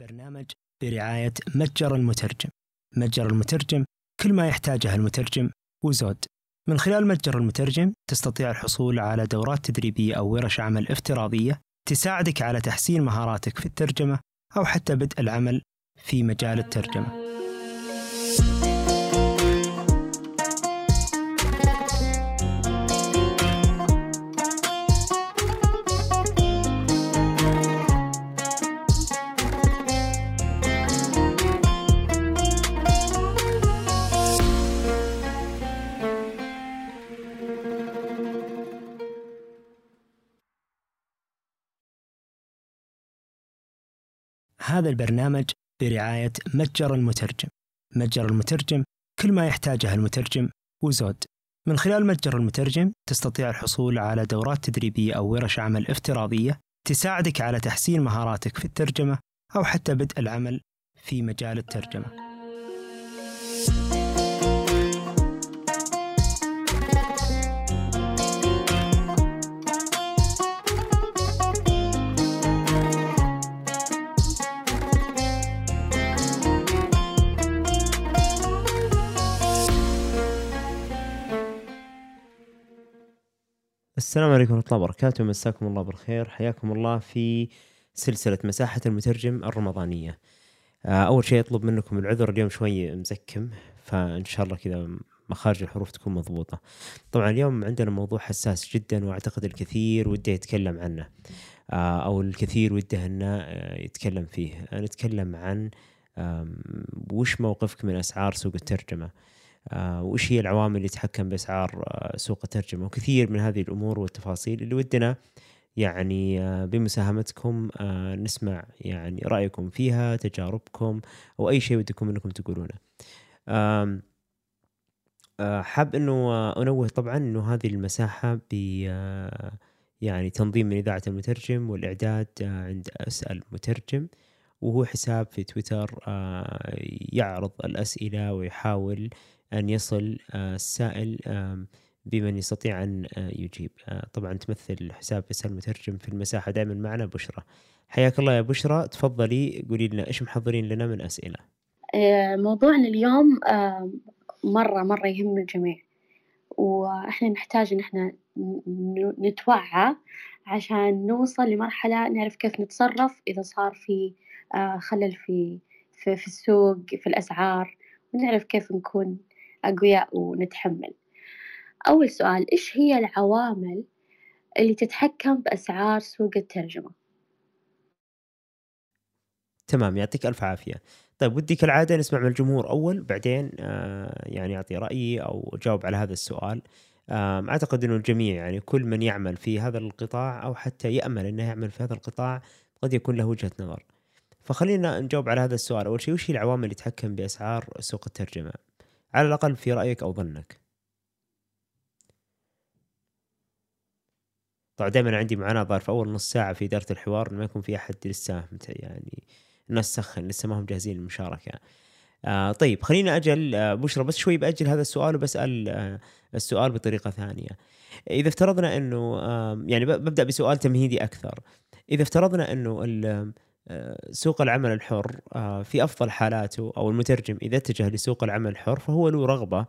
البرنامج برعاية متجر المترجم. متجر المترجم كل ما يحتاجه المترجم وزود. من خلال متجر المترجم تستطيع الحصول على دورات تدريبية أو ورش عمل افتراضية تساعدك على تحسين مهاراتك في الترجمة أو حتى بدء العمل في مجال الترجمة. هذا البرنامج برعاية متجر المترجم. متجر المترجم كل ما يحتاجه المترجم وزود. من خلال متجر المترجم تستطيع الحصول على دورات تدريبية أو ورش عمل افتراضية تساعدك على تحسين مهاراتك في الترجمة أو حتى بدء العمل في مجال الترجمة. السلام عليكم ورحمة الله وبركاته. مساكم الله بالخير. حياكم الله في سلسلة مساحة المترجم الرمضانية. آه، أول شيء أطلب منكم العذر. اليوم شوي مزكم فإن شاء الله كذا مخارج الحروف تكون مضبوطة. طبعا اليوم عندنا موضوع حساس جدا وأعتقد الكثير وده يتكلم عنه. آه، أو الكثير وده أنه آه، يتكلم فيه. نتكلم عن وش موقفك من أسعار سوق الترجمة؟ آه، وش هي العوامل اللي تتحكم بأسعار آه، سوق الترجمة وكثير من هذه الأمور والتفاصيل اللي ودنا يعني آه، بمساهمتكم نسمع يعني رأيكم فيها تجاربكم أو أي شيء ودكم إنكم تقولونه. حاب إنه أنوه طبعا إنه هذه المساحة ب يعني تنظيم من إذاعة المترجم والإعداد عند اسال مترجم وهو حساب في تويتر يعرض الأسئلة ويحاول أن يصل آه، السائل بمن يستطيع أن آه، يجيب. آه، طبعا تمثل حساب اسال المترجم في المساحة. دائما معنا بشرى. حياك الله يا بشرى. تفضلي قولي لنا إيش محضرين لنا من أسئلة؟ موضوعنا اليوم مرة مرة يهم الجميع. وإحنا نحتاج إن إحنا نتوعى عشان نوصل لمرحلة نعرف كيف نتصرف إذا صار في خلل في, في السوق في الأسعار. ونعرف كيف نكون أقوياء ونتحمل. أول سؤال إيش هي العوامل اللي تتحكم بأسعار سوق الترجمة؟ تمام يعطيك ألف عافية. طيب ودي كالعادة نسمع من الجمهور أول بعدين آه يعني أعطي رأيي أو أجاوب على هذا السؤال. آه أعتقد أنه الجميع يعني كل من يعمل في هذا القطاع أو حتى يأمل أنه يعمل في هذا القطاع قد يكون له وجهة نظر. فخلينا نجاوب على هذا السؤال. أول شيء وش هي العوامل اللي تتحكم بأسعار سوق الترجمة؟ على الأقل في رأيك أو ظنك. طبعا دائما عندي معاناة ظهر في أول نص ساعة في إدارة الحوار ما يكون في أحد لسه يعني الناس سخن لسه ما هم جاهزين للمشاركة. آه طيب خلينا أجل آه بشرى بس شوي بأجل هذا السؤال وبسأل آه السؤال بطريقة ثانية. إذا افترضنا أنه آه يعني ببدأ بسؤال تمهيدي أكثر. إذا افترضنا أنه سوق العمل الحر آه، في أفضل حالاته أو المترجم إذا اتجه لسوق العمل الحر فهو له رغبة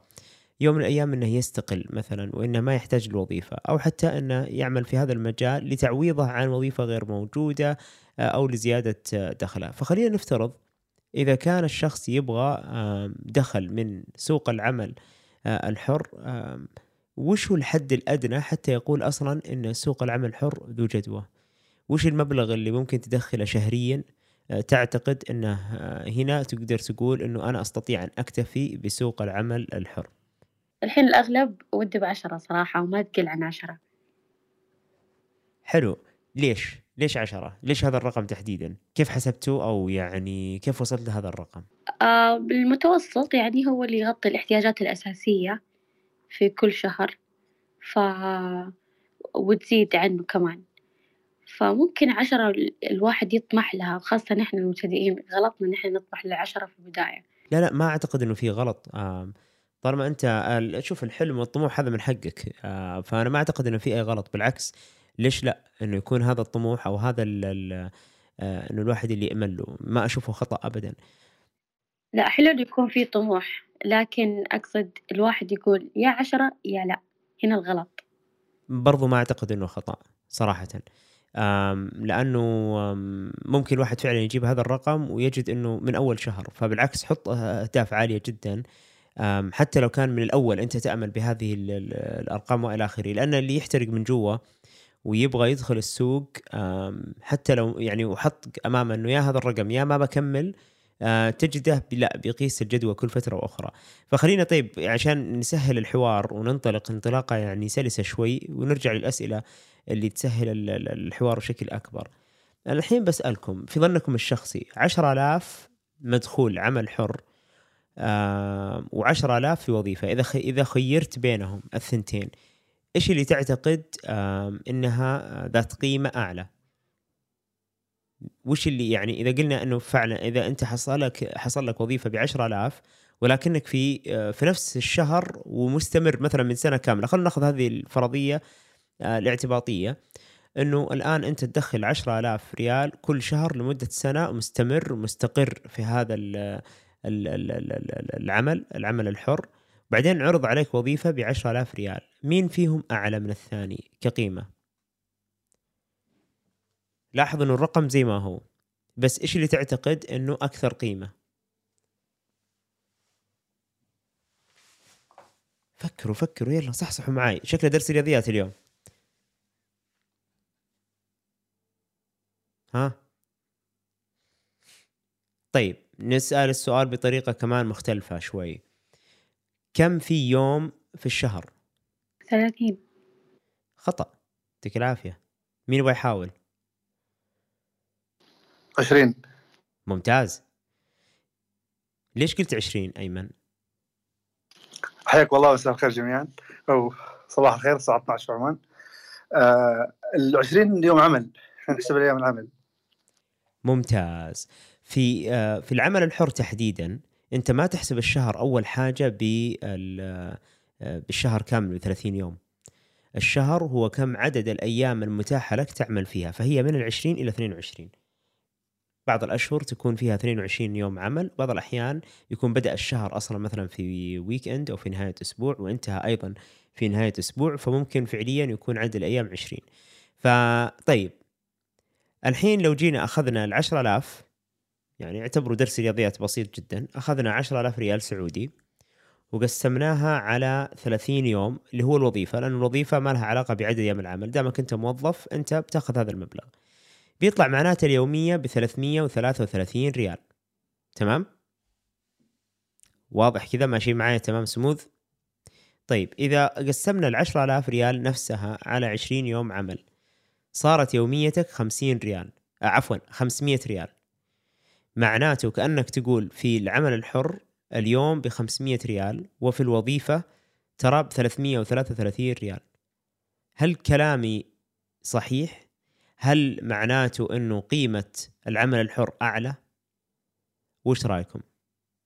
يوم من الأيام إنه يستقل مثلا وإنه ما يحتاج الوظيفه أو حتى إنه يعمل في هذا المجال لتعويضه عن وظيفة غير موجودة آه، أو لزيادة دخله فخلينا نفترض إذا كان الشخص يبغى دخل من سوق العمل آه، الحر وش هو الحد الأدنى حتى يقول أصلا إن سوق العمل الحر ذو جدوى؟ وش المبلغ اللي ممكن تدخله شهريا آه، تعتقد إنه آه، هنا تقدر تقول إنه أنا أستطيع أن أكتفي بسوق العمل الحر الحين الأغلب ودي بعشرة صراحة وما تقل عن عشرة حلو ليش؟ ليش عشرة؟ ليش هذا الرقم تحديدا؟ كيف حسبته أو يعني كيف وصلت لهذا الرقم؟ آه بالمتوسط يعني هو اللي يغطي الاحتياجات الأساسية في كل شهر ف وتزيد عنه كمان فممكن عشرة الواحد يطمح لها خاصة نحن المبتدئين غلطنا نحن نطمح لعشرة في البداية. لا لا ما أعتقد إنه في غلط. طالما أنت شوف الحلم والطموح هذا من حقك. فأنا ما أعتقد إنه في أي غلط. بالعكس ليش لا؟ إنه يكون هذا الطموح أو هذا آه إنه الواحد اللي يأمل له. ما أشوفه خطأ ابدا. لا حلو إنه يكون في طموح لكن أقصد الواحد يقول يا عشرة يا لا. هنا الغلط. برضو ما أعتقد إنه خطأ صراحة. آم، لأنه ممكن الواحد فعلا يجيب هذا الرقم ويجد إنه من أول شهر. فبالعكس حط أهداف عالية جدا حتى لو كان من الأول أنت تأمل بهذه ال- ال- الأرقام وإلى آخره. لأن اللي يحترق من جوا ويبغى يدخل السوق حتى لو يعني وحط أمامه إنه يا هذا الرقم يا ما بكمل آه، تجده لا بيقيس الجدوى كل فترة وأخرى. فخلينا طيب عشان نسهل الحوار وننطلق انطلاقة يعني سلسة شوي ونرجع للأسئلة. اللي تسهل ال- ال- الحوار بشكل أكبر. الحين بسألكم في ظنكم الشخصي 10000 مدخول عمل حر آه و10000 في وظيفة إذا إذا خيرت بينهم الثنتين إيش اللي تعتقد إنها ذات قيمة أعلى؟ وش اللي يعني إذا قلنا إنه فعلا إذا أنت حصل لك حصل لك وظيفة ب 10000 ولكنك في آه، في نفس الشهر ومستمر مثلا من سنة كاملة خلينا نأخذ هذه الفرضية الاعتباطية إنه الآن أنت تدخل 10000 ريال كل شهر لمدة سنة مستمر ومستقر في هذا ال ال ال ال ال العمل العمل الحر. بعدين عرض عليك وظيفة ب 10000 ريال. مين فيهم أعلى من الثاني كقيمة؟ لاحظ إنه الرقم زي ما هو. بس إيش اللي تعتقد إنه أكثر قيمة؟ فكروا فكروا. يلا صحصحوا معاي. شكله درس رياضيات اليوم. ها؟ طيب نسأل السؤال بطريقة كمان مختلفة شوي. كم في يوم في الشهر؟ ثلاثين. خطأ. يعطيك العافية. مين يبغى يحاول؟ 20 ممتاز. ليش قلت 20 أيمن؟ حياك والله مساء الخير جميعا. أو صباح الخير الساعة 12 في عمان. آه ال 20 يوم عمل. إحنا نحسب الأيام العمل. ممتاز. في آه، في العمل الحر تحديدا أنت ما تحسب الشهر أول حاجة آه، بالشهر كامل ب 30 يوم. الشهر هو كم عدد الأيام المتاحة لك تعمل فيها فهي من ال 20 إلى 22 بعض الأشهر تكون فيها 22 يوم عمل بعض الأحيان يكون بدأ الشهر أصلا مثلا في weekend أو في نهاية أسبوع وانتهى أيضا في نهاية أسبوع فممكن فعليا يكون عدد الأيام 20 فطيب الحين لو جينا أخذنا ال 10000 يعني اعتبروا درس رياضيات بسيط جدا أخذنا 10000 ريال سعودي وقسمناها على 30 يوم اللي هو الوظيفة لأن الوظيفة ما لها علاقة بعدد أيام العمل دامك أنت موظف أنت بتأخذ هذا المبلغ. بيطلع معناته اليومية ب 333 ريال. تمام؟ واضح كذا؟ ماشي معايا؟ تمام؟ سموث طيب إذا قسمنا ال 10000 ريال نفسها على 20 يوم عمل صارت يوميتك 50 ريال آه عفوا 500 ريال معناته كأنك تقول في العمل الحر اليوم ب 500 ريال وفي الوظيفة ترى ب 333 ريال هل كلامي صحيح؟ هل معناته إنه قيمة العمل الحر أعلى؟ وش رأيكم؟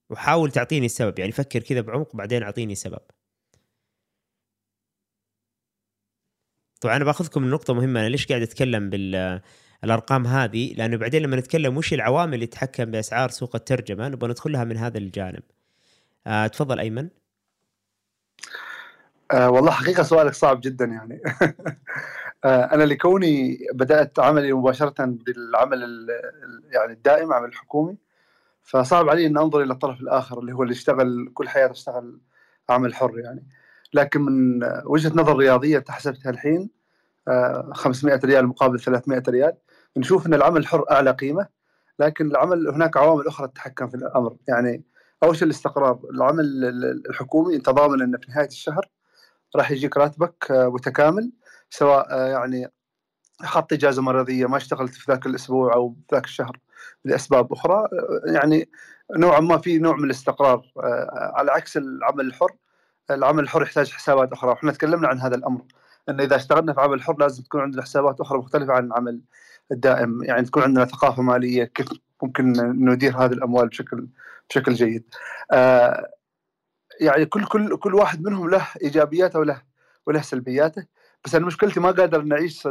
وحاول تعطيني السبب يعني فكر كذا بعمق بعدين أعطيني سبب. طبعا أنا باخذكم نقطة مهمة أنا ليش قاعد أتكلم بالارقام هذه؟ لأنه بعدين لما نتكلم وش العوامل اللي تتحكم بأسعار سوق الترجمة نبغى ندخلها من هذا الجانب. آه تفضل أيمن. آه والله حقيقة سؤالك صعب جدا يعني آه أنا لكوني بدأت عملي مباشرة بالعمل ال- ال- يعني الدائم عمل الحكومي فصعب علي إن أنظر إلى الطرف الآخر اللي هو اللي اشتغل كل حياته اشتغل عمل حر يعني لكن من آه، وجهة نظر رياضية أنت حسبتها الحين آه 500 ريال مقابل 300 ريال. نشوف إن العمل الحر أعلى قيمة لكن العمل هناك عوامل أخرى تتحكم في الأمر. يعني أول شيء الاستقرار. العمل ال- ال- الحكومي انت ضامن انه في نهاية الشهر راح يجيك راتبك آه، متكامل سواء آه، يعني اخذت إجازة مرضية ما اشتغلت في ذاك الأسبوع أو ذاك الشهر لأسباب أخرى. آه، يعني نوعا ما في نوع من الاستقرار آه، على عكس العمل الحر. العمل الحر يحتاج حسابات أخرى. وإحنا تكلمنا عن هذا الأمر إن إذا اشتغلنا في عمل حر لازم تكون عندنا حسابات أخرى مختلفة عن العمل الدائم. يعني تكون عندنا ثقافة مالية كيف ممكن ندير هذه الأموال بشكل بشكل جيد. آه، يعني كل كل كل واحد منهم له إيجابياته وله وله سلبياته. بس أنا مشكلتي ما قادر نعيش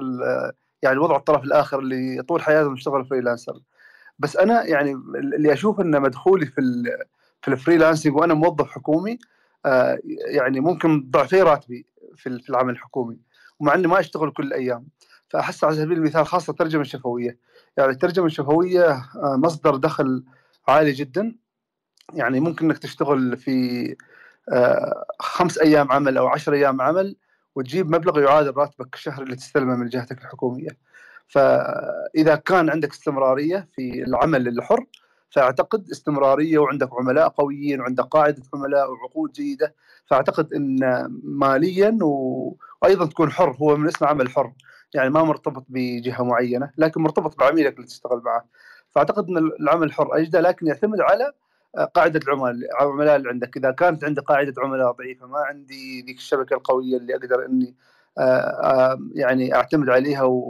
يعني وضع الطرف الآخر اللي طول حياتهم يشتغل freelancer بس أنا يعني اللي أشوف ان مدخولي في في ال freelancing وأنا موظف حكومي يعني ممكن ضعفي راتبي في العمل الحكومي ومع إني ما أشتغل كل الأيام فأحس على سبيل المثال خاصة الترجمه الشفوية. يعني الترجمة الشفوية آه، مصدر دخل عالي جدا. يعني ممكن إنك تشتغل في آه، خمس أيام عمل أو عشر أيام عمل وتجيب مبلغ يعادل راتبك الشهري اللي تستلمه من جهتك الحكومية. فإذا كان عندك استمرارية في العمل الحر فأعتقد استمرارية وعندك عملاء قويين وعندك قاعدة عملاء وعقود جيدة فأعتقد إن ماليا وأيضا تكون حر هو من اسمه عمل حر يعني ما مرتبط بجهة معينة لكن مرتبط بعميلك اللي تشتغل معه. فأعتقد إن العمل الحر اجدى لكن يعتمد على قاعدة العملاء العملاء اللي عندك. إذا كانت عندي قاعدة عملاء ضعيفة ما عندي ذيك الشبكة القوية اللي أقدر إني آه، آه، يعني أعتمد عليها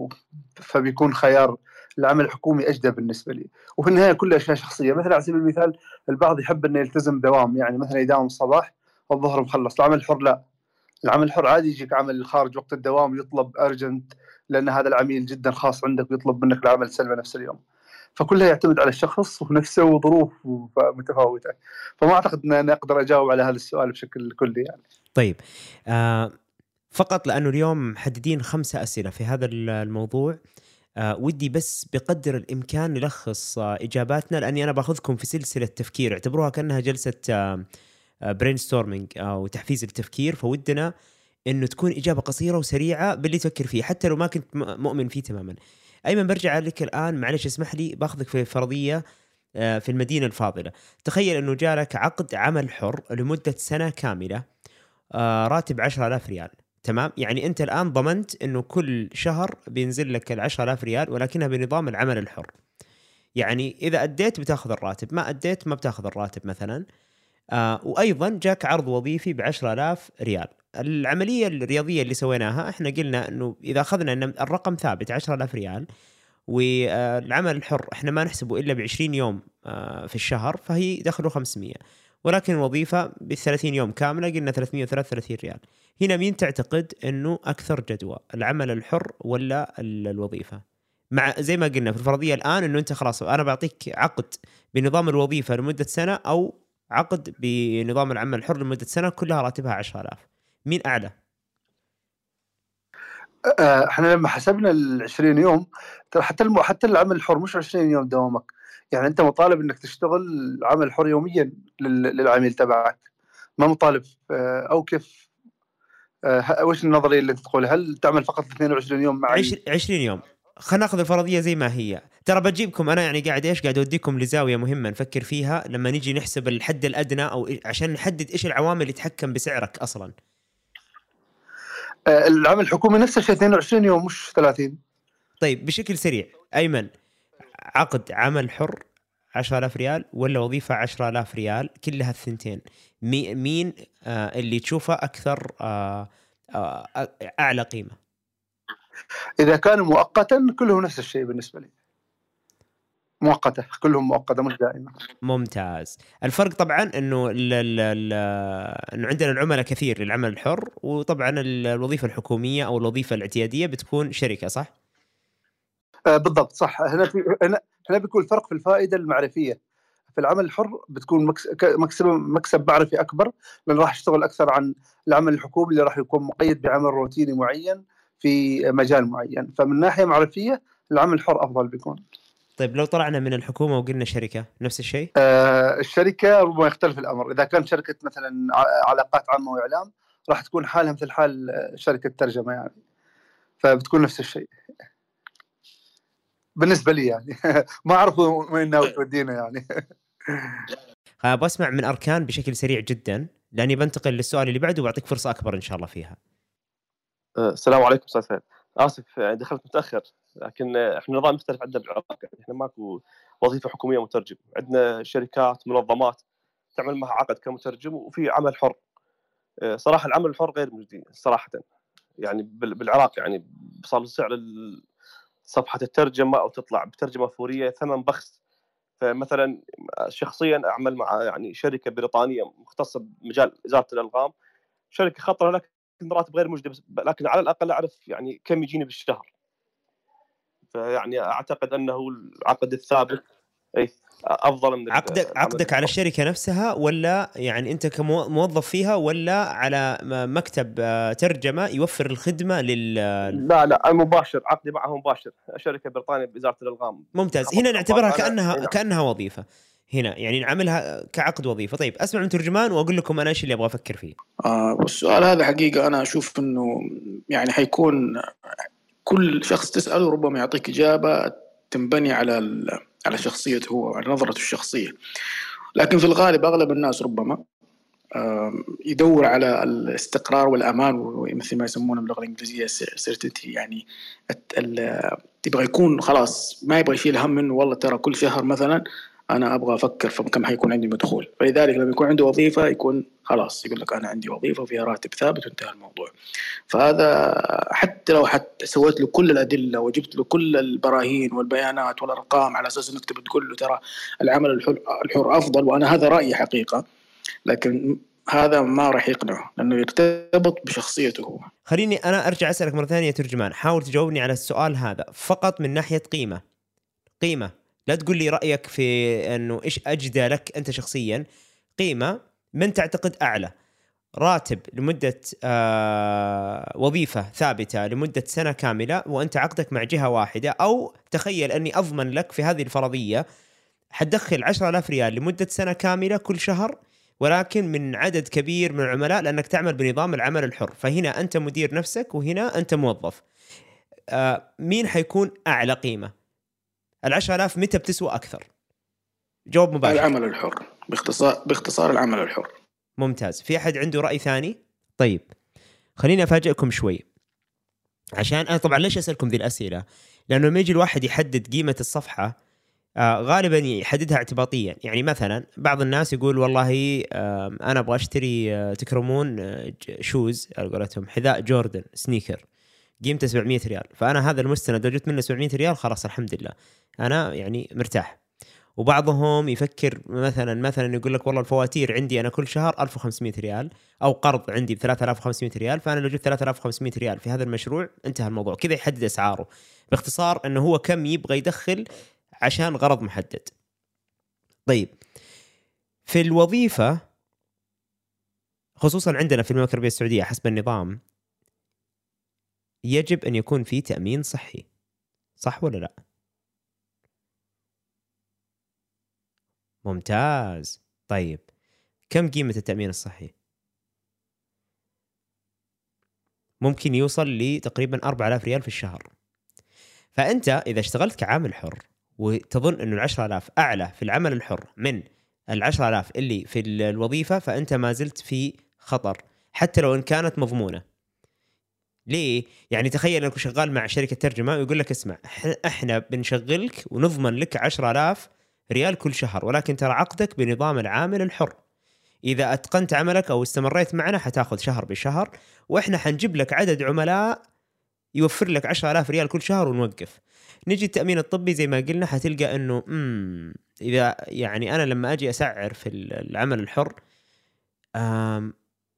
فبيكون خيار العمل الحكومي أجدى بالنسبة لي. وفي النهاية كلها أشياء شخصية. مثلا على سبيل المثال البعض يحب إنه يلتزم دوام يعني مثلا يداوم الصباح والظهر مخلص. العمل الحر لا. العمل الحر عادي يجيك عمل خارج وقت الدوام يطلب أرجنت لأن هذا العميل جدا خاص عندك ويطلب منك العمل سلمه نفس اليوم. فكلها يعتمد على الشخص ونفسه وظروف متفاوته فما أعتقد ان أنا أقدر أجاوب على هذا السؤال بشكل كلي يعني. طيب. آه فقط لأنه اليوم محددين خمسة أسئلة في هذا الموضوع. ودي بس بقدر الإمكان نلخص آه إجاباتنا لأني أنا باخذكم في سلسلة تفكير اعتبروها كأنها جلسة آه brainstorming أو تحفيز التفكير. فودنا إنه تكون إجابة قصيرة وسريعة باللي تفكر فيه حتى لو ما كنت مؤمن فيه تماما. أيمن برجع لك الآن. معلش اسمح لي باخذك في فرضية آه، في المدينة الفاضلة. تخيل إنه جالك عقد عمل حر لمدة سنة كاملة آه، راتب 10000 ريال. تمام؟ يعني أنت الآن ضمنت إنه كل شهر بينزل لك ال 10000 ريال ولكنها بنظام العمل الحر. يعني إذا أديت بتاخذ الراتب ما أديت ما بتاخذ الراتب مثلا. آه وأيضا جاك عرض وظيفي ب 10000 ريال. العملية الرياضية اللي سويناها إحنا قلنا إنه إذا أخذنا إن الرقم ثابت 10000 ريال والعمل الحر إحنا ما نحسبه إلا ب 20 يوم آه، في الشهر فهي دخله 500 ولكن الوظيفة ب 30 يوم كاملة قلنا 333 ريال هنا مين تعتقد إنه أكثر جدوى العمل الحر ولا الوظيفة مع زي ما قلنا في الفرضية الآن إنه أنت خلاص أنا بعطيك عقد بنظام الوظيفة لمدة سنة أو عقد بنظام العمل الحر لمدة سنة كلها راتبها 10000 مين أعلى؟ آه، إحنا لما حسبنا ال 20 يوم ترى حتى. حتى العمل الحر مش 20 يوم دوامك يعني أنت مطالب إنك تشتغل عمل حر يوميا لل... للعميل تبعك. ما مطالب. آه، أو كيف؟ آه، وش النظرية اللي أنت تقولها؟ هل تعمل فقط 22 يوم مع 20 يوم. خلينا نأخذ الفرضية زي ما هي. ترى بجيبكم أنا يعني قاعد إيش؟ قاعد أوديكم لزاوية مهمة نفكر فيها لما نجي نحسب الحد الأدنى أو عشان نحدد إيش العوامل اللي تتحكم بسعرك أصلا. آه، العمل الحكومي نفس الشيء 22 يوم مش 30 طيب بشكل سريع. أيمن عقد عمل حر 10000 ريال ولا وظيفة 10000 ريال كلها الثنتين. مين آه اللي تشوفه أكثر آه آه أعلى قيمة؟ إذا كان مؤقتا كله نفس الشيء بالنسبة لي. مؤقتة كلهم مؤقتة مش دائمه ممتاز. الفرق طبعا إنه ال ال ال إنه عندنا العملاء كثير للعمل الحر وطبعا الوظيفة الحكومية أو الوظيفة الاعتيادية بتكون شركة صح؟ آه بالضبط صح هنا في هنا هنا بيكون الفرق في الفائدة المعرفية في العمل الحر بتكون مكسب مكسب معرفي أكبر لأن راح اشتغل أكثر عن العمل الحكومي اللي راح يكون مقيد بعمل روتيني معين في مجال معين فمن ناحية معرفية العمل الحر أفضل بيكون طيب لو طلعنا من الحكومة وقلنا شركة نفس الشيء؟ آه الشركة ربما يختلف الأمر، إذا كانت شركة مثلا علاقات عامة وإعلام راح تكون حالها مثل حال شركة ترجمه يعني. فبتكون نفس الشيء. بالنسبة لي يعني ما أعرف وين ناوي تودينا يعني. أبغى أسمع من أركان بشكل سريع جدا لأني بنتقل للسؤال اللي بعده وبعطيك فرصة أكبر إن شاء الله فيها. آه، السلام عليكم أستاذ سعيد. آسف يعني دخلت متأخر لكن إحنا نظام مختلف عندنا بالعراق يعني إحنا ماكو وظيفة حكومية مترجم عندنا شركات منظمات تعمل معها عقد كمترجم وفي عمل حر آه، صراحة العمل الحر غير مجدي صراحة يعني بالعراق يعني صار سعر صفحة الترجمة أو تطلع بترجمة فورية ثمن بخس. فمثلا شخصيا أعمل مع يعني شركة بريطانية مختصة بمجال ازاله الألغام. شركة خطرة لكن راتب غير مجدي لكن على الأقل أعرف يعني كم يجيني بالشهر. فيعني أعتقد أنه العقد الثابت أي أفضل من عقدك عقدك على. الشركة نفسها ولا يعني أنت كموظف فيها ولا على مكتب آه، ترجمة يوفر الخدمة لل لا لا مباشر عقدي معه مباشر. شركة بريطانية بوزاره الإلغام. ممتاز. هنا نعتبرها كانها نعم. كأنها وظيفة. هنا يعني نعملها كعقد وظيفة. طيب أسمع من ترجمان وأقول لكم أنا إيش اللي أبغى أفكر فيه. آه والسؤال هذا حقيقة أنا أشوف إنه يعني حيكون كل شخص تسأله ربما يعطيك إجابة تنبني على ال- على شخصيته هو وعلى نظرته الشخصية. لكن في الغالب أغلب الناس ربما يدور على الاستقرار والأمان ومثل ما يسمونه باللغة الإنجليزية سيرتيتي يعني تبغى يكون خلاص ما يبغى يشيل هم إنه والله ترى كل شهر مثلا أنا أبغى أفكر في كم حيكون عندي مدخول. فلذلك لما يكون عنده وظيفة يكون خلاص يقول لك أنا عندي وظيفة وفيها راتب ثابت وانتهى الموضوع. فهذا حتى لو حتى سويت له كل الأدلة وجبت له كل البراهين والبيانات والأرقام على أساس إنك تبي تقول له ترى العمل الحر, أفضل وأنا هذا رأيي حقيقة لكن هذا ما راح يقنعه لأنه يرتبط بشخصيته هو. خليني أنا أرجع أسألك مرة ثانية ترجمان حاول تجاوبني على السؤال هذا فقط من ناحية قيمة. قيمة. لا تقول لي رأيك في إنه إيش أجدى لك أنت شخصيا. قيمة من تعتقد أعلى. راتب لمدة آه وظيفة ثابتة لمدة سنة كاملة وأنت عقدك مع جهة واحدة أو تخيل أني أضمن لك في هذه الفرضية حتدخل 10000 ريال لمدة سنة كاملة كل شهر ولكن من عدد كبير من العملاء لأنك تعمل بنظام العمل الحر. فهنا أنت مدير نفسك وهنا أنت موظف. آه مين حيكون أعلى قيمة؟ ال 10000 متى بتسوى أكثر؟ جواب مباشر. العمل الحر. باختصار باختصار العمل الحر. ممتاز. في أحد عنده رأي ثاني؟ طيب خليني أفاجئكم شوي. عشان أنا طبعا ليش أسألكم ذي الأسئلة؟ لأنه لما يجي الواحد يحدد قيمة الصفحة آه غالبا يحددها اعتباطيا. يعني مثلا بعض الناس يقول والله آه أنا أبغى أشتري آه تكرمون آه شوز على قولتهم حذاء جوردن سنيكر قيمته 700 ريال. فأنا هذا المستند لو جبت منه 700 ريال خلاص الحمد لله. أنا يعني مرتاح. وبعضهم يفكر مثلا مثلا يقول لك والله الفواتير عندي أنا كل شهر 1500 ريال أو قرض عندي ب 3500 ريال فأنا لو جبت 3500 ريال في هذا المشروع انتهى الموضوع. كذا يحدد أسعاره باختصار إنه هو كم يبغى يدخل عشان غرض محدد. طيب. في الوظيفة خصوصا عندنا في المملكة العربية السعودية حسب النظام يجب أن يكون في تأمين صحي. صح ولا لأ؟ ممتاز. طيب كم قيمة التأمين الصحي؟ ممكن يوصل لتقريبا 4000 ريال في الشهر. فأنت إذا اشتغلت كعامل حر وتظن إنه ال 10000 أعلى في العمل الحر من ال 10000 اللي في ال- الوظيفة فأنت ما زلت في خطر حتى لو إن كانت مضمونة. ليه؟ يعني تخيل انك شغال مع شركة ترجمة ويقول لك اسمع إحنا بنشغلك ونضمن لك 10000 ريال كل شهر ولكن ترى عقدك بنظام العامل الحر. إذا أتقنت عملك أو استمريت معنا حتاخذ شهر بشهر وإحنا حنجيب لك عدد عملاء يوفر لك 10000 ريال كل شهر ونوقف. نجي التأمين الطبي زي ما قلنا حتلقى إنه امم إذا يعني أنا لما أجي أسعر في العمل الحر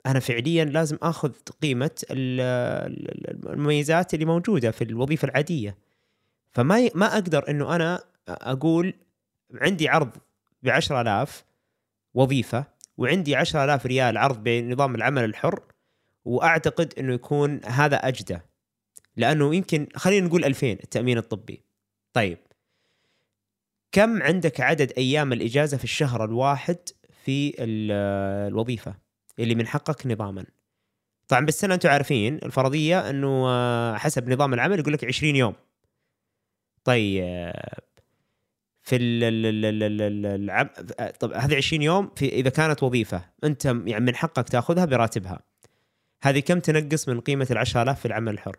أنا فعليا لازم آخذ قيمة ال- ال- المميزات اللي موجودة في الوظيفة العادية. فما ما أقدر إنه أنا أقول عندي عرض ب 10000 وظيفة وعندي 10000 ريال عرض بنظام العمل الحر وأعتقد إنه يكون هذا أجدى. لأنه يمكن خلينا نقول 2000 التأمين الطبي. طيب. كم عندك عدد أيام الإجازة في الشهر الواحد في ال- الوظيفة؟ اللي من حقك نظاما. طبعا بالسنه أنتم عارفين الفرضية إنه آه، حسب نظام العمل يقول لك 20 يوم. طيب في ال. طب هذه 20 يوم في إذا كانت وظيفة أنت يعني من حقك تأخذها براتبها. هذه كم تنقص من قيمة ال 10000 في العمل الحر؟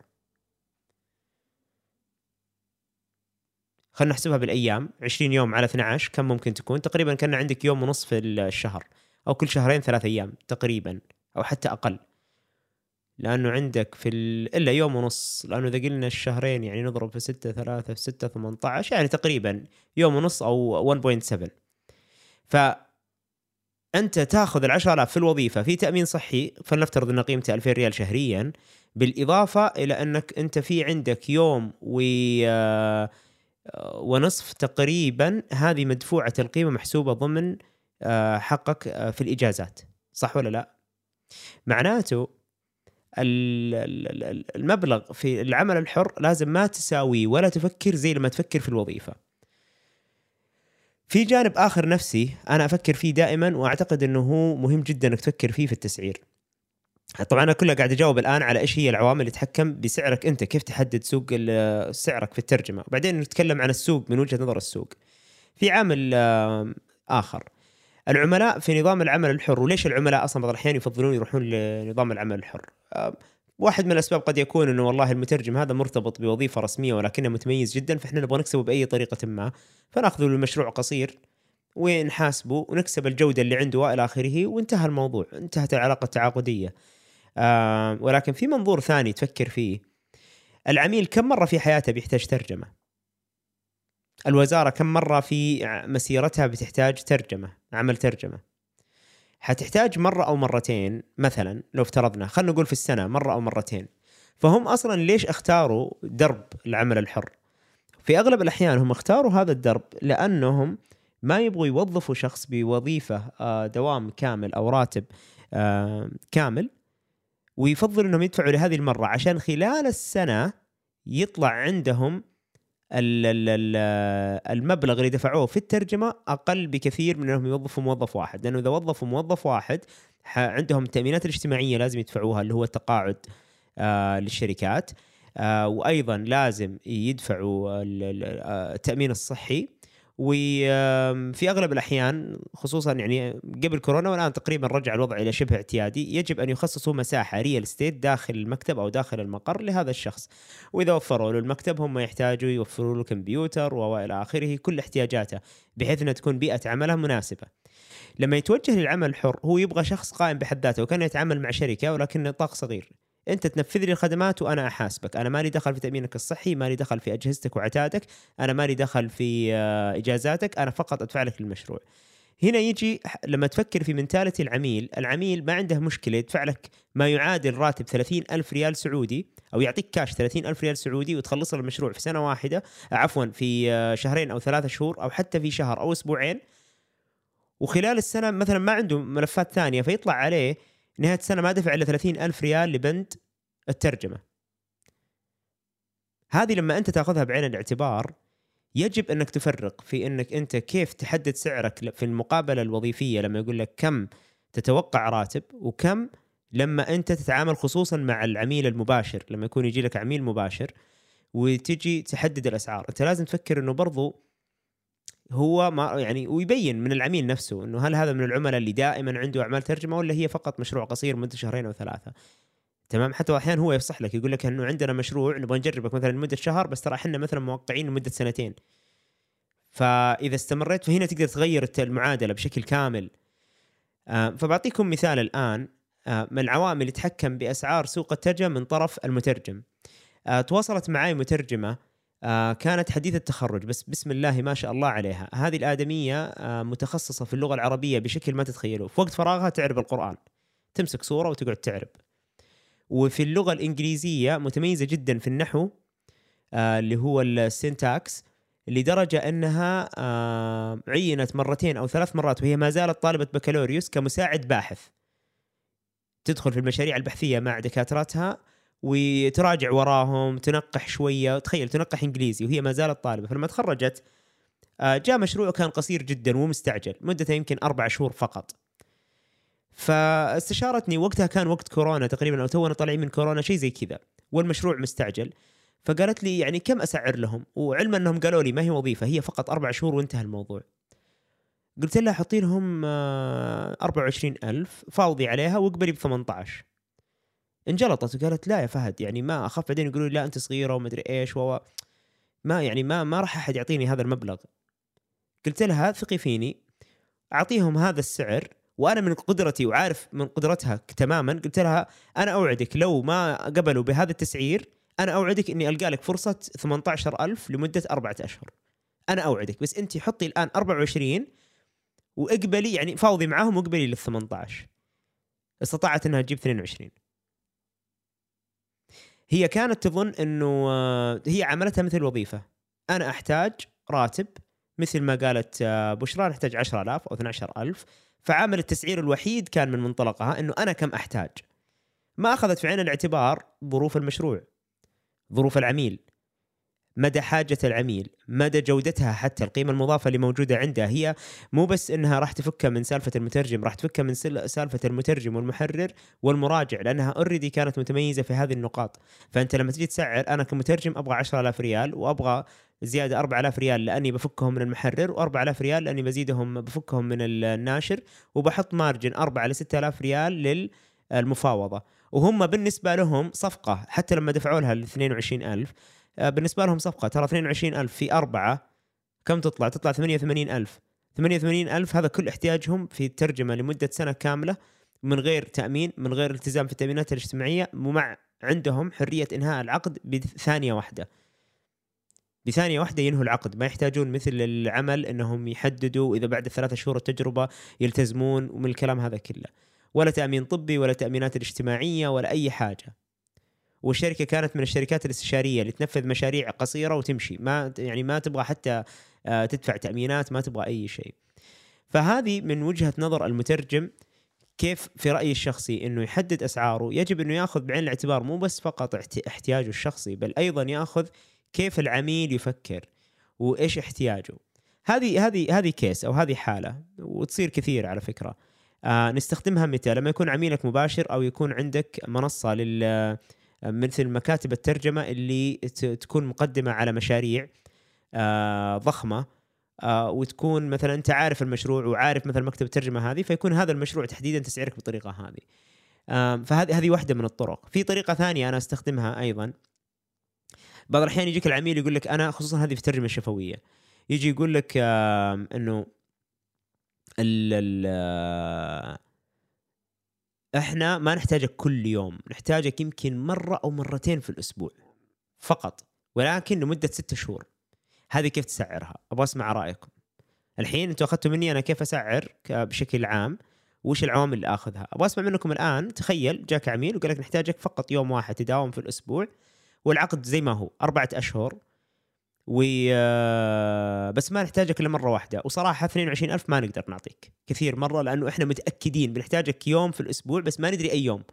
خلينا نحسبها بالأيام. 20 يوم على 12 كم ممكن تكون؟ تقريبا كأن عندك يوم ونص في الشهر. أو كل شهرين ثلاث أيام تقريبا أو حتى أقل. لأنه عندك في ال... إلا يوم ونص لأنه إذا قلنا الشهرين يعني نضرب في 6 3 في 6 18 يعني تقريبا يوم ونص أو 1.7 ف أنت تاخذ ال 10000 في الوظيفة في تأمين صحي فلنفترض ان قيمته 2000 ريال شهريا بالإضافة إلى أنك أنت في عندك يوم و آه، ونصف تقريبا هذه مدفوعة القيمة محسوبة ضمن حقك آه، في الإجازات صح ولا لا؟ معناته ال- ال- ال- المبلغ في العمل الحر لازم ما تساويه ولا تفكر زي لما تفكر في الوظيفة. في جانب آخر نفسي أنا أفكر فيه دائما وأعتقد إنه هو مهم جدا إنك تفكر فيه في التسعير. طبعا أنا كلها قاعد أجاوب الآن على إيش هي العوامل اللي تتحكم بسعرك أنت كيف تحدد سوق سعرك في الترجمة وبعدين نتكلم عن السوق من وجهة نظر السوق في عامل آخر العملاء في نظام العمل الحر وليش العملاء أصلا بعض الأحيان يفضلون يروحون لنظام العمل الحر؟ آم، واحد من الأسباب قد يكون إنه والله المترجم هذا مرتبط بوظيفة رسمية ولكنه متميز جدا فإحنا نبغى نكسبه بأي طريقة ما فنأخذه لمشروع قصير ونحاسبه ونكسب الجودة اللي عنده وإلى آخره وانتهى الموضوع انتهت العلاقة التعاقدية. آه ولكن في منظور ثاني تفكر فيه. العميل كم مرة في حياته بيحتاج ترجمة؟ الوزارة كم مرة في مسيرتها بتحتاج ترجمة عمل ترجمة. حتحتاج مرة أو مرتين مثلا لو افترضنا خلينا نقول في السنة مرة أو مرتين. فهم أصلا ليش اختاروا درب العمل الحر؟ في أغلب الأحيان هم اختاروا هذا الدرب لأنهم ما يبغوا يوظفوا شخص بوظيفة آه، دوام كامل أو راتب آه، كامل ويفضل إنهم يدفعوا لهذه المرة عشان خلال السنة يطلع عندهم المبلغ اللي دفعوه في الترجمة أقل بكثير من إنهم يوظفوا موظف واحد. لأنه إذا وظفوا موظف واحد عندهم التأمينات الاجتماعية لازم يدفعوها اللي هو التقاعد آه للشركات. آه وأيضا لازم يدفعوا آه، التأمين الصحي. وفي أغلب الأحيان خصوصا يعني قبل كورونا والآن تقريبا رجع الوضع إلى شبه اعتيادي يجب أن يخصصوا مساحة ريال استيت داخل المكتب أو داخل المقر لهذا الشخص. وإذا وفروا له المكتب هم يحتاجوا يوفروا له كمبيوتر والى آخره كل احتياجاته بحيث إنها تكون بيئة عمله مناسبة. لما يتوجه للعمل الحر هو يبغى شخص قائم بحد ذاته وكان يتعامل مع شركة ولكن نطاق صغير. انت تنفذ لي الخدمات وأنا احاسبك. أنا مالي دخل في تأمينك الصحي مالي دخل في اجهزتك وعتادك أنا مالي دخل في آه، اجازاتك أنا فقط ادفع لك للمشروع هنا يجي لما تفكر في منتاليتي العميل العميل ما عنده مشكلة يدفع لك ما يعادل راتب 30 ألف ريال سعودي أو يعطيك كاش 30 ألف ريال سعودي وتخلص له المشروع في سنة واحدة عفوا في آه، شهرين أو ثلاثة شهور أو حتى في شهر أو أسبوعين وخلال السنة مثلا ما عنده ملفات ثانية فيطلع عليه نهاية السنة ما دفع إلا 30 ألف ريال لبند الترجمة. هذه لما أنت تأخذها بعين الاعتبار يجب أنك تفرق في أنك أنت كيف تحدد سعرك في المقابلة الوظيفية لما يقول لك كم تتوقع راتب وكم لما أنت تتعامل خصوصا مع العميل المباشر لما يكون يجي لك عميل مباشر وتجي تحدد الأسعار. أنت لازم تفكر أنه برضو هو ما يعني ويبين من العميل نفسه إنه هل هذا من العملاء اللي دائما عنده أعمال ترجمة ولا هي فقط مشروع قصير مدة شهرين أو ثلاثة؟ تمام؟ حتى أحيانا هو يفصح لك يقول لك إنه عندنا مشروع نبغى نجربك مثلا لمدة شهر بس ترى إحنا مثلا موقعين لمدة سنتين. فإذا استمريت فهنا تقدر تغير المعادلة بشكل كامل. آه، فبعطيكم مثال الآن آه، من العوامل اللي تحكم بأسعار سوق الترجمة من طرف المترجم. آه، تواصلت معي مترجمة آه، كانت حديثة التخرج بس بسم الله ما شاء الله عليها. هذه الآدمية آه، متخصصة في اللغة العربية بشكل ما تتخيلوه. في وقت فراغها تعرب القرآن. تمسك صورة وتقعد تعرب. وفي اللغة الإنجليزية متميزة جدا في النحو آه، اللي هو السنتاكس لدرجة أنها آه، عينت مرتين أو ثلاث مرات وهي ما زالت طالبة بكالوريوس كمساعد باحث. تدخل في المشاريع البحثية مع دكاترتها وتراجع وراهم تنقح شوية. تخيل تنقح إنجليزي وهي ما زالت طالبة. فلما تخرجت آه، جاء مشروع كان قصير جدا ومستعجل مدته يمكن أربع شهور فقط. فاستشارتني وقتها كان وقت كورونا تقريبا أو تونا طالعين من كورونا شيء زي كذا. والمشروع مستعجل. فقالت لي يعني كم أسعر لهم؟ وعلما أنهم قالوا لي ما هي وظيفة هي فقط أربع شهور وانتهى الموضوع. قلت لها حطي لهم آه، 24000 فاوضي عليها واقبلي ب 18 انجلطت وقالت لا يا فهد يعني ما أخاف بعدين يقولوا لا أنت صغيرة ومدري إيش و ما يعني ما ما راح أحد يعطيني هذا المبلغ. قلت لها ثقي فيني أعطيهم هذا السعر وأنا من قدرتي وعارف من قدرتها تماما. قلت لها أنا أوعدك لو ما قبلوا بهذا التسعير أنا أوعدك إني ألقى لك فرصة 18000 لمدة أربعة أشهر. أنا أوعدك بس أنت حطي الآن 24 وإقبلي يعني فاوضي معاهم وإقبلي لل 18 استطاعت إنها تجيب 22 هي كانت تظن إنه آه، هي عملتها مثل وظيفة. أنا أحتاج راتب مثل ما قالت آه، بشرى نحتاج 10000 أو 12000 فعامل التسعير الوحيد كان من منطلقها إنه أنا كم أحتاج. ما أخذت في عين الاعتبار ظروف المشروع ظروف العميل. مدى حاجة العميل مدى جودتها حتى القيمة المضافة اللي موجودة عندها هي مو بس إنها راح تفكها من سالفة المترجم راح تفكها من سالفة المترجم والمحرر والمراجع لأنها اوريدي كانت متميزة في هذه النقاط. فأنت لما تجي تسعر أنا كمترجم أبغى 10000 ريال وأبغى زيادة 4000 ريال لأني بفكهم من المحرر و4000 ريال لأني بزيدهم بفكهم من الناشر وبحط مارجن 4 ل 6000 ريال للمفاوضة. وهم بالنسبة لهم صفقة حتى لما دفعوا لها ال 22000 آه، بالنسبة لهم صفقة ترى 22000 في أربعة كم تطلع؟ تطلع 88000 88000 هذا كل احتياجهم في الترجمة لمدة سنة كاملة من غير تأمين من غير التزام في التأمينات الاجتماعية ومع عندهم حرية إنهاء العقد بثانية واحدة. بثانية واحدة ينهوا العقد ما يحتاجون مثل العمل إنهم يحددوا إذا بعد ثلاثة شهور التجربة يلتزمون ومن الكلام هذا كله. ولا تأمين طبي ولا تأمينات الاجتماعية ولا أي حاجة. والشركة كانت من الشركات الاستشارية اللي تنفذ مشاريع قصيرة وتمشي. ما يعني ما تبغى حتى آه، تدفع تأمينات ما تبغى أي شيء. فهذه من وجهة نظر المترجم كيف في رأيي الشخصي إنه يحدد أسعاره. يجب إنه يأخذ بعين الاعتبار مو بس فقط احت- احتياجه الشخصي بل أيضا يأخذ كيف العميل يفكر وإيش احتياجه. هذه هذه هذه كيس أو هذه حالة وتصير كثير على فكرة. آه نستخدمها متى لما يكون عميلك مباشر أو يكون عندك منصة لل مثل مكاتب الترجمة اللي تكون مقدمة على مشاريع آه ضخمة آه وتكون مثلا أنت عارف المشروع وعارف مثلا مكتب الترجمة هذه فيكون هذا المشروع تحديدا تسعيرك بالطريقة هذه. فهذه هذه واحدة من الطرق. في طريقة ثانية أنا أستخدمها أيضا. بعض الأحيان يجيك العميل يقول لك أنا خصوصا هذه في الترجمة الشفوية. يجي يقول لك إنه ال آه، إحنا ما نحتاجك كل يوم نحتاجك يمكن مرة أو مرتين في الأسبوع فقط ولكن لمدة ستة شهور. هذه كيف تسعرها؟ أبغى أسمع رأيكم. الحين أنتم أخذتوا مني أنا كيف أسعر بشكل عام؟ وش العوامل اللي آخذها؟ أبغى أسمع منكم الآن تخيل جاك عميل وقال لك نحتاجك فقط يوم واحد تداوم في الأسبوع والعقد زي ما هو أربعة أشهر و آه، بس ما نحتاجك إلا مرة واحدة. وصراحة 22000 ما نقدر نعطيك كثير مرة لأنه إحنا متأكدين بنحتاجك يوم في الأسبوع بس ما ندري أي يوم.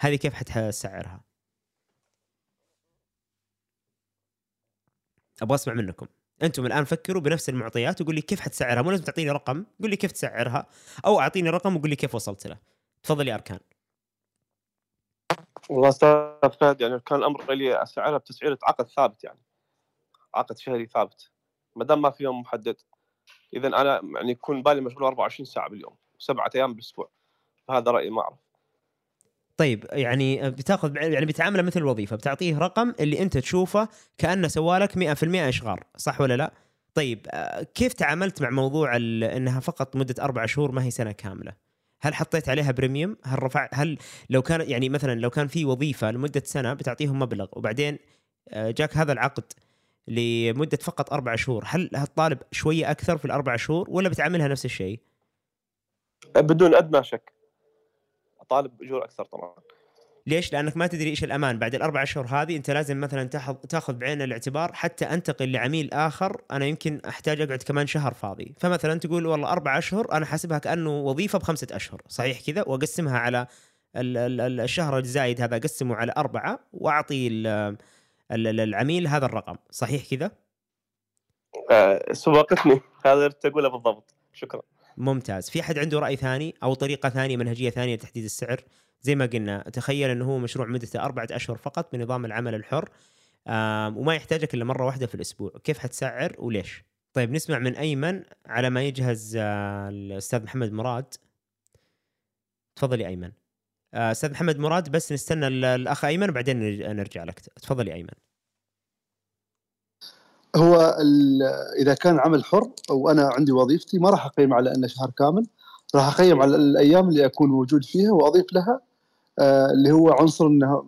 هذه كيف حتسعرها؟ أبغى أسمع منكم. أنتم الآن فكروا بنفس المعطيات وقول لي كيف حتسعرها؟ مو لازم تعطيني رقم قول لي كيف تسعرها؟ أو أعطيني رقم وقول لي كيف وصلت له. تفضل يا أركان. والله أستاذ فهد يعني كان الأمر لي أسعرها بتسعيرة عقد ثابت يعني. عقد شهري ثابت ما دام ما في يوم محدد إذا أنا يعني يكون بالي مشغول 24 ساعة باليوم سبعة أيام بالأسبوع فهذا رأيي ما أعرف طيب يعني بتأخذ يعني بتعامله مثل الوظيفة بتعطيه رقم اللي أنت تشوفه كأنه سوالك 100% إشغال صح ولا لا؟ طيب آه، كيف تعاملت مع موضوع إنها فقط مدة أربع شهور ما هي سنة كاملة؟ هل حطيت عليها بريميوم؟ هل رفع هل لو كان يعني مثلا لو كان في وظيفة لمدة سنة بتعطيهم مبلغ وبعدين آه، جاك هذا العقد لمدة فقط أربع شهور، هل هتطالب شوية أكثر في الأربع شهور ولا بتعاملها نفس الشيء؟ بدون أدنى شك. اطالب اجور أكثر طبعا. ليش؟ لأنك ما تدري إيش الأمان. بعد الأربع اشهر هذه أنت لازم مثلا تاخذ بعين الاعتبار حتى أنتقل لعميل آخر. أنا يمكن أحتاج أقعد كمان شهر فاضي، فمثلا تقول والله أربع أشهر أنا حاسبها كأنه وظيفة بخمسة أشهر، صحيح كذا؟ وأقسمها على ال- ال- ال- الشهر الزايد هذا أقسمه على أربعة وأعطي العميل هذا الرقم، صحيح كذا؟ آه، سبقتني هذا تقوله بالضبط. شكرا. ممتاز. في حد عنده رأي ثاني أو طريقة ثانية منهجية ثانية لتحديد السعر؟ زي ما قلنا تخيل إنه هو مشروع مدته أربعة أشهر فقط بنظام العمل الحر وما يحتاجك إلا مرة واحدة في الأسبوع. كيف حتسعر وليش؟ طيب نسمع من أيمن على ما يجهز آه، الأستاذ محمد مراد. تفضل يا أيمن. أستاذ محمد مراد بس نستنى ال- الأخ أيمن وبعدين نرج- نرجع لك. تفضل يا أيمن. هو إذا كان عمل حر وأنا عندي وظيفتي ما راح أقيم على أنه شهر كامل. راح أقيم على الأيام اللي أكون موجود فيها وأضيف لها آه، اللي هو عنصر إنه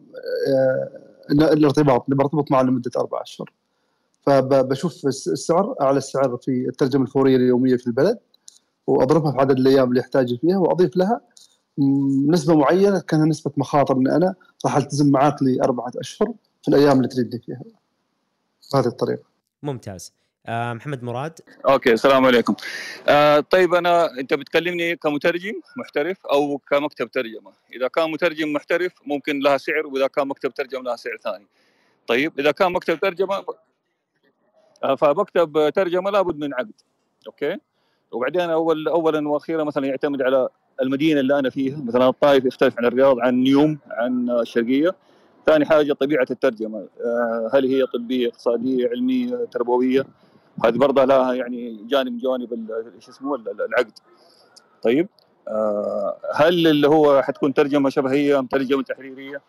آه، الارتباط برتبط معه لمدة أربع أشهر. فبشوف الس- السعر أعلى السعر في الترجمة الفورية اليومية في البلد وأضربها في عدد الأيام اللي يحتاج فيها وأضيف لها. نسبة معينة كانها نسبة مخاطر اني أنا راح التزم معاك لأربعة أشهر في الأيام اللي تريدني فيها. بهذه الطريقة. ممتاز. آه محمد مراد؟ okay السلام عليكم. آه طيب أنا أنت بتكلمني كمترجم محترف أو كمكتب ترجمة؟ إذا كان مترجم محترف ممكن لها سعر وإذا كان مكتب ترجمة لها سعر ثاني. طيب إذا كان مكتب ترجمة آه، فمكتب ترجمة لابد من عقد. okay؟ وبعدين أول اولا وأخيرا مثلا يعتمد على المدينة اللي أنا فيها مثلا الطائف يختلف عن الرياض عن نيوم عن الشرقية. ثاني حاجة طبيعة الترجمة. آه، هل هي طبية اقتصادية علمية تربوية؟ هذه برضه لها يعني جانب جوانب شو اسمه ال- ال- العقد. طيب آه، هل اللي هو حتكون ترجمة شبهية أم ترجمة تحريرية؟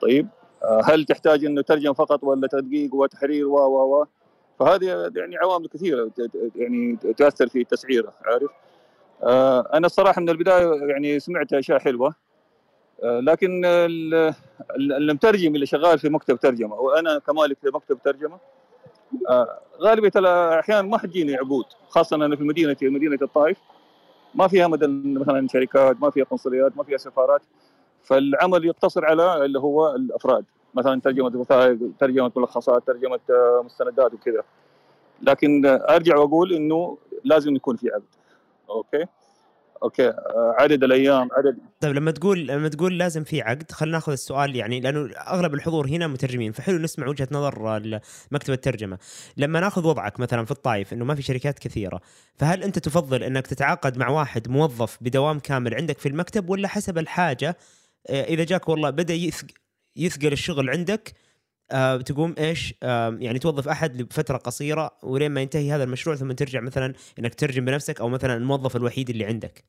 طيب آه، هل تحتاج إنه ترجمة فقط ولا تدقيق وتحرير و و و؟ فهذه يعني عوامل كثيرة يعني تأثر في التسعيره عارف؟ أنا الصراحه من البداية يعني سمعت أشياء حلوة. آه، لكن ال- ال- المترجم اللي شغال في مكتب ترجمة وأنا كمالك في مكتب ترجمة آه، غالبية الاحيان ما حتجيني عقود خاصة أنا في مدينتي مدينة الطائف. ما فيها مثلا شركات ما فيها قنصليات ما فيها سفارات. فالعمل يقتصر على اللي هو الأفراد مثلا ترجمة وثائق ترجمة ملخصات ترجمة آه، مستندات وكذا. لكن آه، أرجع وأقول إنه لازم يكون في عقد. okay. okay. آه، عدد الأيام عدد. طيب لما تقول لما تقول لازم في عقد خلينا ناخذ السؤال يعني لأنه أغلب الحضور هنا مترجمين فحلو نسمع وجهة نظر مكتب الترجمة. لما ناخذ وضعك مثلا في الطائف إنه ما في شركات كثيرة فهل أنت تفضل إنك تتعاقد مع واحد موظف بدوام كامل عندك في المكتب ولا حسب الحاجة آه، إذا جاك والله بدأ يثق يثقل الشغل عندك آه تقوم إيش؟ آه يعني توظف أحد لفترة قصيرة ولين ما ينتهي هذا المشروع ثم ترجع مثلا إنك تترجم بنفسك أو مثلا الموظف الوحيد اللي عندك.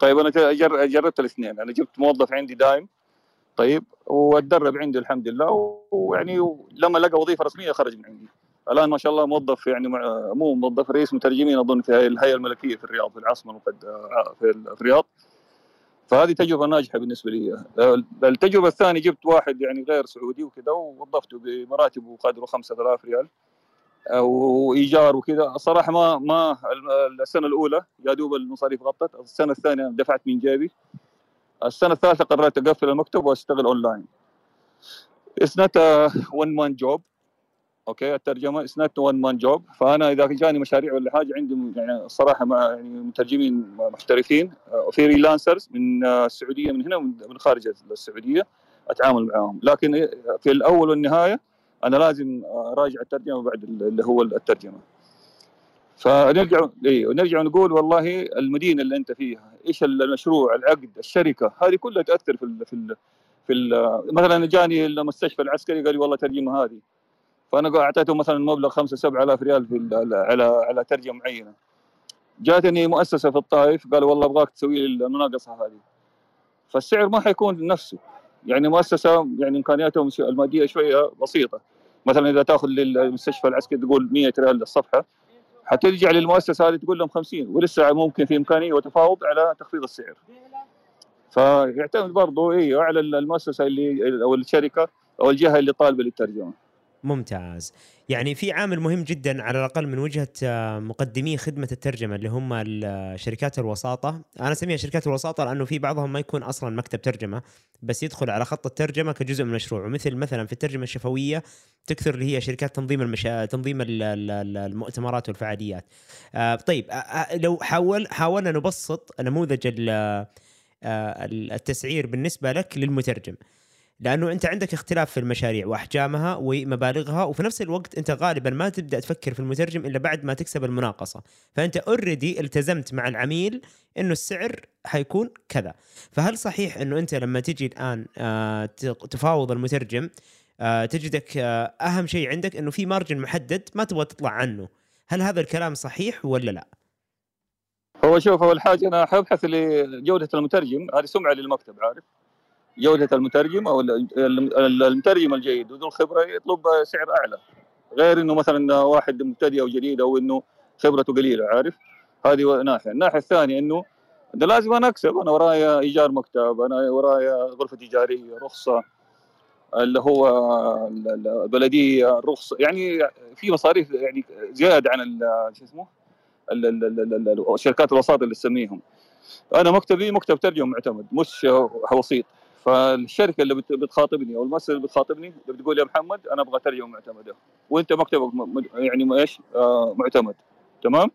طيب أنا جر- جربت الاثنين. أنا جبت موظف عندي دايم طيب واتدرب عندي الحمد لله ويعني لما لقى وظيفة رسمية خرج من عندي. الآن ما شاء الله موظف يعني مو موظف رئيس مترجمين أظن في الهيئه الملكية في الرياض في العاصمة المقد- في الرياض. فهذه تجربة ناجحة بالنسبة لي. التجربة الثانية جبت واحد يعني غير سعودي وكذا ووظفته بمراتب قدره 5000 ريال وإيجار وكذا. الصراحه ما ما السنة الأولى يا دوب المصاريف غطت السنة الثانية دفعت من جيبي. السنة الثالثة قررت أقفل المكتب وأشتغل online. it's not one man job okay الترجمة it's not one man job فأنا إذا جاني مشاريع ولا حاجة عندي يعني الصراحه مع يعني مترجمين محترفين freelancers من آه، السعودية من هنا ومن خارج السعودية أتعامل معاهم. لكن في الأول والنهاية أنا لازم أراجع الترجمة بعد اللي هو الترجمة. فنرجع أيوه نرجع نقول والله المدينة اللي أنت فيها إيش المشروع العقد الشركة هذه كلها تأثر في ال في ال في ال مثلا جاني المستشفى العسكري قال لي والله ترجمة هذه. فأنا أعطيته مثلا مبلغ 5 7000 ريال في على على ترجمة معينة. جاتني مؤسسة في الطائف قال والله أبغاك تسوي لي المناقصة هذه. فالسعر ما حيكون نفسه يعني مؤسسة يعني إمكانياتهم المادية شوية بسيطة. مثلا إذا تأخذ للمستشفى العسكري تقول 100 ريال للصفحة حترجع للمؤسسة هذه تقول لهم 50 ولسه ممكن في إمكانية وتفاوض على تخفيض السعر. فيعتمد برضه أيوه على المؤسسة اللي أو الشركة أو الجهة اللي طالبة للترجمة. ممتاز. يعني في عامل مهم جدا على الأقل من وجهة آه، مقدمي خدمة الترجمة اللي هم ال- شركات الوساطة. أنا أسميها شركات الوساطة لأنه في بعضهم ما يكون أصلا مكتب ترجمة بس يدخل على خط الترجمة كجزء من المشروع ومثل مثلا في الترجمة الشفوية تكثر اللي هي شركات تنظيم المشا... تنظيم ال- ال- ال- المؤتمرات والفعاليات. آه، طيب آه، آه، لو حاول حاولنا نبسط نموذج ال- آه، التسعير بالنسبة لك للمترجم. لأنه أنت عندك اختلاف في المشاريع وأحجامها ومبالغها وفي نفس الوقت أنت غالبا ما تبدأ تفكر في المترجم إلا بعد ما تكسب المناقصة. فأنت اوريدي التزمت مع العميل إنه السعر حيكون كذا. فهل صحيح إنه أنت لما تجي الآن آه، تفاوض المترجم آه، تجدك آه، أهم شيء عندك إنه في مارجن محدد ما تبغى تطلع عنه. هل هذا الكلام صحيح ولا لا؟ هو شوف أول حاجة أنا حبحث لجودة المترجم. هذه سمعة للمكتب عارف؟ جودة المترجم أو ال- ال- المترجم الجيد وذو الخبرة يطلب سعر أعلى. غير إنه مثلا واحد مبتدئ أو جديد أو إنه خبرته قليلة عارف؟ هذه ناحية. الناحية الثانية إنه ده لازم أنا أكسب. أنا ورايا إيجار مكتب أنا ورايا غرفة تجارية رخصة اللي هو ال- ال- البلدية الرخصه يعني في مصاريف يعني زيادة عن شو اسمه؟ شركات الوساطة اللي تسميهم. أنا مكتبي مكتب ترجمة معتمد مش وسيط. فالشركة اللي بت- بتخاطبني أو المؤسسة اللي بتخاطبني اللي بتقول يا محمد أنا أبغى ترجمه معتمده وأنت مكتبك يعني إيش؟ آه معتمد. تمام؟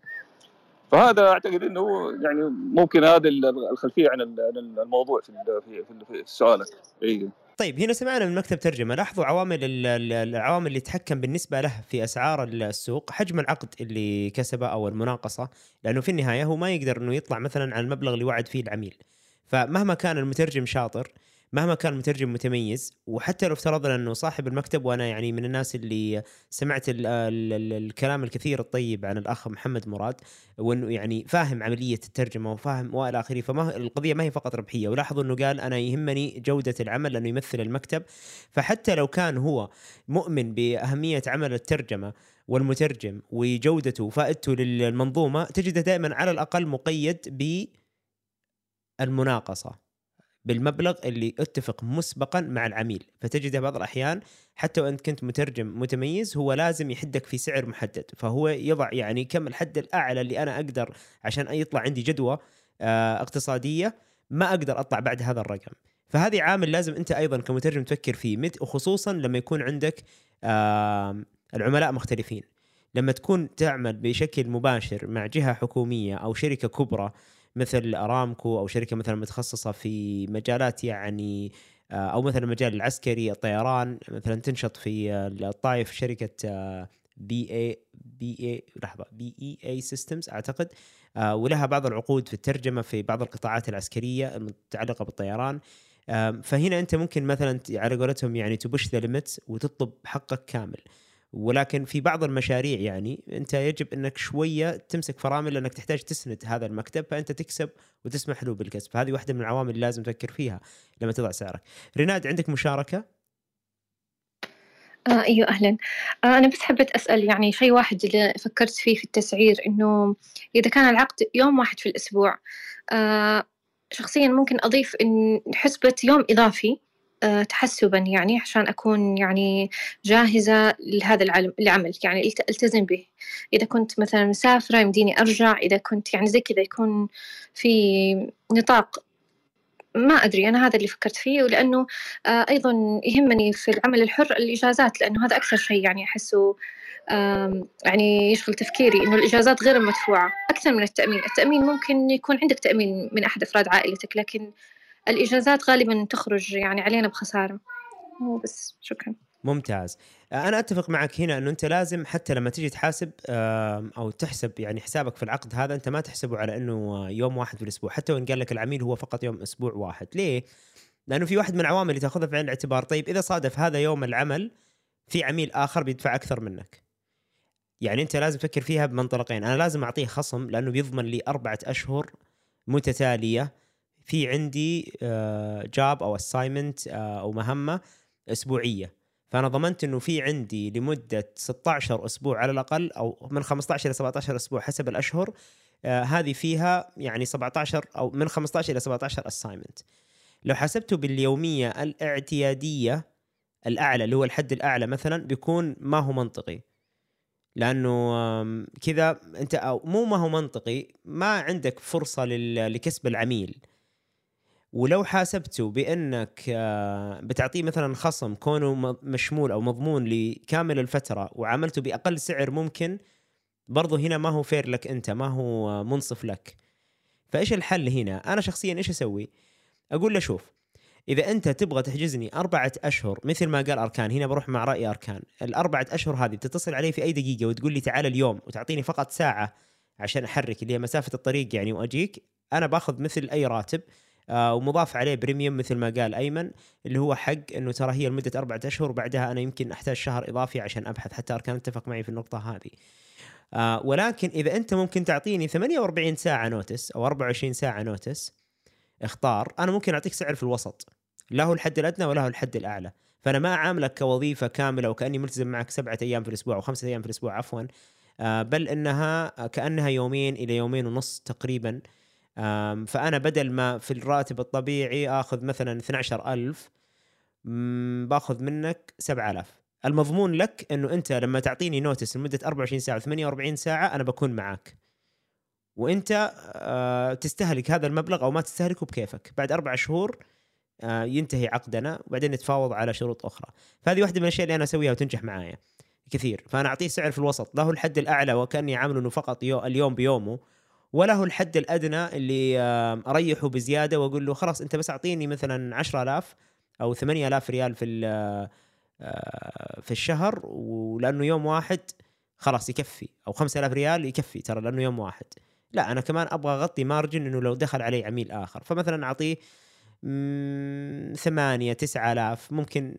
فهذا أعتقد إنه يعني ممكن هذه ال- الخلفية عن ال- عن الموضوع في في سؤالك اي طيب هنا سمعنا من مكتب ترجمة. لاحظوا عوامل ال- ال- العوامل اللي تحكم بالنسبة له في أسعار السوق. حجم العقد اللي كسبه أو المناقصة لأنه في النهاية هو ما يقدر إنه يطلع مثلا عن المبلغ اللي وعد فيه العميل. فمهما كان المترجم شاطر مهما كان المترجم متميز وحتى لو افترضنا إنه صاحب المكتب وأنا يعني من الناس اللي سمعت ال ال ال الكلام الكثير الطيب عن الأخ محمد مراد وإنه يعني فاهم عملية الترجمة وفاهم وإلى آخره فما القضية ما هي فقط ربحية. ولاحظوا إنه قال أنا يهمني جودة العمل لأنه يمثل المكتب. فحتى لو كان هو مؤمن بأهمية عمل الترجمة والمترجم وجودته وفائدته للمنظومة تجده دائما على الأقل مقيد بالمناقصة. بالمبلغ اللي اتفق مسبقا مع العميل. فتجده بعض الأحيان حتى وإن كنت مترجم متميز هو لازم يحدك في سعر محدد. فهو يضع يعني كم الحد الأعلى اللي أنا أقدر عشان يطلع عندي جدوى آه، اقتصادية ما أقدر أطلع بعد هذا الرقم. فهذه عامل لازم أنت أيضا كمترجم تفكر فيه مت- وخصوصا لما يكون عندك العملاء مختلفين. لما تكون تعمل بشكل مباشر مع جهة حكومية أو شركة كبرى مثل أرامكو أو شركة مثلا متخصصة في مجالات يعني آه، أو مثلا المجال العسكري الطيران مثلا تنشط في آه، الطائف شركة BAE BAE لحظة BAE Systems أعتقد آه، ولها بعض العقود في الترجمة في بعض القطاعات العسكرية المتعلقة بالطيران. فهنا أنت ممكن مثلا على قولتهم يعني ت push the limits وتطلب حقك كامل. ولكن في بعض المشاريع يعني انت يجب انك شوية تمسك فرامل لانك تحتاج تسند هذا المكتب فانت تكسب وتسمح له بالكسب. فهذه واحدة من العوامل اللي لازم تفكر فيها لما تضع سعرك. ريناد عندك مشاركة؟ آه أيوة أهلا. آه أنا بس حبيت أسأل يعني شيء واحد اللي فكرت فيه في التسعير إنه إذا كان العقد يوم واحد في الأسبوع آه شخصيا ممكن أضيف إن حسبة يوم إضافي آه تحسبا يعني عشان أكون يعني جاهزة لهذا العمل يعني ألتزم به. إذا كنت مثلا مسافرة يمديني أرجع إذا كنت يعني زي كذا يكون في نطاق ما أدري أنا هذا اللي فكرت فيه ولأنه آه، أيضا يهمني في العمل الحر الإجازات لأنه هذا أكثر شيء يعني أحسه يعني يشغل تفكيري إنه الإجازات غير المدفوعة أكثر من التأمين. التأمين ممكن يكون عندك تأمين من أحد أفراد عائلتك لكن الإجازات غالبا تخرج يعني علينا بخسارة. بس شكرا. ممتاز. أنا أتفق معك هنا إنه أنت لازم حتى لما تيجي تحاسب أو تحسب يعني حسابك في العقد هذا أنت ما تحسبه على إنه يوم واحد في الأسبوع. حتى وإن قال لك العميل هو فقط يوم أسبوع واحد. ليه؟ لأنه في واحد من العوامل اللي تأخذها في عين الاعتبار. طيب إذا صادف هذا يوم العمل في عميل آخر بيدفع أكثر منك. يعني أنت لازم تفكر فيها بمنطلقين. أنا لازم أعطيه خصم لأنه بيضمن لي أربعة أشهر متتالية. في عندي job أو assignment أو مهمة أسبوعية. فأنا ضمنت إنه في عندي لمدة 16 أسبوع على الأقل أو من 15 إلى 17 أسبوع حسب الأشهر آه، هذه فيها يعني 17 أو من 15 إلى 17 assignment لو حسبته باليومية الاعتيادية الأعلى اللي هو الحد الأعلى مثلا بيكون ما هو منطقي. لأنه كذا أنت أو مو ما هو منطقي ما عندك فرصة لكسب العميل. ولو حاسبته بأنك آه، بتعطيه مثلا خصم كونه مشمول أو مضمون لكامل الفترة وعملته بأقل سعر ممكن برضو هنا ما هو فير لك أنت ما هو آه، منصف لك. فإيش الحل هنا؟ أنا شخصيا إيش أسوي؟ أقول له شوف إذا أنت تبغى تحجزني أربعة أشهر مثل ما قال أركان هنا بروح مع رأي أركان الأربعة أشهر هذه بتتصل علي في أي دقيقة وتقول لي تعال اليوم وتعطيني فقط ساعة عشان أحرك اللي هي مسافة الطريق يعني وأجيك أنا باخذ مثل أي راتب. آه ومضاف عليه premium مثل ما قال أيمن اللي هو حق إنه ترى هي لمدة أربعة أشهر وبعدها أنا يمكن أحتاج شهر إضافي عشان أبحث حتى أركان اتفق معي في النقطة هذه. آه ولكن إذا أنت ممكن تعطيني 48 ساعة notice أو 24 ساعة notice اختار. أنا ممكن أعطيك سعر في الوسط. لا هو الحد الأدنى ولا هو الحد الأعلى. فأنا ما أعاملك كوظيفة كاملة وكأني ملتزم معك سبعة أيام في الأسبوع أو خمسة أيام في الأسبوع عفوا. آه بل إنها كأنها يومين إلى يومين ونص تقريبا. فأنا بدل ما في الراتب الطبيعي آخذ مثلا 12000 مم، باخذ منك 7000 المضمون لك إنه أنت لما تعطيني نوتس لمدة 24 ساعة 48 ساعة أنا بكون معاك. وأنت آه، تستهلك هذا المبلغ أو ما تستهلكه بكيفك. بعد أربع شهور آه، ينتهي عقدنا وبعدين نتفاوض على شروط أخرى. فهذه واحدة من الأشياء اللي أنا أسويها وتنجح معايا كثير. فأنا أعطيه سعر في الوسط. لا هو الحد الأعلى وكأني عامله إنه فقط يو اليوم بيومه. ولا هو الحد الأدنى اللي أريحه بزيادة وأقول له خلاص أنت بس أعطيني مثلا 10000 أو 8000 ريال في آه، في الشهر ولأنه يوم واحد خلاص يكفي. أو 5000 ريال يكفي ترى لأنه يوم واحد. لا أنا كمان أبغى أغطي مارجن إنه لو دخل علي عميل آخر. فمثلا أعطيه ثمانية تسعة آلاف. ممكن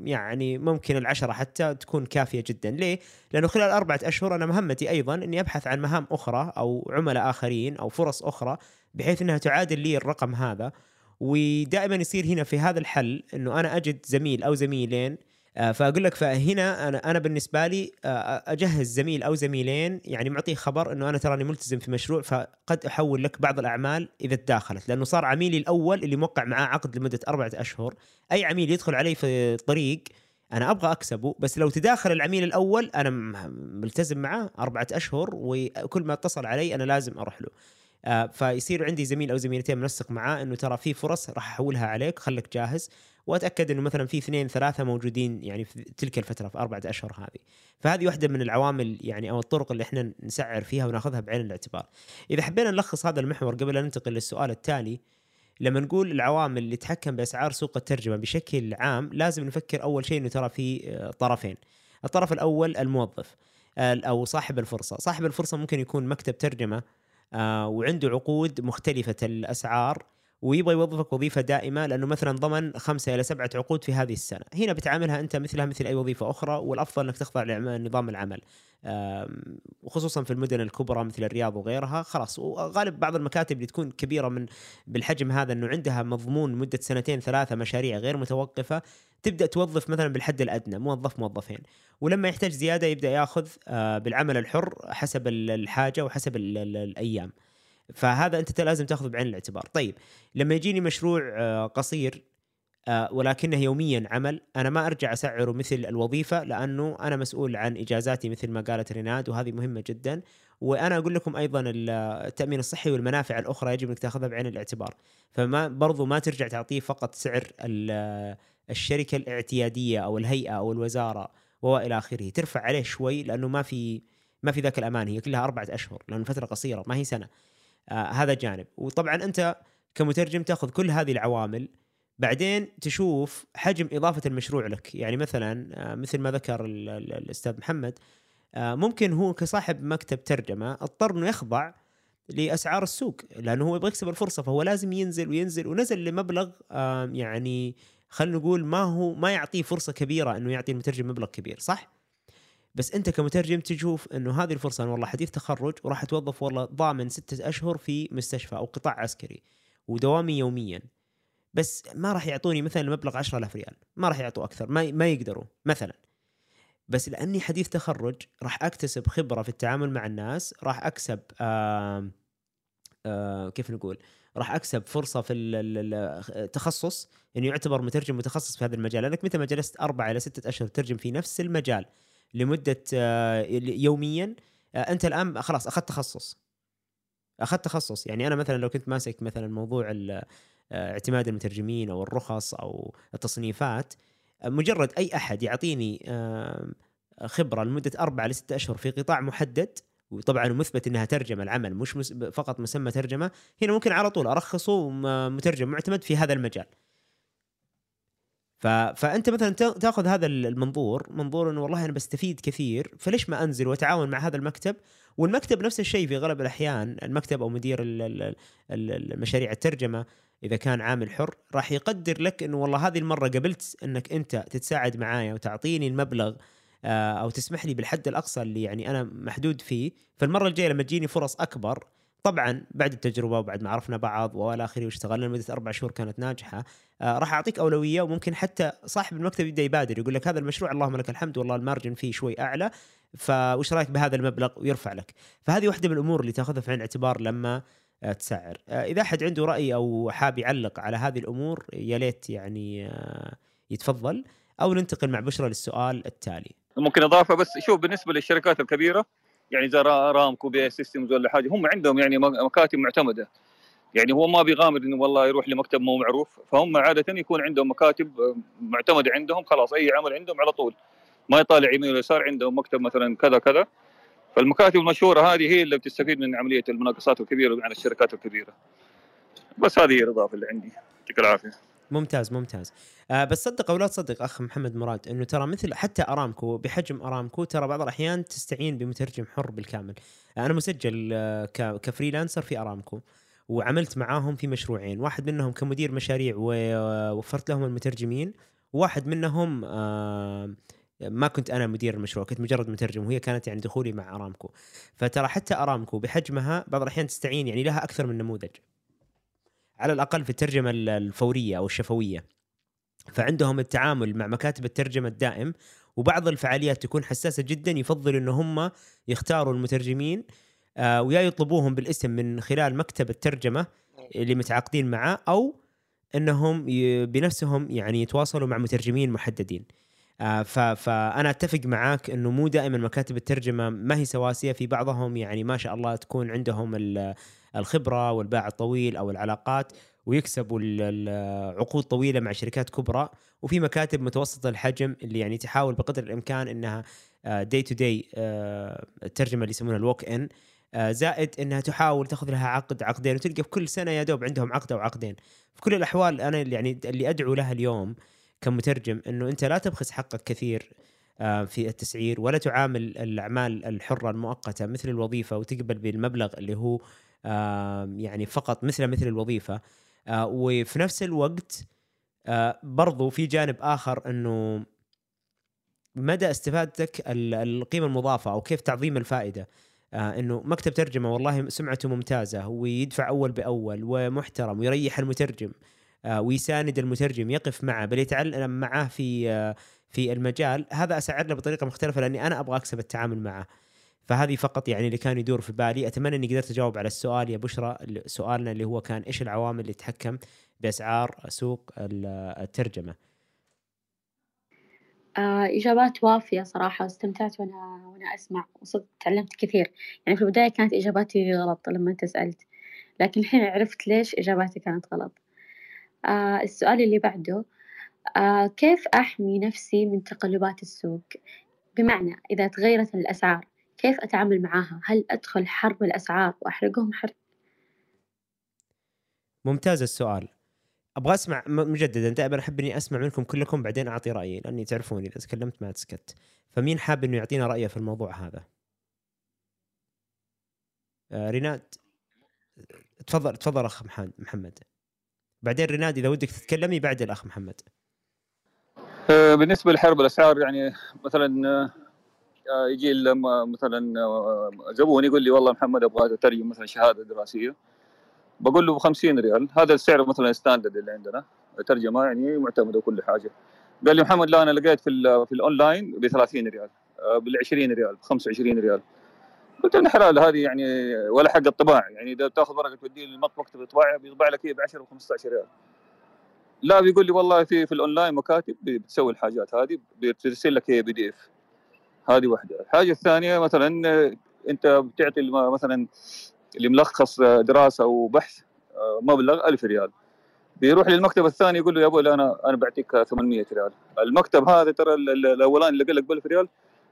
يعني ممكن العشرة حتى تكون كافية جدا. ليه؟ لأنه خلال أربعة أشهر أنا مهمتي أيضا أني أبحث عن مهام أخرى أو عملاء آخرين أو فرص أخرى بحيث أنها تعادل لي الرقم هذا. ودائما يصير هنا في هذا الحل أنه أنا أجد زميل أو زميلين فأقول لك فهنا أنا أنا بالنسبة لي آه، أجهز زميل أو زميلين يعني معطيه خبر إنه أنا تراني ملتزم في مشروع فقد أحول لك بعض الأعمال إذا تداخلت. لأنه صار عميلي الأول اللي موقع معاه عقد لمدة أربعة أشهر. أي عميل يدخل علي في طريق أنا أبغى أكسبه بس لو تداخل العميل الأول أنا ملتزم معاه أربعة أشهر وكل ما اتصل علي أنا لازم أروح له. آه، فيصير عندي زميل أو زميلتين منسق معاه إنه ترى في فرص راح أحولها عليك خليك جاهز. وأتأكد إنه مثلا في اثنين ثلاثة موجودين يعني في تلك الفترة في أربعة أشهر هذه. فهذه واحدة من العوامل يعني أو الطرق اللي إحنا نسعر فيها ونأخذها بعين الاعتبار. إذا حبينا نلخص هذا المحور قبل ان ننتقل للسؤال التالي لما نقول العوامل اللي تحكم بأسعار سوق الترجمة بشكل عام لازم نفكر أول شيء إنه ترى في آه، طرفين. الطرف الأول الموظف أو صاحب الفرصة. صاحب الفرصة ممكن يكون مكتب ترجمة آه، وعنده عقود مختلفة الأسعار ويبغى يوظفك وظيفة دائمة لأنه مثلا ضمن خمسة إلى سبعة عقود في هذه السنة، هنا بتعاملها أنت مثلها مثل أي وظيفة أخرى والأفضل إنك تخضع لنظام العمل. وخصوصا في المدن الكبرى مثل الرياض وغيرها خلاص وغالب بعض المكاتب اللي تكون كبيرة من بالحجم هذا إنه عندها مضمون مدة سنتين ثلاثة مشاريع غير متوقفة تبدأ توظف مثلا بالحد الأدنى موظف موظفين ولما يحتاج زيادة يبدأ يأخذ آه، بالعمل الحر حسب ال- الحاجة وحسب ال- ال- الأيام. فهذا أنت لازم تاخذه بعين الاعتبار. طيب لما يجيني مشروع آه، قصير آه، ولكنه يوميا عمل أنا ما أرجع أسعره مثل الوظيفة لأنه أنا مسؤول عن إجازاتي مثل ما قالت ريناد وهذه مهمة جدا. وأنا أقول لكم أيضا ال- التأمين الصحي والمنافع الأخرى يجب أنك تاخذها بعين الاعتبار. فما برضو ما ترجع تعطيه فقط سعر ال- الشركة الاعتيادية أو الهيئة أو الوزارة وإلى آخره. ترفع عليه شوي لأنه ما في ما في ذاك الأمان هي كلها أربعة أشهر لأنه فترة قصيرة ما هي سنة. آه هذا جانب وطبعا أنت كمترجم تأخذ كل هذه العوامل بعدين تشوف حجم إضافة المشروع لك يعني مثلا آه، مثل ما ذكر ال- ال- الأستاذ محمد آه، ممكن هو كصاحب مكتب ترجمة اضطر إنه يخضع لأسعار السوق لأنه هو يبغى يكسب الفرصة فهو لازم ينزل وينزل ونزل لمبلغ يعني خلينا نقول ما هو ما يعطيه فرصة كبيرة إنه يعطي المترجم مبلغ كبير صح؟ بس انت كمترجم تشوف انه هذه الفرصة أنا والله حديث تخرج وراح اتوظف والله ضامن ستة أشهر في مستشفى أو قطاع عسكري ودوامي يوميا. بس ما راح يعطوني مثلا مبلغ 10000 ريال ما راح يعطوا أكثر ما ما يقدروا مثلا. بس لأني حديث تخرج راح أكتسب خبرة في التعامل مع الناس راح أكسب آه آه كيف نقول؟ راح أكسب فرصة في ال- ال- ال- التخصص إنه يعتبر مترجم متخصص في هذا المجال لأنك متى ما جلست أربع إلى ستة أشهر ترجم في نفس المجال. لمدة آه يوميا. آه أنت الآن خلاص أخذت تخصص. أخذت تخصص. يعني أنا مثلا لو كنت ماسك مثلا موضوع آه، اعتماد المترجمين أو الرخص أو التصنيفات مجرد أي أحد يعطيني خبرة لمدة أربع لستة أشهر في قطاع محدد وطبعا مثبت إنها ترجمة العمل مش فقط مسمى ترجمة هنا ممكن على طول أرخصه مترجم معتمد في هذا المجال. ف... فأنت مثلا تأ- تأخذ هذا المنظور منظور إنه والله أنا بستفيد كثير فليش ما أنزل وأتعاون مع هذا المكتب؟ والمكتب نفس الشيء في غالب الأحيان المكتب أو مدير ال- ال- ال- المشاريع الترجمة إذا كان عامل حر راح يقدر لك إنه والله هذه المرة قبلت إنك أنت تتساعد معايا وتعطيني المبلغ آه، أو تسمح لي بالحد الأقصى اللي يعني أنا محدود فيه فالمرة الجاية لما تجيني فرص أكبر طبعا بعد التجربة وبعد ما عرفنا بعض وآلى آخره واشتغلنا لمدة أربع شهور كانت ناجحة آه، راح أعطيك أولوية وممكن حتى صاحب المكتب يبدأ يبادر يقول لك هذا المشروع اللهم لك الحمد والله المارجن فيه شوي أعلى فوش رأيك بهذا المبلغ ويرفع لك؟ فهذه واحدة من الأمور اللي تأخذها في عين الاعتبار لما آه، تسعر. آه، إذا أحد عنده رأي أو حاب يعلق على هذه الأمور يا ليت يعني آه، يتفضل أو ننتقل مع بشرى للسؤال التالي. ممكن إضافة بس شوف بالنسبة للشركات الكبيرة يعني زي را- ارامكو BAE Systems ولا حاجة هم عندهم يعني مكاتب معتمدة. يعني هو ما بيغامر إنه والله يروح لمكتب مو معروف فهم عادة يكون عندهم مكاتب آه، معتمدة عندهم خلاص أي عمل عندهم على طول. ما يطالع يمين ويسار عندهم مكتب مثلا كذا كذا. فالمكاتب المشهورة هذه هي اللي بتستفيد من عملية المناقصات الكبيرة مع الشركات الكبيرة. بس هذه هي الإضافة اللي عندي. يعطيك العافية. ممتاز ممتاز. آه بس صدق أو لا تصدق أخ محمد مراد إنه ترى مثل حتى أرامكو بحجم أرامكو ترى بعض الأحيان تستعين بمترجم حر بالكامل. آه أنا مسجل آه كفريلانسر في أرامكو وعملت معاهم في مشروعين. واحد منهم كمدير مشاريع ووفرت لهم المترجمين. واحد منهم آه ما كنت أنا مدير المشروع كنت مجرد مترجم وهي كانت يعني دخولي مع أرامكو. فترى حتى أرامكو بحجمها بعض الأحيان تستعين يعني لها أكثر من نموذج. على الأقل في الترجمة ال- الفورية أو الشفوية. فعندهم التعامل مع مكاتب الترجمة الدائم وبعض الفعاليات تكون حساسة جدا يفضل إن هم يختاروا المترجمين آه ويا يطلبوهم بالاسم من خلال مكتب الترجمة اللي متعاقدين معاه أو إنهم بنفسهم يعني يتواصلوا مع مترجمين محددين. فأنا أتفق معاك إنه مو دائما مكاتب الترجمة ما هي سواسية. في بعضهم يعني ما شاء الله تكون عندهم ال- الخبرة والباع الطويل أو العلاقات ويكسبوا عقود طويلة مع شركات كبرى. وفي مكاتب متوسطة الحجم اللي يعني تحاول بقدر الإمكان إنها دي تو دي الترجمة اللي يسمونها الوك ان زائد إنها تحاول تاخذ لها عقد عقدين. وتلقى في كل سنة يا دوب عندهم عقد أو عقدين. في كل الأحوال أنا اللي يعني اللي أدعو لها اليوم كمترجم إنه أنت لا تبخس حقك كثير آه، في التسعير ولا تعامل الأعمال الحرة المؤقتة مثل الوظيفة وتقبل بالمبلغ اللي هو يعني فقط مثل مثل الوظيفة آه، وفي نفس الوقت آه، برضو في جانب آخر إنه مدى استفادتك ال- القيمة المضافة أو كيف تعظيم الفائدة إنه مكتب ترجمة والله سمعته ممتازة ويدفع أول بأول ومحترم ويريح المترجم ويساند المترجم يقف معه بل يتعلم معه في آه في المجال. هذا له بطريقة مختلفة لأني أنا أبغى أكسب التعامل معه. فهذه فقط يعني اللي كان يدور في بالي. أتمنى إني قدرت أجاوب على السؤال يا بشرى سؤالنا اللي هو كان إيش العوامل اللي تتحكم بأسعار سوق ال- الترجمة؟ آه إجابات وافية صراحة واستمتعت وأنا وأنا أسمع وصدق تعلمت كثير. يعني في البداية كانت إجاباتي غلط لما أنت سألت لكن الحين عرفت ليش إجاباتي كانت غلط. آه السؤال اللي بعده آه كيف أحمي نفسي من تقلبات السوق؟ بمعنى إذا تغيرت الأسعار كيف أتعامل معاها؟ هل أدخل حرب الأسعار وأحرقهم حرق ممتاز السؤال. أبغى أسمع مجددا دائما أحب إني أسمع منكم كلكم بعدين أعطي رأيي لأني تعرفوني إذا تكلمت ما تسكت فمين حاب إنه يعطينا رأيه في الموضوع هذا؟ آه ريناد تفضل تفضل أخ محمد. بعدين ريناد إذا ودك تتكلمي بعد الأخ محمد. آه، بالنسبة لحرب الأسعار يعني مثلا آه، آه، يجي لما مثلا آه، زبون يقول لي والله محمد أبغى اترجم مثلا شهادة دراسية. بقول له ب 50 ريال. هذا السعر مثلا standard اللي عندنا ترجمة يعني معتمدة وكل حاجة. قال لي محمد لا أنا لقيت في في الأونلاين ب 30 ريال بال 20 ريال ب 25 ريال. قلت له حلال هذه يعني ولا حق الطباعة. يعني إذا تاخذ ورقة توديه للمكتب الطباعه بيطبع لك هي ب 10 و 15 ريال. لا بيقول لي والله في في الأونلاين مكاتب بتسوي الحاجات هذه بترسل لك هي PDF هذه واحدة. الحاجة الثانية مثلا أنت بتعطي مثلا اللي ملخص دراسة أو بحث آه، مبلغ 1000 ريال. بيروح للمكتب الثاني يقول له يا أبوي أنا أنا بعطيك 800 ريال. المكتب هذا ترى ال- ال- الأولاني اللي قال لك ب 1000 ريال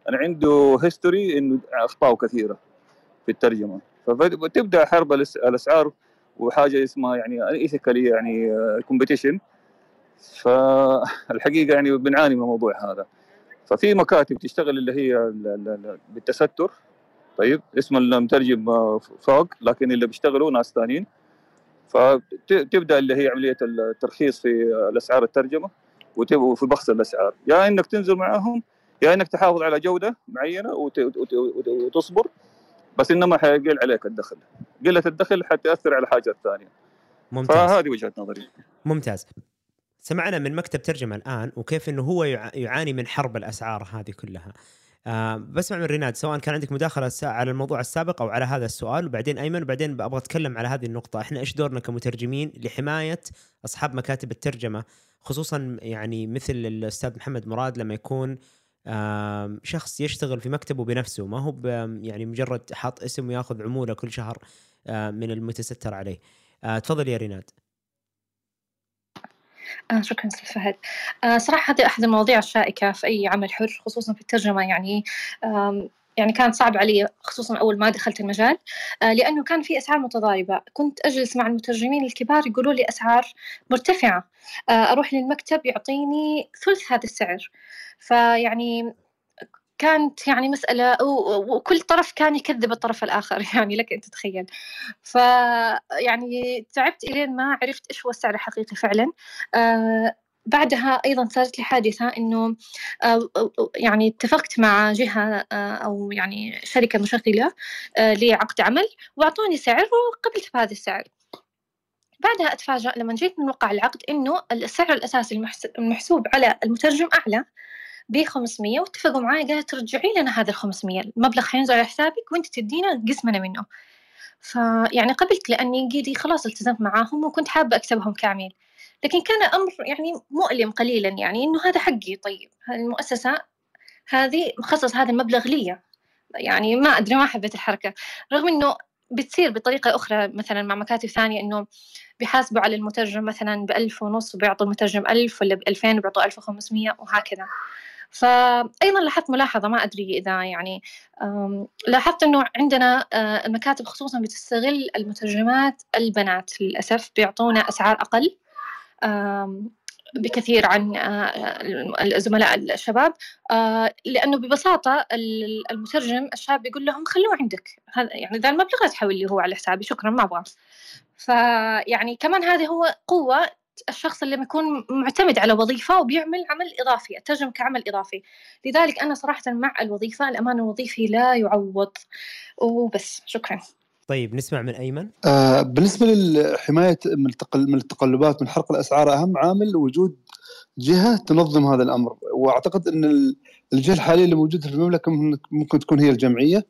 أنا عنده history إنه أخطاء كثيرة في الترجمة. فتبدا حرب الأسعار وحاجة اسمها يعني ethically يعني competition فالحقيقة يعني بنعاني من الموضوع هذا. ففي مكاتب تشتغل اللي هي ال- ال- ال- بالتستر. طيب اسم المترجم فوق لكن اللي بيشتغلوا ناس ثانيين. فتبدا اللي هي عملية الترخيص في الأسعار الترجمة وفي بخس الأسعار. يا إنك تنزل معاهم يا إنك تحافظ على جودة معينة وت- وت- وت- وتصبر بس إنما حيقل عليك الدخل. قلة الدخل حتاثر على حاجات ثانية. ممتاز. فهذه وجهة نظري. ممتاز. سمعنا من مكتب ترجمة الآن وكيف أنه هو يع- يعاني من حرب الأسعار هذه كلها. آه بسمع من ريناد سواء كان عندك مداخلة سا- على الموضوع السابق أو على هذا السؤال وبعدين أيمن وبعدين أبغى أتكلم على هذه النقطة. إحنا إيش دورنا كمترجمين لحماية أصحاب مكاتب الترجمة خصوصا يعني مثل الأستاذ محمد مراد لما يكون شخص يشتغل في مكتبه بنفسه. ما هو يعني مجرد حاط اسم وياخذ عمولة كل شهر آه، من المتستر عليه. آه، تفضل يا ريناد. آه شكرا أستاذ فهد. صراحة هذه أحد المواضيع الشائكة في أي عمل حر خصوصا في الترجمة. يعني يعني كانت صعب علي خصوصا أول ما دخلت المجال لأنه كان في أسعار متضاربة كنت أجلس مع المترجمين الكبار يقولوا لي أسعار مرتفعة. أروح للمكتب يعطيني ثلث هذا السعر. فيعني كانت يعني مسألة وكل طرف كان يكذب الطرف الآخر يعني لك أن تتخيل. ف يعني تعبت إلين ما عرفت إيش هو السعر الحقيقي فعلا. آه بعدها أيضا صارت لي حادثة إنه آه يعني اتفقت مع جهة آه أو يعني شركة مشغلة لعقد عمل وأعطوني سعر وقبلت بهذا السعر. بعدها أتفاجأ لما جيت نوقع العقد إنه السعر الأساسي المحس- المحسوب على المترجم أعلى. ب 500 واتفقوا معي قالت ترجعي لنا هذا ال 500 المبلغ حينزل على حسابك وانت تدينا قسمنا منه. فيعني قبلت لأني قيدي خلاص التزمت معاهم وكنت حابة أكسبهم كامل لكن كان أمر يعني مؤلم قليلا يعني إنه هذا حقي طيب المؤسسة هذه مخصص هذا المبلغ لي. يعني ما أدري ما حبيت الحركة. رغم إنه بتصير بطريقة أخرى مثلا مع مكاتب ثانية إنه بيحاسبوا على المترجم مثلا بألف ونص وبيعطوا المترجم ألف ولا بألفين وبيعطوا ألف وخمسمية وهكذا. فأيضا لاحظت ملاحظة ما أدري إذا يعني لاحظت إنه عندنا آه، المكاتب خصوصا بتستغل المترجمات البنات للأسف بيعطونا أسعار أقل بكثير عن آه، الزملاء الشباب آه، لأنه ببساطة ال- المترجم الشاب يقول لهم خلوه عندك هذا يعني ذا المبلغ لا تحول لي هو على حسابي شكرا ما أبغاه فيعني كمان هذه هو قوة الشخص اللي يكون معتمد على وظيفة وبيعمل عمل إضافي الترجمة كعمل إضافي. لذلك أنا صراحة مع الوظيفة الأمان الوظيفي لا يعوض. وبس شكرا. طيب نسمع من أيمن. آه، بالنسبة لحمايه من التقل- من التقلبات من حرق الأسعار أهم عامل وجود جهة تنظم هذا الأمر. وأعتقد إن ال- الجهة الحالية اللي موجودة في المملكة ممكن- ممكن تكون هي الجمعية.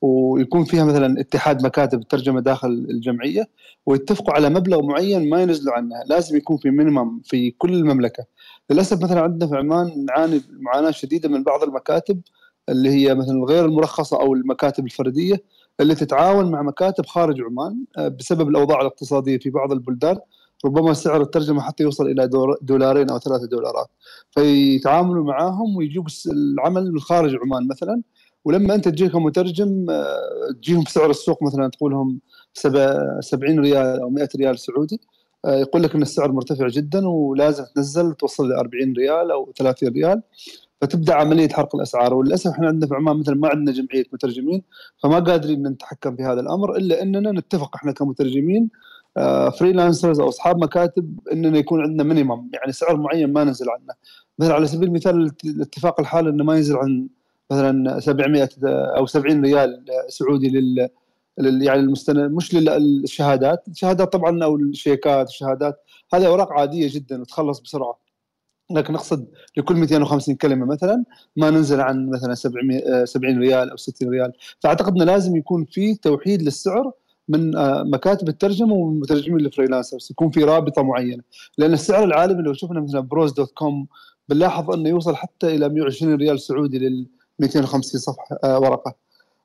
ويكون فيها مثلا اتحاد مكاتب الترجمه داخل الجمعية ويتفقوا على مبلغ معين ما ينزلوا عنه لازم يكون في مينيمم في كل المملكة. للأسف مثلا عندنا في عمان نعاني معاناة شديدة من بعض المكاتب اللي هي مثلا غير المرخصة أو المكاتب الفردية اللي تتعاون مع مكاتب خارج عمان آه، بسبب الأوضاع الاقتصادية في بعض البلدان. ربما سعر الترجمة حتى يوصل إلى دولارين أو ثلاثة دولارات. فيتعاملوا معاهم ويجيبوا العمل من خارج عمان مثلا. ولما أنت تجيك مترجم آه، تجيهم بسعر السوق مثلا تقول لهم سبع- 70 ريال أو 100 ريال سعودي آه، يقول لك إن السعر مرتفع جدا ولازم تنزل توصل ل 40 ريال أو 30 ريال فتبدأ عملية حرق الأسعار. وللأسف إحنا عندنا في عمان مثلا ما عندنا جمعية مترجمين فما قادرين نتحكم في هذا الأمر إلا إننا نتفق إحنا كمترجمين freelancers أو أصحاب مكاتب إننا يكون عندنا minimum يعني سعر معين ما ننزل عنه. مثلا على سبيل المثال الات- الاتفاق الحالي إنه ما ينزل عن مثلا 700 أو 70 ريال سعودي لل يعني المستند مش للشهادات. الشهادات طبعا أو الشيكات الشهادات. هذه أوراق عادية جدا وتخلص بسرعة. لكن نقصد لكل 250 كلمة مثلا ما ننزل عن مثلا 700 آه، 70 ريال أو 60 ريال. فأعتقد إنه لازم يكون في توحيد للسعر من آه، مكاتب الترجمة والمترجمين ال freelancers. يكون في رابطة معينة. لأن السعر العالمي لو شفنا مثلا ProZ dot com بنلاحظ إنه يوصل حتى إلى 120 ريال سعودي لل 250 صفحة آه، ورقة.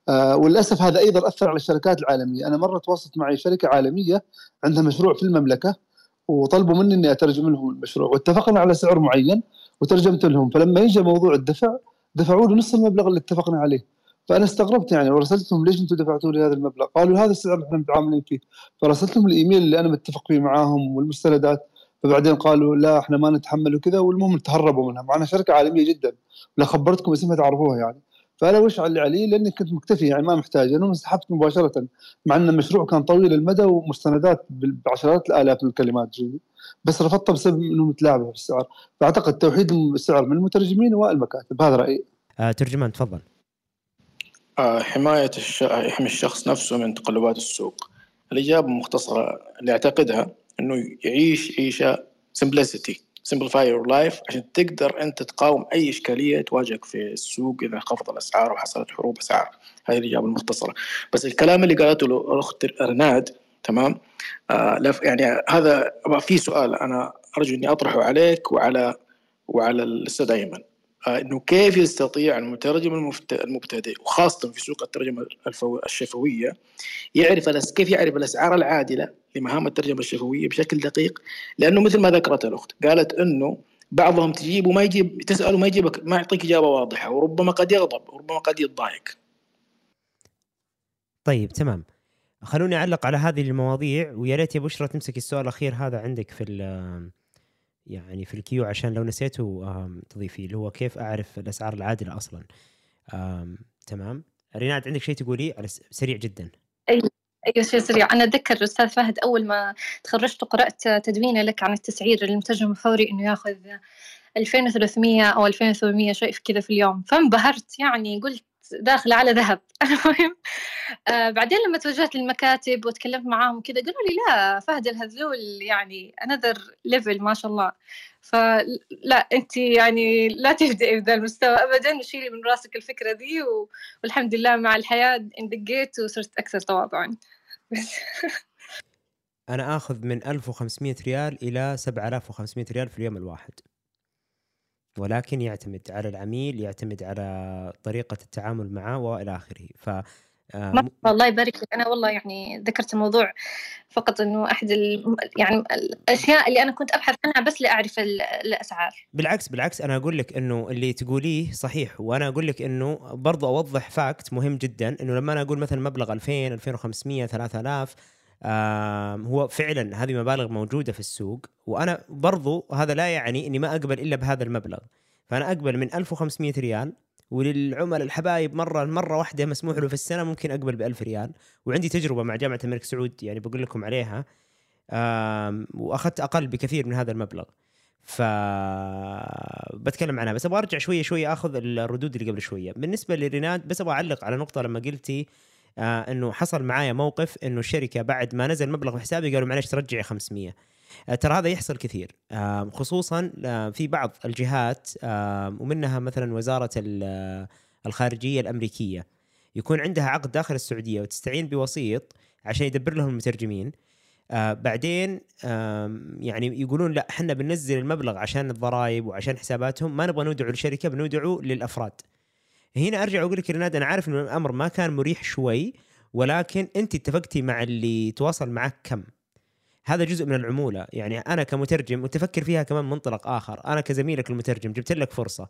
آه، وللأسف هذا أيضا أثر على الشركات العالمية، أنا مرة تواصلت معي شركة عالمية عندها مشروع في المملكة وطلبوا مني إني أترجم لهم المشروع. واتفقنا على سعر معين وترجمت لهم. فلما يجي موضوع الدفع دفعوا لي نص المبلغ اللي اتفقنا عليه. فأنا استغربت يعني ورسلت لهم ليش أنتم دفعتوا لي هذا المبلغ؟ قالوا هذا السعر اللي إحنا متعاملين فيه. فرسلت لهم الإيميل اللي أنا متفق فيه معاهم والمستندات. فبعدين قالوا لا إحنا ما نتحمل وكذا والمهم تهربوا منها معنا شركة عالمية جدا لا خبرتكم اسمها تعرفوها يعني. فأنا وش اللي علي؟ لأني كنت مكتفي يعني ما محتاج أنا انسحبت مباشرة مع إن المشروع كان طويل المدى ومستندات بعشرات الآلاف من الكلمات جيدة. بس رفضتها بسبب انه متلاعبه في السعر. فأعتقد توحيد السعر من المترجمين والمكاتب. هذا رأيي. آه ترجمان تفضل. آه، حماية الش... يحمي الشخص نفسه من تقلبات السوق. الإجابة مختصرة اللي أعتقدها إنه يعيش عيشة simplicity simplify your life عشان تقدر أنت تقاوم أي إشكالية تواجهك في السوق إذا انخفض الأسعار وحصلت حروب أسعار. هذه الإجابة المختصرة. بس الكلام اللي قالته له الأخت رناد تمام؟ آه يعني هذا في سؤال أنا أرجو إني أطرحه عليك وعلى وعلى الأستاذ أيمن. آه، إنه كيف يستطيع المترجم المبتدئ وخاصة في سوق الترجمة الشفوية يعرف كيف يعرف الأسعار العادلة لمهام الترجمة الشفوية بشكل دقيق؟ لأنه مثل ما ذكرت الأخت قالت إنه بعضهم تجيب وما يجيب تساله ما يجيبك ما يعطيك إجابة واضحة وربما قد يغضب وربما قد يتضايق. طيب تمام. خلوني أعلق على هذه المواضيع ويا ريت يا بشرى تمسك السؤال الأخير هذا عندك في يعني في ال queue عشان لو نسيته تضيفيه اللي هو كيف أعرف الأسعار العادلة أصلا. تمام؟ ريناد عندك شيء تقوليه سريع جدا. أيوة شيء سريع. أنا أتذكر الأستاذ فهد أول ما تخرجت وقرأت تدوينة لك عن التسعير المترجم الفوري إنه ياخذ 2300 أو 2800 شيء كذا في اليوم. فانبهرت يعني قلت داخلة على ذهب. المهم آه بعدين لما توجهت للمكاتب وتكلمت معاهم كذا قالوا لي لا فهد الهذلول يعني another level ما شاء الله. فلا أنت يعني لا تبدأي بذا المستوى ابدا وشيلي من راسك الفكرة دي و... والحمد لله مع الحياة اندقيت وصرت أكثر تواضعا. أنا آخذ من 1500 ريال إلى 7500 ريال في اليوم الواحد. ولكن يعتمد على العميل يعتمد على طريقة التعامل معه وإلى آخره. ف آه، الله يبارك لك. أنا والله يعني ذكرت الموضوع فقط إنه أحد ال... يعني الأشياء اللي أنا كنت أبحث عنها بس لاعرف ال- الأسعار. بالعكس بالعكس أنا أقول لك إنه اللي تقوليه صحيح. وأنا أقول لك إنه برضو أوضح فاكت مهم جدا إنه لما أنا أقول مثلا مبلغ 2000 2500 3000 آم، هو فعلا هذه مبالغ موجودة في السوق وأنا برضو هذا لا يعني إني ما أقبل إلا بهذا المبلغ. فأنا أقبل من 1500 ريال وللعملاء الحبايب مرة مرة واحدة مسموح له في السنة ممكن أقبل ب 1000 ريال. وعندي تجربة مع جامعة الملك سعود يعني بقول لكم عليها. وأخذت أقل بكثير من هذا المبلغ. ف بتكلم عنها بس أبغى أرجع شوية شوية أخذ الردود اللي قبل شوية. بالنسبة لريناد بس أبغى أعلق على نقطة لما قلتي آه إنه حصل معايا موقف إنه الشركة بعد ما نزل مبلغ في حسابي قالوا معلش ترجعي 500 آه ترى هذا يحصل كثير آه خصوصا آه في بعض الجهات آه ومنها مثلا وزارة ال- الخارجية الأمريكية. يكون عندها عقد داخل السعودية وتستعين بوسيط عشان يدبر لهم المترجمين. آه بعدين آم، يعني يقولون لا إحنا بننزل المبلغ عشان الضرائب وعشان حساباتهم ما نبغى نودعه للشركه بنودعه للأفراد. هنا أرجع أقول لك رناد أنا عارف إنه الأمر ما كان مريح شوي ولكن أنت اتفقتي مع اللي تواصل معك كم. هذا جزء من العمولة. يعني أنا كمترجم وتفكر فيها كمان منطلق آخر. أنا كزميلك المترجم جبت لك فرصة.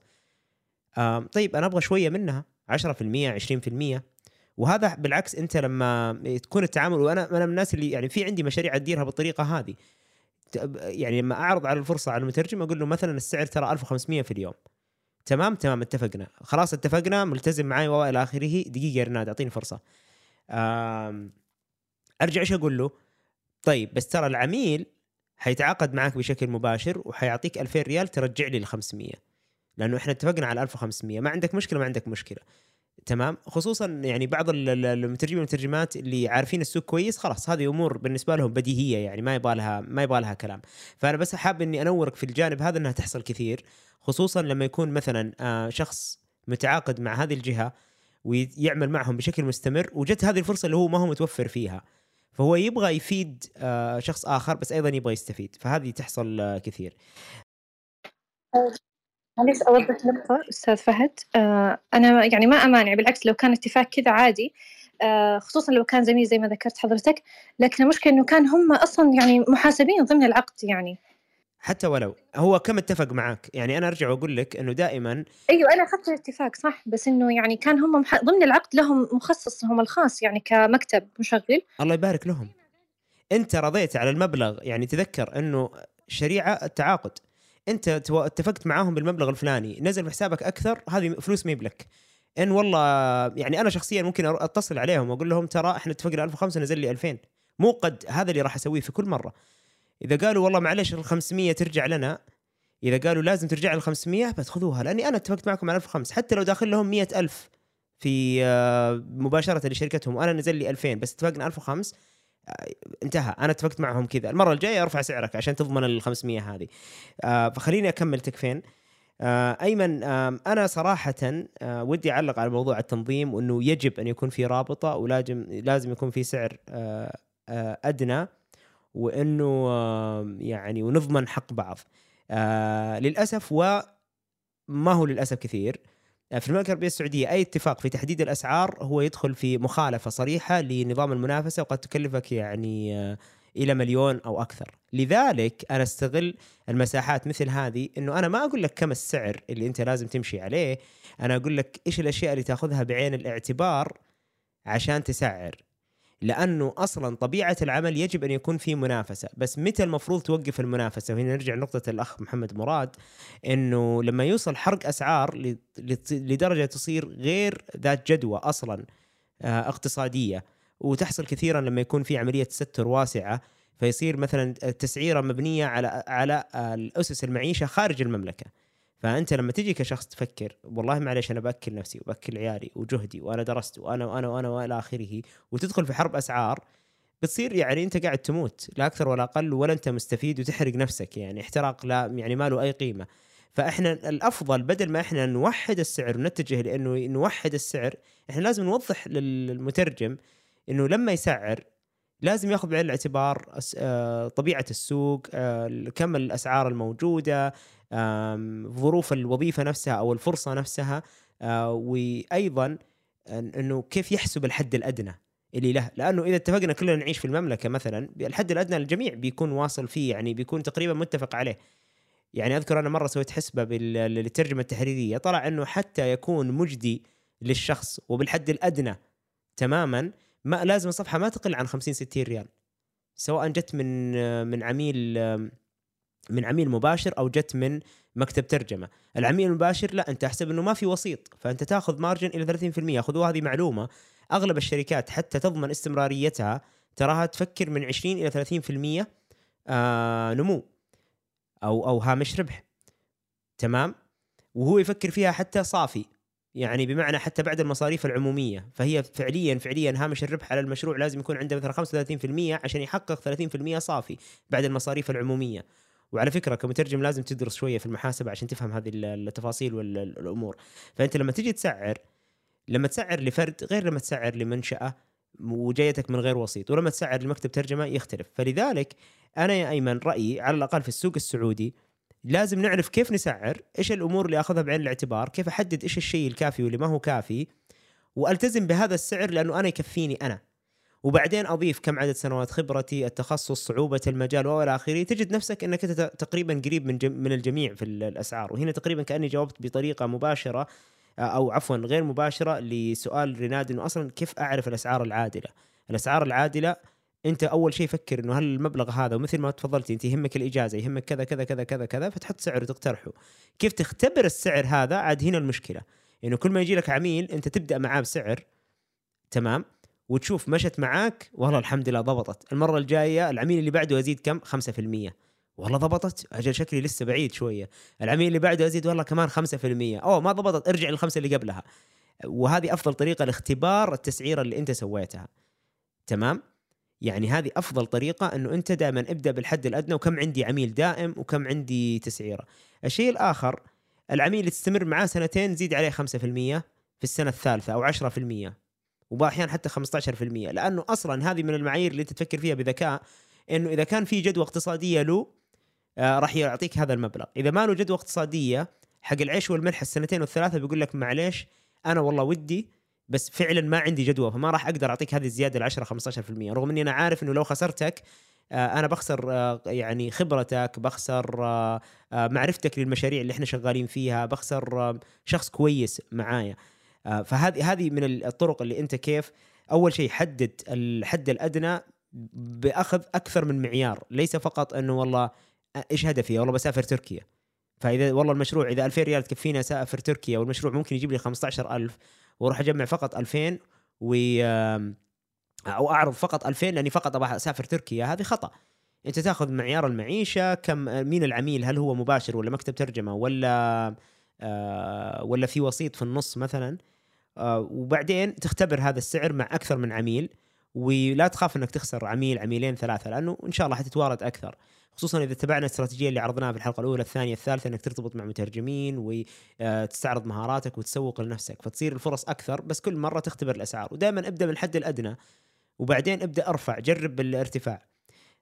طيب أنا أبغى شوية منها 10% 20% وهذا بالعكس أنت لما تكون التعامل وأنا أنا من الناس اللي يعني في عندي مشاريع أديرها بالطريقة هذه. يعني لما أعرض على الفرصة على المترجم أقول له مثلا السعر ترى 1500 في اليوم. تمام تمام اتفقنا. خلاص اتفقنا. ملتزم معي وإلى آخره. دقيقة يا رناد أعطيني فرصة. أرجع إيش أقول له؟ طيب بس ترى العميل حيتعاقد معك بشكل مباشر وحيعطيك 2000 ريال ترجع لي ال 500 لأنه إحنا اتفقنا على 1500 ما عندك مشكلة ما عندك مشكلة. تمام؟ خصوصا يعني بعض ال- ال- المترجمين والمترجمات اللي عارفين السوق كويس خلاص هذه أمور بالنسبة لهم بديهية يعني ما يبغى لها ما يبغى لها كلام. فأنا بس حاب إني أنورك في الجانب هذا إنها تحصل كثير خصوصا لما يكون مثلا آه، شخص متعاقد مع هذه الجهة ويعمل معهم بشكل مستمر وجت هذه الفرصة اللي هو ما هو متوفر فيها. فهو يبغى يفيد آه، شخص آخر بس أيضا يبغى يستفيد. فهذه تحصل آه، كثير. معليش أوضح نقطة. أستاذ فهد آه أنا يعني ما أمانع بالعكس لو كان اتفاق كذا عادي آه خصوصا لو كان زميل زي ما ذكرت حضرتك لكن المشكلة إنه كان هم أصلا يعني محاسبين ضمن العقد يعني. حتى ولو هو كم اتفق معك يعني أنا أرجع وأقول لك إنه دائما أيوة أنا أخذت الاتفاق صح بس إنه يعني كان هم مح... ضمن العقد لهم مخصص هم الخاص يعني كمكتب مشغل. الله يبارك لهم. أنت رضيت على المبلغ يعني تذكر إنه شريعة التعاقد. انت اتفقت معاهم بالمبلغ الفلاني نزل في حسابك أكثر هذه فلوس ما لك. إن والله يعني أنا شخصيا ممكن أتصل عليهم وأقول لهم ترى إحنا اتفقنا 1005 نزل لي 2000 مو قد هذا اللي راح أسويه في كل مرة. إذا قالوا والله معلش ال 500 ترجع لنا إذا قالوا لازم ترجع ال 500 بتخذوها لأني أنا اتفقت معكم على 1005 حتى لو داخل لهم 100000 في آه، مباشرة لشركتهم وأنا نزل لي 2000 بس اتفقنا 1005 آه، انتهى. أنا اتفقت معهم كذا. المرة الجاية أرفع سعرك عشان تضمن ال 500 هذه. آه، فخليني أكمل تكفين. آه، أيمن أنا صراحة آه، ودي أعلق على موضوع التنظيم وأنه يجب أن يكون في رابطة ولازم لازم يكون في سعر أدنى وأنه يعني ونضمن حق بعض. للأسف و ما هو للأسف كثير. في المملكة العربية السعودية أي اتفاق في تحديد الأسعار هو يدخل في مخالفة صريحة لنظام المنافسة وقد تكلفك يعني آه، إلى مليون أو أكثر. لذلك أنا أستغل المساحات مثل هذه إنه أنا ما أقول لك كم السعر اللي أنت لازم تمشي عليه أنا أقول لك إيش الأشياء اللي تأخذها بعين الاعتبار عشان تسعر. لأنه أصلا طبيعة العمل يجب أن يكون في منافسة. بس متى المفروض توقف المنافسة؟ وهنا نرجع لنقطة الأخ محمد مراد إنه لما يوصل حرق أسعار لدرجة تصير غير ذات جدوى أصلا آه، اقتصادية. وتحصل كثيرا لما يكون في عملية تستر واسعة. فيصير مثلا التسعيره مبنية على على الأسس المعيشة خارج المملكة. فأنت لما تجي كشخص تفكر والله معلش أنا بأكل نفسي وبأكل عيالي وجهدي وأنا درست وأنا وأنا وأنا وإلى آخره وتدخل في حرب أسعار بتصير يعني أنت قاعد تموت لا أكثر ولا أقل ولا أنت مستفيد وتحرق نفسك يعني احتراق لا يعني ما له أي قيمة. فإحنا الأفضل بدل ما إحنا نوحد السعر ونتجه لأنه نوحد السعر إحنا لازم نوضح للمترجم إنه لما يسعر لازم ياخذ بعين الاعتبار آه، طبيعة السوق آه، كم الأسعار الموجودة ظروف الوظيفة نفسها أو الفرصة نفسها آه، وأيضا أنه كيف يحسب الحد الأدنى اللي له. لأنه إذا اتفقنا كلنا نعيش في المملكة مثلا الحد الأدنى للجميع بيكون واصل فيه يعني بيكون تقريبا متفق عليه. يعني أذكر أنا مرة سويت حسبة بال- للترجمة التحريرية طلع أنه حتى يكون مجدي للشخص وبالحد الأدنى تماما ما لازم الصفحة ما تقل عن 50 60 ريال. سواء جت من من عميل من عميل مباشر أو جت من مكتب ترجمة. العميل المباشر لا أنت أحسب إنه ما في وسيط فأنت تأخذ مارجن إلى 30% خذوا هذه معلومة. أغلب الشركات حتى تضمن استمراريتها تراها تفكر من 20 إلى 30% آه نمو أو أو هامش ربح. تمام؟ وهو يفكر فيها حتى صافي. يعني بمعنى حتى بعد المصاريف العمومية. فهي فعليا فعليا هامش الربح على المشروع لازم يكون عنده مثلا 35% عشان يحقق 30% صافي بعد المصاريف العمومية. وعلى فكرة كمترجم لازم تدرس شوية في المحاسبة عشان تفهم هذه ال- التفاصيل والامور فأنت لما تجي تسعر لما تسعر لفرد غير لما تسعر لمنشأة وجايتك من غير وسيط ولما تسعر لمكتب ترجمة يختلف. فلذلك أنا يا أيمن رأيي على الأقل في السوق السعودي لازم نعرف كيف نسعر إيش الأمور اللي أخذها بعين الاعتبار كيف أحدد إيش الشيء الكافي واللي ما هو كافي وألتزم بهذا السعر لأنه أنا يكفيني أنا. وبعدين أضيف كم عدد سنوات خبرتي التخصص صعوبة المجال وإلى آخره تجد نفسك إنك انت تقريبا قريب من جم من الجميع في ال- الأسعار. وهنا تقريبا كأني جاوبت بطريقة مباشرة آه، أو عفوا غير مباشرة لسؤال ريناد إنه أصلا كيف أعرف الأسعار العادلة؟ الأسعار العادلة أنت أول شيء فكر إنه هل المبلغ هذا ومثل ما تفضلتي أنت يهمك الاجازه يهمك كذا كذا كذا كذا كذا فتحط سعر وتقترحه. كيف تختبر السعر هذا؟ عاد هنا المشكلة. إنه كل ما يجي لك عميل أنت تبدأ معاه بسعر تمام؟ وتشوف مشت معاك والله الحمد لله ضبطت. المرة الجاية العميل اللي بعده ازيد كم؟ 5% والله ضبطت؟ أجل شكلي لسه بعيد شوية. العميل اللي بعده ازيد والله كمان 5% أوه ما ضبطت. ارجع للخمسة اللي قبلها. وهذه أفضل طريقة لاختبار التسعيرة اللي أنت سويتها. تمام؟ يعني هذه أفضل طريقة إنه أنت دائما ابدأ بالحد الأدنى وكم عندي عميل دائم وكم عندي تسعيرة. الشيء الآخر العميل اللي تستمر معاه سنتين زيد عليه 5% في السنة الثالثة أو 10% وباحيانا حتى 15% لأنه أصلا هذه من المعايير اللي أنت تفكر فيها بذكاء إنه إذا كان في جدوى اقتصادية له آه راح يعطيك هذا المبلغ. إذا ما له جدوى اقتصادية حق العيش والملح السنتين والثلاثة بيقول لك معليش أنا والله ودي بس فعلا ما عندي جدوى فما راح أقدر أعطيك هذه الزيادة ال 10 15% رغم إني أنا عارف إنه لو خسرتك آه، أنا بخسر آه، يعني خبرتك بخسر آه، معرفتك للمشاريع اللي إحنا شغالين فيها بخسر شخص كويس معايا. فهذه هذه من الطرق اللي أنت كيف أول شيء حدد الحد الأدنى بأخذ أكثر من معيار. ليس فقط إنه والله إيش هدفي؟ والله بسافر تركيا. فإذا والله المشروع إذا 2000 ريال تكفيني اسافر تركيا والمشروع ممكن يجيب لي 15000 وأروح أجمع فقط 2000 و أو أعرض فقط 2000 لأني فقط أبغى أسافر تركيا. هذه خطأ. أنت تأخذ معيار المعيشة كم مين العميل؟ هل هو مباشر ولا مكتب ترجمة ولا آه ولا في وسيط في النص مثلا؟ آه وبعدين تختبر هذا السعر مع أكثر من عميل ولا تخاف إنك تخسر عميل عميلين ثلاثة لأنه إن شاء الله حتتوارد أكثر. خصوصا إذا اتبعنا الاستراتيجيه اللي عرضناها في الحلقة الأولى الثانية الثالثة إنك ترتبط مع مترجمين وتستعرض مهاراتك وتسوق لنفسك. فتصير الفرص أكثر بس كل مرة تختبر الأسعار. ودائما أبدأ من الحد الأدنى وبعدين أبدأ أرفع جرب الارتفاع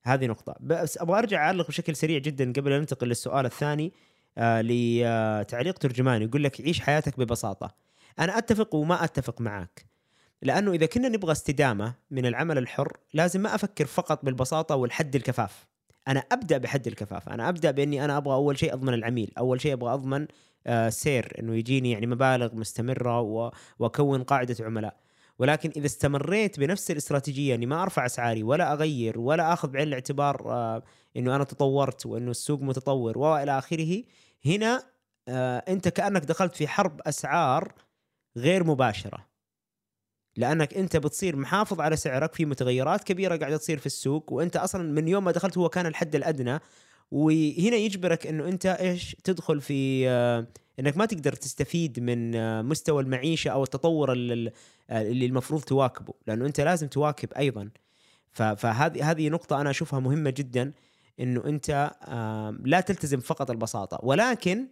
هذه نقطة. بس أبغى أرجع أعلق بشكل سريع جدا قبل ان ننتقل للسؤال الثاني آه لتعليق ترجماني يقول لك عيش حياتك ببساطة. أنا أتفق وما أتفق معك لأنه إذا كنا نبغى استدامة من العمل الحر لازم ما أفكر فقط بالبساطة والحد الكفاف. أنا أبدأ بحد الكفاف أنا أبدأ بإني أنا أبغى أول شيء أضمن العميل. أول شيء أبغى أضمن آه سير إنه يجيني يعني مبالغ مستمرة وأكون قاعدة عملاء. ولكن إذا استمريت بنفس الاستراتيجية إني ما أرفع أسعاري ولا أغير ولا أخذ بعين الاعتبار آه إنه أنا تطورت وإنه السوق متطور والى آخره هنا آه أنت كأنك دخلت في حرب أسعار غير مباشرة. لأنك أنت بتصير محافظ على سعرك في متغيرات كبيرة قاعدة تصير في السوق وأنت أصلا من يوم ما دخلت هو كان الحد الأدنى. وهنا يجبرك إنه أنت إيش؟ تدخل في آه، إنك ما تقدر تستفيد من آه، مستوى المعيشة أو التطور ال- ال- اللي المفروض تواكبه لأنه أنت لازم تواكب أيضا. فهذه هذه نقطة أنا أشوفها مهمة جدا إنه أنت آه، لا تلتزم فقط البساطة. ولكن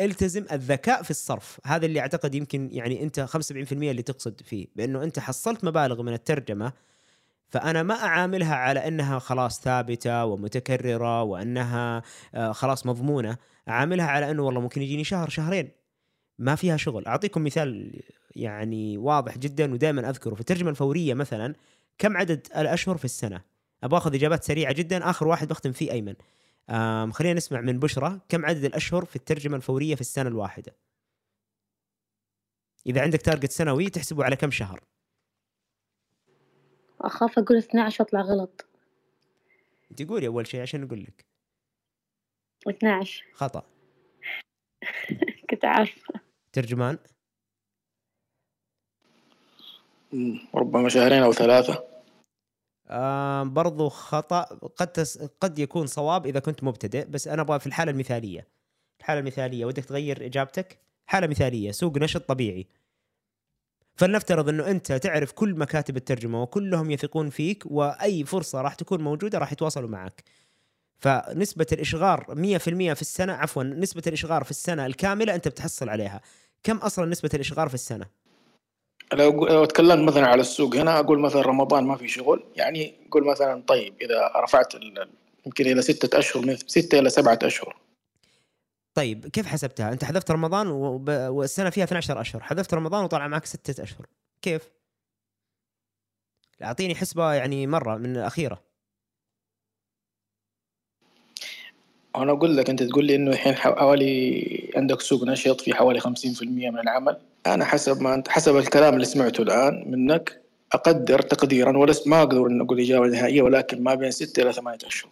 التزم الذكاء في الصرف. هذا اللي أعتقد يمكن يعني أنت 75% اللي تقصد فيه. بأنه أنت حصلت مبالغ من الترجمة فأنا ما أعاملها على أنها خلاص ثابتة ومتكررة وأنها آه، خلاص مضمونة. أعاملها على أنه والله ممكن يجيني شهر شهرين. ما فيها شغل. أعطيكم مثال يعني واضح جدا ودائما أذكره. في الترجمة الفورية مثلا كم عدد الأشهر في السنة؟ أبغى أخذ إجابات سريعة جدا. آخر واحد بختم فيه أيمن. خلينا نسمع من بشرى كم عدد الأشهر في الترجمة الفورية في السنة الواحدة؟ إذا عندك تارجت سنوي تحسبه على كم شهر؟ أخاف أقول 12 أطلع غلط. أنت قولي أول شيء عشان نقول لك. 12 خطأ. كنت عارفة. ترجمان؟ ربما شهرين أو ثلاثة. آم برضو خطأ قد تس... قد يكون صواب إذا كنت مبتدئ بس أنا أبغى في الحالة المثالية. الحالة المثالية ودك تغير إجابتك؟ حالة مثالية سوق نشط طبيعي. فلنفترض إنه أنت تعرف كل مكاتب الترجمة وكلهم يثقون فيك وأي فرصة راح تكون موجودة راح يتواصلوا معك. فنسبة الإشغار 100% في السنة عفوا نسبة الإشغار في السنة الكاملة أنت بتحصل عليها. كم أصلا نسبة الإشغار في السنة؟ لو لو تكلمت مثلا على السوق هنا أقول مثلا رمضان ما في شغل يعني قول مثلا طيب إذا رفعت يمكن إلى ستة أشهر من ستة إلى سبعة أشهر طيب كيف حسبتها؟ أنت حذفت رمضان. والسنة فيها 12 أشهر، حذفت رمضان وطلع معك ستة أشهر، كيف؟ أعطيني حسبة يعني مرة من الأخيرة. وأنا أقول لك أنت تقول لي إنه الحين حوالي عندك سوق نشط في حوالي 50% من العمل أنا حسب ما انت حسب الكلام اللي سمعته الآن منك أقدر تقديرا ولست ما أقدر إن أقول إجابة نهائية ولكن ما بين ستة إلى ثمانية أشهر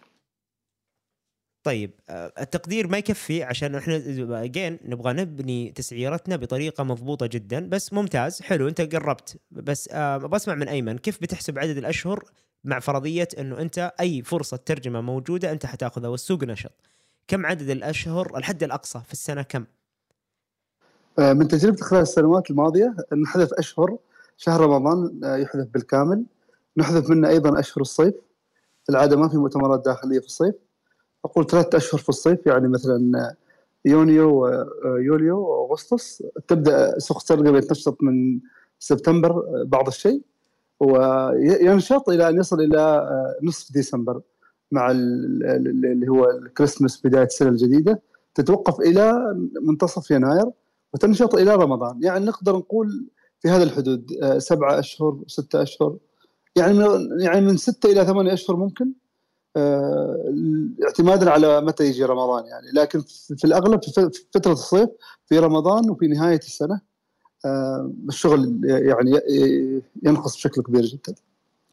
طيب آه، التقدير ما يكفي عشان إحنا جين نبغى نبني تسعيرتنا بطريقة مضبوطة جدا بس ممتاز حلو أنت قربت بس آه، بسمع من أيمن كيف بتحسب عدد الأشهر مع فرضية إنه أنت أي فرصة ترجمة موجودة أنت حتاخذها والسوق نشط. كم عدد الأشهر الحد الأقصى في السنة كم؟ آه، من تجربتي خلال السنوات الماضية نحذف أشهر شهر رمضان آه، يحذف بالكامل. نحذف منه أيضا أشهر الصيف. في العادة ما في مؤتمرات داخلية في الصيف. أقول ثلاثة أشهر في الصيف يعني مثلا آه، يونيو يوليو وأغسطس. تبدأ سوق الترجمه يتنشط من سبتمبر بعض الشيء. وينشط إلى أن يصل آه، نصف ديسمبر مع ال- ال- اللي هو الكريسماس بداية السنة الجديدة. تتوقف إلى منتصف يناير. وتنشط إلى رمضان. يعني نقدر نقول في هذا الحدود آه، سبعة أشهر ستة أشهر. يعني من يعني من ستة إلى ثمانية أشهر ممكن. آه، اعتمادا على متى يجي رمضان يعني. لكن في الأغلب في فترة الصيف في رمضان وفي نهاية السنة آه، الشغل يعني ينقص بشكل كبير جدا.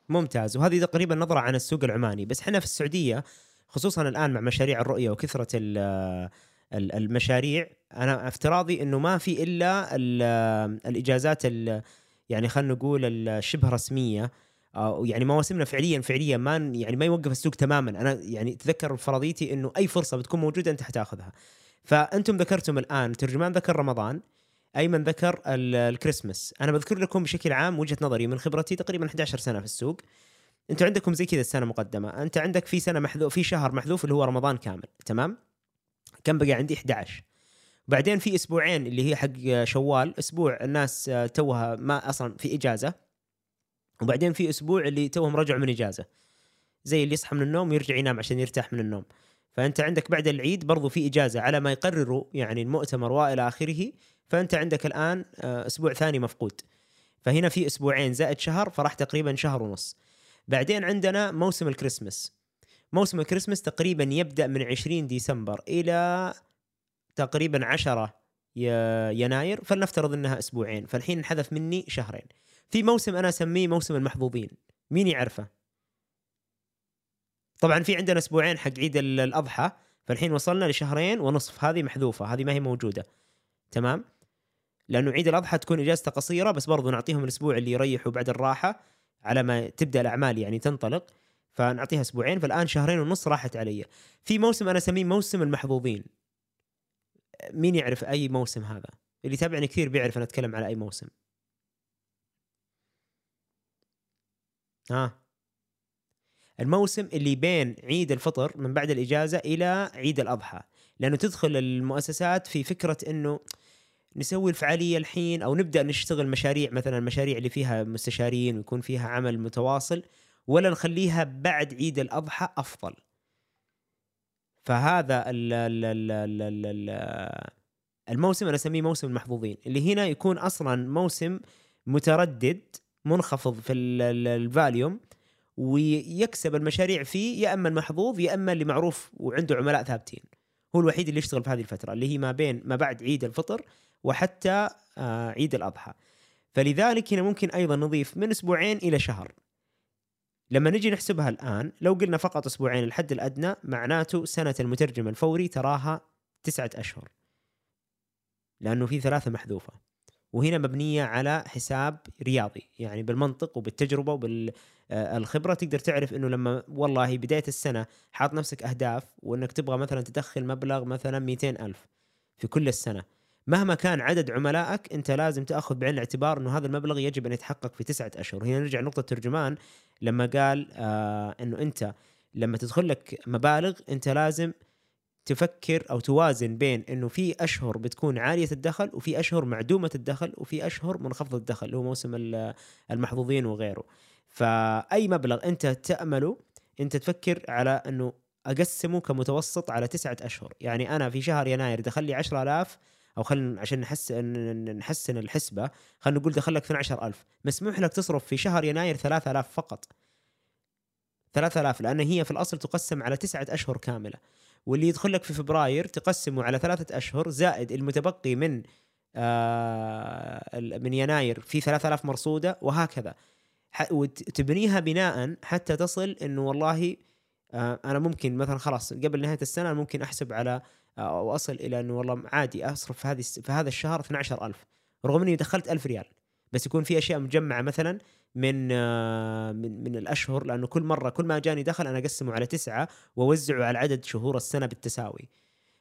ممتاز. وهذه تقريبا نظرة عن السوق العماني. بس إحنا في السعودية خصوصا الآن مع مشاريع الرؤية وكثرة المشاريع. أنا افتراضي إنه ما في إلا ال- الإجازات ال- يعني خلينا نقول الشبه رسمية. يعني مواسمنا فعليا فعليا ما يعني ما يوقف السوق تماما. أنا يعني تذكر فرضيتي إنه أي فرصة بتكون موجودة أنت حتاخذها. فأنتم ذكرتم الآن ترجمان ذكر رمضان أيمن ذكر ال- الكريسماس. أنا بذكر لكم بشكل عام وجهة نظري من خبرتي تقريبا 11 سنة في السوق. أنتوا عندكم زي كذا السنة مقدمة. أنت عندك في سنة محذوف في شهر محذوف اللي هو رمضان كامل. تمام؟ كم بقى عندي؟ 11 بعدين في أسبوعين اللي هي حق شوال أسبوع الناس توها ما أصلا في إجازة وبعدين في أسبوع اللي توهم رجعوا من إجازة. زي اللي يصحى من النوم ويرجع ينام عشان يرتاح من النوم. فأنت عندك بعد العيد برضو في إجازة على ما يقرروا يعني المؤتمر وإلى آخره. فأنت عندك الآن آه، أسبوع ثاني مفقود. فهنا في أسبوعين زائد شهر فراح تقريبا شهر ونص. بعدين عندنا موسم الكريسماس. موسم الكريسماس تقريبا يبدأ من 20 ديسمبر إلى تقريبا 10 ي- يناير فلنفترض إنها أسبوعين فالحين انحذف مني شهرين. في موسم أنا أسميه موسم المحظوظين مين يعرفه؟ طبعا في عندنا أسبوعين حق عيد ال- الأضحى فالحين وصلنا لشهرين ونصف هذه محذوفة هذه ما هي موجودة. تمام؟ لأنه عيد الأضحى تكون إجازته قصيرة بس برضو نعطيهم الأسبوع اللي يريحوا بعد الراحة على ما تبدأ الأعمال يعني تنطلق. فنعطيها أسبوعين فالآن شهرين ونص راحت علي. في موسم أنا أسميه موسم المحظوظين. مين يعرف أي موسم هذا؟ اللي يتابعني كثير بيعرف أنا أتكلم على أي موسم. ها. الموسم اللي بين عيد الفطر من بعد الإجازة إلى عيد الأضحى. لأنه تدخل المؤسسات في فكرة إنه نسوي الفعالية الحين أو نبدأ نشتغل مشاريع مثلا المشاريع اللي فيها مستشارين ويكون فيها عمل متواصل. ولا نخليها بعد عيد الأضحى أفضل. فهذا ال ال ال ال ال ال الموسم أنا أسميه موسم المحظوظين اللي هنا يكون أصلا موسم متردد منخفض في ال- ال- الفاليوم ويكسب المشاريع فيه يا أما المحظوظ يا أما اللي معروف وعنده عملاء ثابتين. هو الوحيد اللي يشتغل في هذه الفترة اللي هي ما بين ما بعد عيد الفطر وحتى آه، عيد الأضحى. فلذلك هنا ممكن أيضا نضيف من أسبوعين إلى شهر. لما نجي نحسبها الآن لو قلنا فقط أسبوعين الحد الأدنى معناته سنة المترجم الفوري تراها تسعة أشهر. لأنه في ثلاثة محذوفة. وهنا مبنية على حساب رياضي. يعني بالمنطق وبالتجربة وبالخبره تقدر تعرف إنه لما والله بداية السنة حاط نفسك أهداف وإنك تبغى مثلا تدخل مبلغ مثلا 200 ألف في كل السنة. مهما كان عدد عملائك انت لازم تأخذ بعين الاعتبار إنه هذا المبلغ يجب أن يتحقق في تسعة أشهر. هنا نرجع نقطه ترجمان لما قال آه إنه أنت لما تدخل لك مبالغ أنت لازم تفكر أو توازن بين إنه في أشهر بتكون عالية الدخل وفي أشهر معدومة الدخل وفي أشهر منخفضة الدخل اللي هو موسم ال- المحظوظين وغيره. فأي مبلغ أنت تأمله أنت تفكر على إنه أقسمه كمتوسط على تسعة أشهر. يعني أنا في شهر يناير دخل لي 10000 أو خلينا عشان نحسن نحسن الحسبة خلينا نقول دخل لك 12000 مسموح لك تصرف في شهر يناير 3000 فقط. 3000 لأن هي في الأصل تقسم على تسعة أشهر كاملة. واللي يدخل لك في فبراير تقسمه على ثلاثة أشهر زائد المتبقي من آه من يناير في 3000 مرصودة وهكذا. وتبنيها بناء حتى تصل إنه والله آه أنا ممكن مثلا خلاص قبل نهاية السنة ممكن أحسب على أو أصل إلى إنه والله عادي أصرف في هذه في هذا الشهر 12000 رغم اني دخلت 1000 ريال. بس يكون في أشياء مجمعة مثلا من آه، من من الأشهر لأنه كل مرة كل ما جاني دخل أنا أقسمه على تسعة وأوزعه على عدد شهور السنة بالتساوي.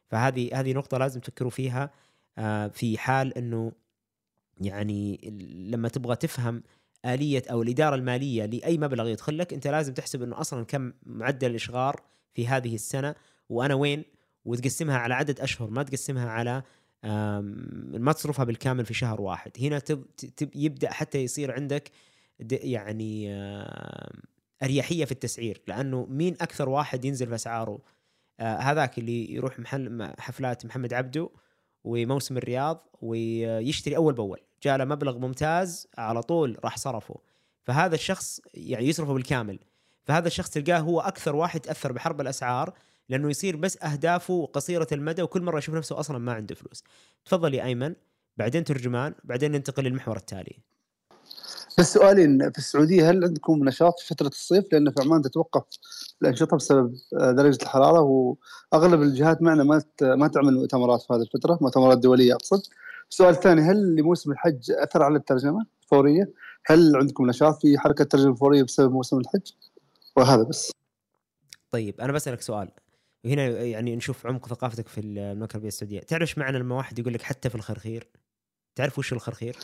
فهذه هذه نقطة لازم تفكروا فيها آه، في حال إنه يعني لما تبغى تفهم آلية أو الإدارة المالية لأي مبلغ يدخل لك أنت لازم تحسب أنه أصلا كم معدل الإشغار في هذه السنة وأنا وين؟ وتقسمها على عدد أشهر ما تقسمها على ما تصرفها بالكامل في شهر واحد. هنا تب تب يبدأ حتى يصير عندك يعني آم، أريحية في التسعير لأنه مين أكثر واحد ينزل في أسعاره؟ آه، هذاك اللي يروح محل حفلات محمد عبده وموسم الرياض ويشتري أول بأول. جاء له مبلغ ممتاز على طول راح صرفه. فهذا الشخص يعني يصرفه بالكامل. فهذا الشخص تلقاه هو أكثر واحد تأثر بحرب الأسعار لأنه يصير بس أهدافه قصيره المدى وكل مرة يشوف نفسه أصلا ما عنده فلوس تفضل يا أيمن بعدين ترجمان بعدين ننتقل للمحور التالي بس سؤالين في السعودية هل عندكم نشاط في فترة الصيف؟ لأن في عمان تتوقف الأنشطة بسبب آه، درجة الحرارة وأغلب الجهات معنا ما ما تعمل مؤتمرات في هذه الفترة، مؤتمرات دولية أقصد. السؤال الثاني هل لموسم الحج أثر على الترجمة الفورية؟ هل عندكم نشاط في حركة الترجمة الفورية بسبب موسم الحج؟ وهذا بس. طيب أنا بسألك سؤال وهنا يعني نشوف عمق ثقافتك في المملكة العربية السعودية. تعرف إيش معنى لما واحد يقول لك حتى في الخرخير؟ تعرف وش الخرخير؟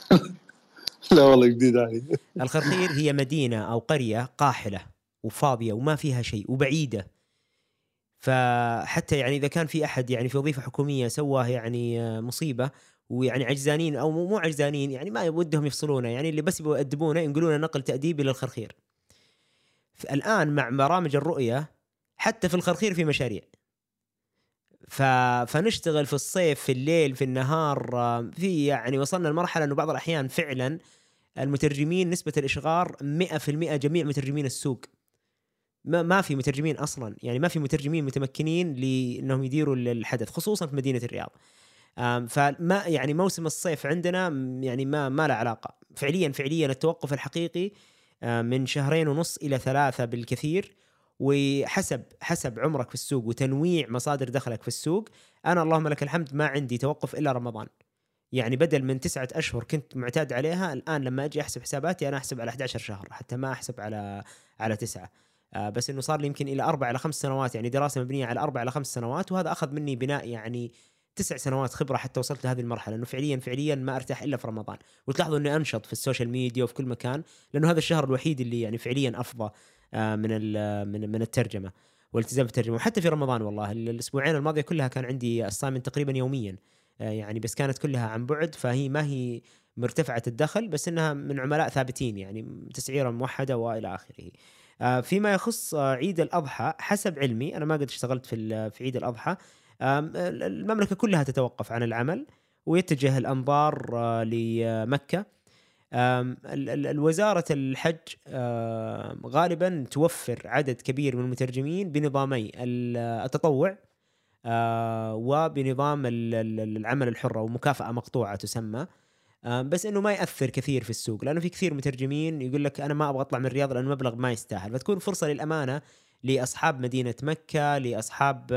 لا والله جديد علي. الخرخير هي مدينة أو قرية قاحلة وفاضية وما فيها شيء وبعيدة. فحتى يعني إذا كان في أحد يعني في وظيفة حكومية سواه يعني مصيبة ويعني عجزانين أو مو عجزانين يعني ما ودهم يفصلونه يعني اللي بس يبغوا يأدبونه ينقلونه نقل تأديبي للخرخير. الآن مع برامج الرؤية حتى في الخرخير في مشاريع. ف... فنشتغل في الصيف في الليل في النهار آه، في يعني وصلنا لمرحلة إنه بعض الأحيان فعلا المترجمين نسبة الاشغار 100% جميع مترجمين السوق. ما ما في مترجمين أصلا يعني ما في مترجمين متمكنين لإنهم يديروا الحدث خصوصا في مدينة الرياض. فما يعني موسم الصيف عندنا يعني ما ما له علاقة. فعليا فعليا التوقف الحقيقي آه، من شهرين ونص إلى ثلاثة بالكثير. وحسب حسب عمرك في السوق وتنويع مصادر دخلك في السوق أنا اللهم لك الحمد ما عندي توقف إلا رمضان. يعني بدل من تسعة أشهر كنت معتاد عليها الآن لما أجي أحسب حساباتي أنا أحسب على 11 شهر حتى ما أحسب على على تسعة. آه بس إنه صار لي يمكن إلى أربع إلى خمس سنوات يعني دراسة مبنية على أربع إلى خمس سنوات وهذا أخذ مني بناء يعني تسع سنوات خبرة حتى وصلت لهذه المرحلة إنه فعليا فعليا ما أرتاح إلا في رمضان. وتلاحظوا إني أنشط في ال social media وفي كل مكان لأنه هذا الشهر الوحيد اللي يعني فعليا أفضى. آه من ال- من من الترجمة والالتزام بالترجمة وحتى في رمضان والله ال- الأسبوعين الماضية كلها كان عندي assignment تقريبا يوميا آه، يعني بس كانت كلها عن بعد فهي ما هي مرتفعة الدخل بس إنها من عملاء ثابتين يعني تسعيره موحدة وإلى آخره. آه، فيما يخص آه، عيد الأضحى حسب علمي أنا ما قد اشتغلت في في عيد الأضحى آم، ال- المملكة كلها تتوقف عن العمل ويتجه الأنظار آه، الوزارة الحج غالبا توفر عدد كبير من المترجمين بنظامي ال- التطوع وبنظام ال- ال- العمل الحر أو مكافاه مقطوعة تسمى. بس إنه ما يأثر كثير في السوق لأنه في كثير مترجمين يقول لك أنا ما أبغى أطلع من الرياض لأنه المبلغ ما يستاهل. فتكون فرصة للأمانة لأصحاب مدينة مكة لأصحاب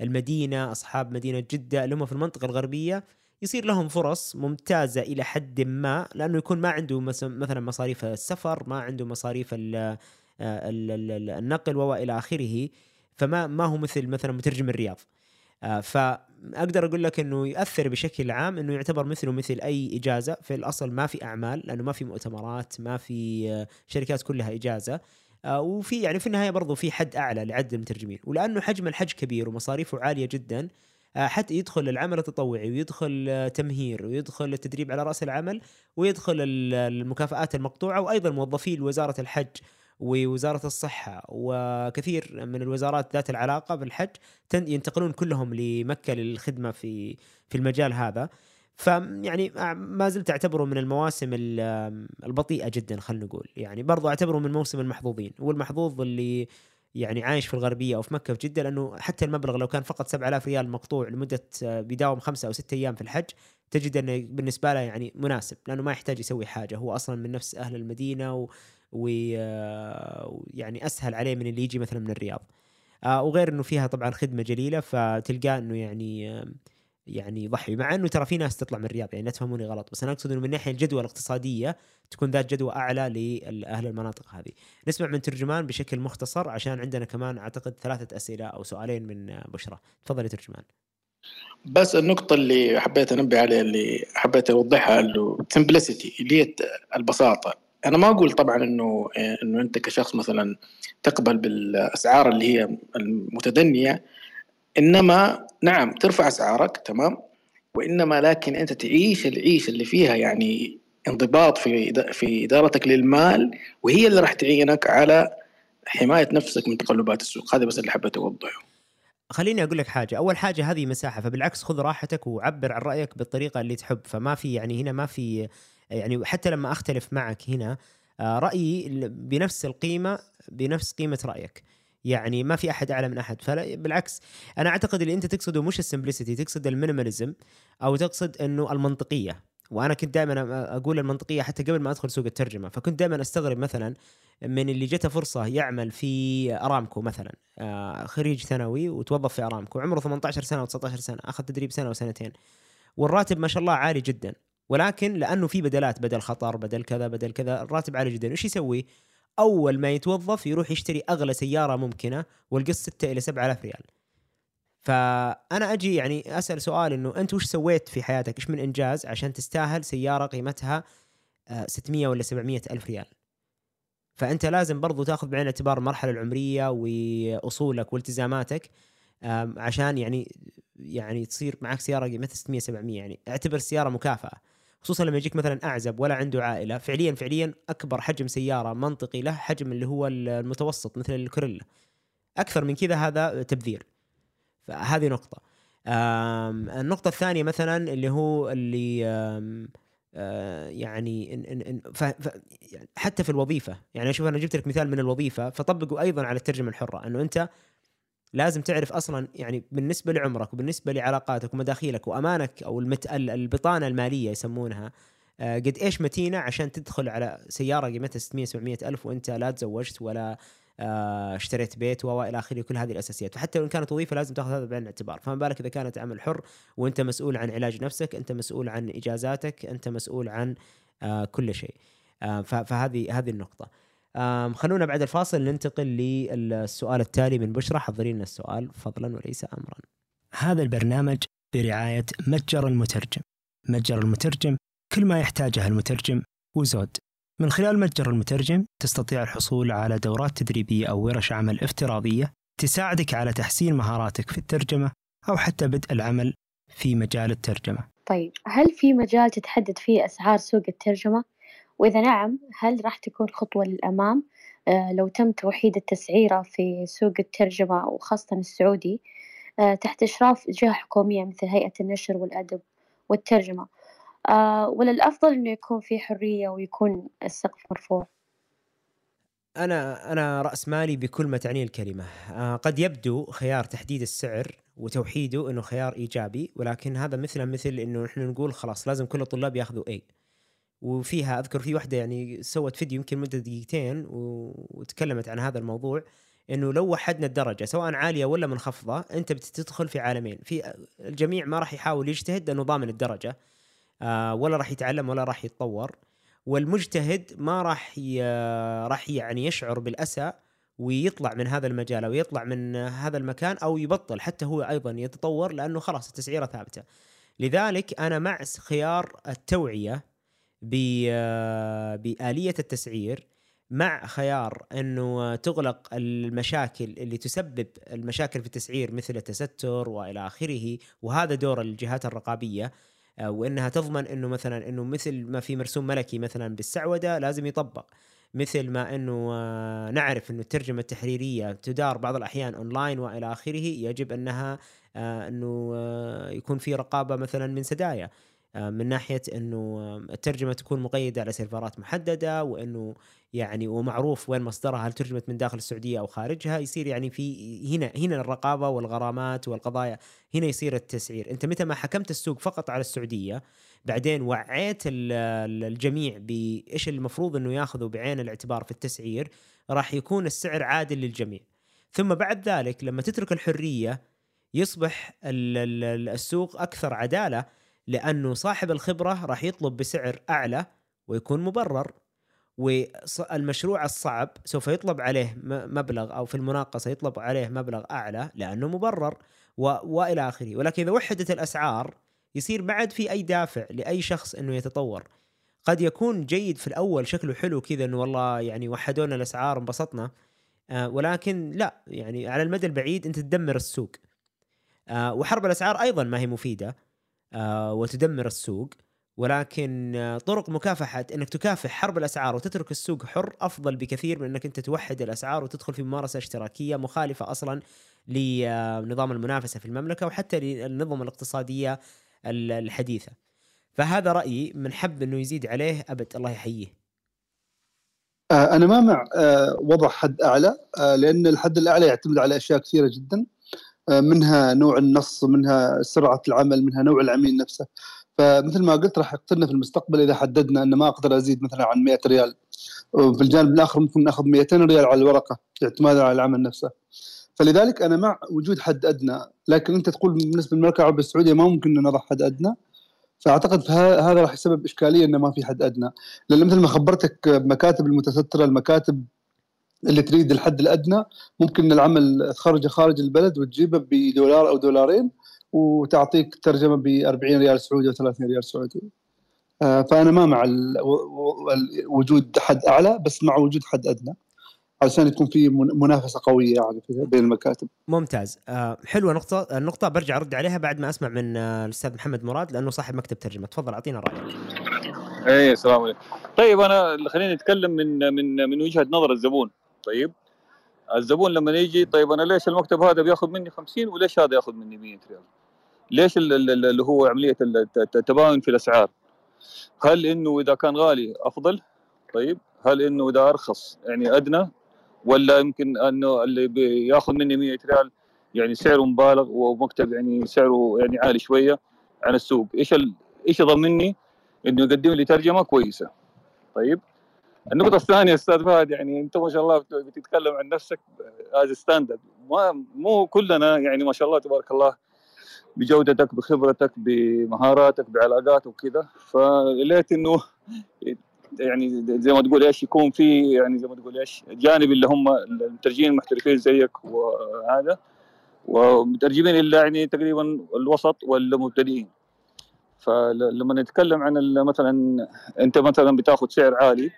المدينة أصحاب مدينة جدة اللي هم في المنطقة الغربية يصير لهم فرص ممتازة إلى حد ما لأنه يكون ما عنده مثلا مصاريف السفر ما عنده مصاريف آه، ال- ال- ال- النقل وإلى آخره فما ما هو مثل مثلا مترجم الرياض. آه، فأقدر أقول لك إنه ياثر بشكل عام إنه يعتبر مثله مثل أي إجازة. في الأصل ما في أعمال لأنه ما في مؤتمرات ما في آه، شركات كلها إجازة. وفي يعني في النهاية برضو في حد أعلى لعدد المترجمين. ولأنه حجم الحج كبير ومصاريفه عالية جدا حتى يدخل العمل التطوعي ويدخل آه، تمهير ويدخل التدريب على رأس العمل ويدخل ال- المكافآت المقطوعة وأيضا موظفي وزارة الحج ووزاره الصحة وكثير من الوزارات ذات العلاقة بالحج ينتقلون كلهم لمكة للخدمة في في المجال هذا. فيعني ما زلت أعتبره من المواسم ال- البطيئة جدا خلينا نقول. يعني برضو أعتبره من موسم المحظوظين والمحظوظ اللي يعني عايش في الغربية أو في مكة في جدة لأنه حتى المبلغ لو كان فقط 7000 ريال مقطوع لمدة آه، بيداوم خمسة أو ستة أيام في الحج تجد أنه بالنسبة له يعني مناسب لأنه ما يحتاج يسوي حاجة هو أصلا من نفس أهل المدينة و ويعني أسهل عليه من اللي يجي مثلا من الرياض. آه وغير إنه فيها طبعا خدمة جليلة فتلقاه إنه يعني آه يعني يضحي مع إنه ترى في ناس تطلع من الرياض يعني لا تفهموني غلط بس أنا أقصد إنه من الناحيه الجدوى الاقتصادية تكون ذات جدوى أعلى لأهل المناطق هذه. نسمع من ترجمان بشكل مختصر عشان عندنا كمان أعتقد ثلاثة أسئلة أو سؤالين من بشرى. تفضل يا ترجمان. بس النقطة اللي حبيت أنبه عليها اللي حبيت أوضحها اللي simplicity اللي هي البساطة أنا ما أقول طبعا إنه إنه أنت كشخص مثلا تقبل بالأسعار اللي هي المتدنية إنما نعم ترفع أسعارك تمام؟ وإنما لكن أنت تعيش العيشة اللي فيها يعني انضباط في في إدارتك للمال وهي اللي راح تعينك على حماية نفسك من تقلبات السوق. هذا بس اللي حبيت أوضحه. خليني أقول لك حاجة، أول حاجة هذه مساحة فبالعكس خذ راحتك وعبر عن رأيك بالطريقة اللي تحب. فما في يعني هنا ما في يعني حتى لما أختلف معك هنا آه، رأيي بنفس القيمة بنفس قيمة رأيك. يعني ما في أحد أعلى من أحد. فبالعكس أنا أعتقد اللي أنت تقصده مش ال simplicity تقصد ال minimalism أو تقصد إنه المنطقية. وأنا كنت دائما أقول المنطقية حتى قبل ما أدخل سوق الترجمة. فكنت دائما أستغرب مثلا من اللي جته فرصة يعمل في أرامكو مثلا آه، خريج ثانوي وتوظف في أرامكو عمره 18 سنة و19 سنة أخذ تدريب سنة وسنتين. والراتب ما شاء الله عالي جدا. ولكن لأنه في بدلات بدل خطر بدل كذا بدل كذا الراتب عالي جدا. إيش يسوي؟ أول ما يتوظف يروح يشتري أغلى سيارة ممكنة والقسط 6 إلى 7000 ريال. فأنا أجي يعني أسأل سؤال إنه أنت وش سويت في حياتك؟ إيش من إنجاز عشان تستاهل سيارة قيمتها آه، 600 ولا 700 ألف ريال؟ فأنت لازم برضو تاخذ بعين الاعتبار المرحلة العمرية وأصولك والتزاماتك عشان يعني يعني تصير معك سيارة قيمتها 600 700 يعني. اعتبر السيارة مكافأة. خصوصا لما يجيك مثلا أعزب ولا عنده عائلة فعليا فعليا أكبر حجم سيارة منطقي له حجم اللي هو المتوسط مثل الكوريلا. أكثر من كذا هذا تبذير. فهذه نقطة. النقطة الثانية مثلا اللي هو اللي آه، يعني يعني حتى في الوظيفة. يعني أشوف أنا جبت لك مثال من الوظيفة فطبقوا أيضا على الترجمة الحرة إنه أنت لازم تعرف أصلا يعني بالنسبة لعمرك وبالنسبة لعلاقاتك ومداخيلك وأمانك أو المت... ال- البطانة المالية يسمونها آه، قد إيش متينة عشان تدخل على سيارة قيمتها 600 700 ألف وأنت لا تزوجت ولا آه، اشتريت بيت وإلى آخره كل هذه الأساسيات. فحتى لو كانت وظيفة لازم تأخذ هذا بعين الاعتبار. فما بالك إذا كانت عمل حر وأنت مسؤول عن علاج نفسك أنت مسؤول عن إجازاتك أنت مسؤول عن آه، كل شيء. فهذه هذه النقطة. خلونا بعد الفاصل ننتقل للسؤال التالي من بشرى حضري لنا السؤال فضلا وليس امرا. هذا البرنامج برعاية متجر المترجم. متجر المترجم كل ما يحتاجه المترجم وزود. من خلال متجر المترجم تستطيع الحصول على دورات تدريبية أو ورش عمل افتراضية تساعدك على تحسين مهاراتك في الترجمة أو حتى بدء العمل في مجال الترجمة. طيب هل في مجال تتحدد فيه أسعار سوق الترجمة؟ وإذا نعم هل راح تكون خطوة للأمام؟ آه، لو تم توحيد التسعيرة في سوق الترجمة وخاصة السعودي آه، تحت إشراف جهة حكومية مثل هيئة النشر والأدب والترجمة. آه، ولا الأفضل إنه يكون في حرية ويكون السقف مرفوع؟ أنا أنا رأس مالي بكل ما تعنيه الكلمة. آه، قد يبدو خيار تحديد السعر وتوحيده إنه خيار إيجابي ولكن هذا مثله مثل إنه نحن نقول خلاص لازم كل الطلاب ياخذوا اي وفيها أذكر في واحدة يعني سوت فيديو يمكن مدة دقيقتين وتكلمت عن هذا الموضوع إنه لو وحدنا الدرجة سواء عالية ولا منخفضة أنت بتدخل في عالمين في الجميع ما راح يحاول يجتهد لأنه ضامن الدرجة آه، ولا راح يتعلم ولا راح يتطور والمجتهد ما راح. راح يعني يشعر بالأسى ويطلع من هذا المجال أو يطلع من هذا المكان أو يبطل حتى هو أيضا يتطور لأنه خلاص التسعيرة ثابتة. لذلك أنا مع خيار التوعية. بآلية التسعير مع خيار إنه تغلق المشاكل اللي تسبب المشاكل في التسعير مثل التستر وإلى آخره وهذا دور الجهات الرقابية آه، وإنها تضمن إنه مثلا إنه مثل ما في مرسوم ملكي مثلا بالسعودة لازم يطبق مثل ما إنه آه، نعرف إنه الترجمة التحريرية تدار بعض الأحيان أونلاين وإلى آخره يجب إنها آه، إنه آه، يكون في رقابة مثلا من سدايا. آه، من ناحية إنه آه، الترجمة تكون مقيدة على سيرفرات محددة وإنه يعني ومعروف وين مصدرها هل ترجمت من داخل السعودية أو خارجها يصير يعني في هنا هنا الرقابة والغرامات والقضايا هنا يصير التسعير. أنت متى ما حكمت السوق فقط على السعودية بعدين وعيت ال- ال- الجميع بإيش المفروض إنه ياخذوا بعين الاعتبار في التسعير راح يكون السعر عادل للجميع. ثم بعد ذلك لما تترك الحرية يصبح ال- ال- ال- السوق أكثر عدالة لأنه صاحب الخبرة راح يطلب بسعر أعلى ويكون مبرر والمشروع الصعب سوف يطلب عليه مبلغ أو في المناقصة يطلب عليه مبلغ أعلى لأنه مبرر و... وإلى آخره. ولكن إذا وحدت الأسعار يصير بعد في أي دافع لأي شخص إنه يتطور. قد يكون جيد في الأول شكله حلو كذا إنه والله يعني وحدونا الأسعار انبسطنا آه ولكن لا يعني على المدى البعيد أنت تدمر السوق. آه وحرب الأسعار أيضا ما هي مفيدة. وتدمر السوق ولكن آه، طرق مكافحة إنك تكافح حرب الأسعار وتترك السوق حر أفضل بكثير من إنك أنت توحد الأسعار وتدخل في ممارسة اشتراكية مخالفة أصلا لنظام المنافسة في المملكة وحتى للنظم الاقتصادية ال- الحديثة. فهذا رأيي من حب إنه يزيد عليه أبد الله يحييه. آه، أنا ما مع آه، وضع حد أعلى آه، لأن الحد الأعلى يعتمد على أشياء كثيرة جدا آه، منها نوع النص منها سرعة العمل منها نوع العميل نفسه. فمثل ما قلت راح يقتلنا في المستقبل إذا حددنا ان ما أقدر أزيد مثلا عن 100 ريال. وفي الجانب الآخر ممكن نأخذ 200 ريال على الورقة اعتمادا على العمل نفسه. فلذلك أنا مع وجود حد أدنى لكن أنت تقول بالنسبة للمملكة العربية السعودية ما ممكن نضع حد أدنى. فأعتقد هذا راح يسبب إشكالية إنه ما في حد أدنى. لأن مثل ما خبرتك مكاتب المتسترة المكاتب اللي تريد الحد الأدنى ممكن العمل تخرجه خارج البلد وتجيبه بدولار أو دولارين وتعطيك ترجمة ب 40 ريال سعودي أو 30 ريال سعودي. آه، فأنا ما مع وجود حد أعلى بس مع وجود حد أدنى عشان يكون في من- منافسة قوية يعني بين المكاتب. ممتاز آه حلوة نقطة النقطة برجع أرد عليها بعد ما أسمع من آه الأستاذ محمد مراد لأنه صاحب مكتب ترجمة تفضل أعطينا رأيك. إيه السلام عليكم طيب أنا خليني أتكلم من من من وجهة نظر الزبون طيب الزبون لما يجي طيب أنا ليش المكتب هذا بياخذ مني 50 وليش هذا ياخذ مني 100 ريال؟ ليش ال- ال- ال- اللي هو عملية الت- الت- التباين في الأسعار؟ هل إنه إذا كان غالي أفضل؟ طيب هل إنه إذا أرخص يعني أدنى ولا يمكن إنه اللي بياخذ مني 100 ريال يعني سعره مبالغ ومكتب يعني سعره يعني عالي شوية عن السوق، إيش. إيش يضمني إنه يقدم لي ترجمة كويسة؟ طيب النقطة الثانية أستاذ فهد يعني أنت ما شاء الله بت- بتتكلم عن نفسك as standard ما مو كلنا يعني ما شاء الله تبارك الله بجودتك بخبرتك بمهاراتك بعلاقاتك وكذا. فليت إنه يعني زي ما تقول إيش يكون في يعني زي ما تقول إيش جانب اللي هم المترجمين المحترفين زيك وهذا ومترجمين اللي يعني تقريبا الوسط والمبتدئين. فلما نتكلم عن مثلا أنت مثلا بتاخذ سعر عالي ال-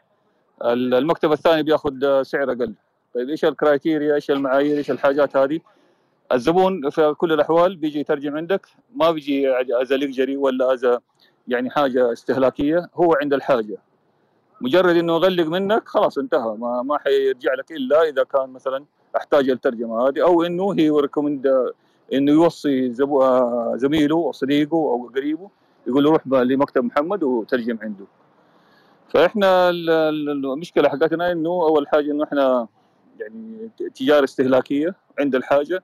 المكتب الثاني بياخذ سعر أقل. طيب إيش ال criteria؟ إيش المعايير؟ إيش الحاجات هذه؟ الزبون في كل الأحوال بيجي يترجم عندك. ما بيجي as luxury ولا as يعني حاجة استهلاكية. هو عند الحاجة. مجرد إنه يغلق منك خلاص انتهى. ما ما حيرجع لك إلا إذا كان مثلا أحتاج الترجمة هذه أو إنه هي recommend إنه يوصي آه، زميله أو صديقه أو قريبه يقول له روح لمكتب محمد وترجم عنده. فإحنا ال- ال- المشكلة حقتنا إنه أول حاجة إنه إحنا يعني تجارة استهلاكية عند الحاجة.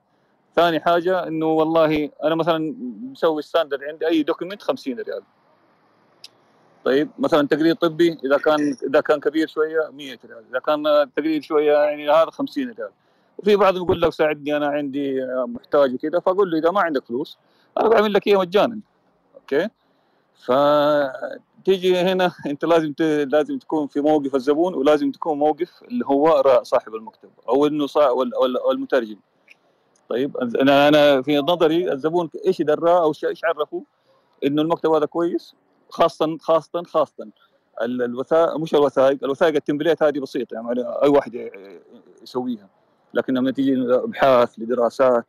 ثاني حاجة إنه والله أنا مثلا مسوي standard عندي أي document 50 ريال. طيب مثلا تقرير طبي إذا كان إذا كان كبير شوية 100 ريال. إذا كان تقرير شوية يعني هذا 50 ريال. وفي بعضهم يقول لك ساعدني أنا عندي محتاج وكذا فأقول له إذا ما عندك فلوس أنا بعمل لك إياه مجانا. okay؟ فتيجي هنا انت لازم ت... لازم تكون في موقف الزبون ولازم تكون موقف اللي هو صاحب المكتب أو إنه صا... وال... وال... أو المترجم طيب أنا أنا في نظري الزبون إيش دراه أو إيش عرفه؟ إنه المكتب هذا كويس خاصه خاصه خاصه ال- الوثائق مش الوثائق الوثائق ال template هذه بسيطة يعني أي واحد يسويها. لكن لما تيجي ابحاث لدراسات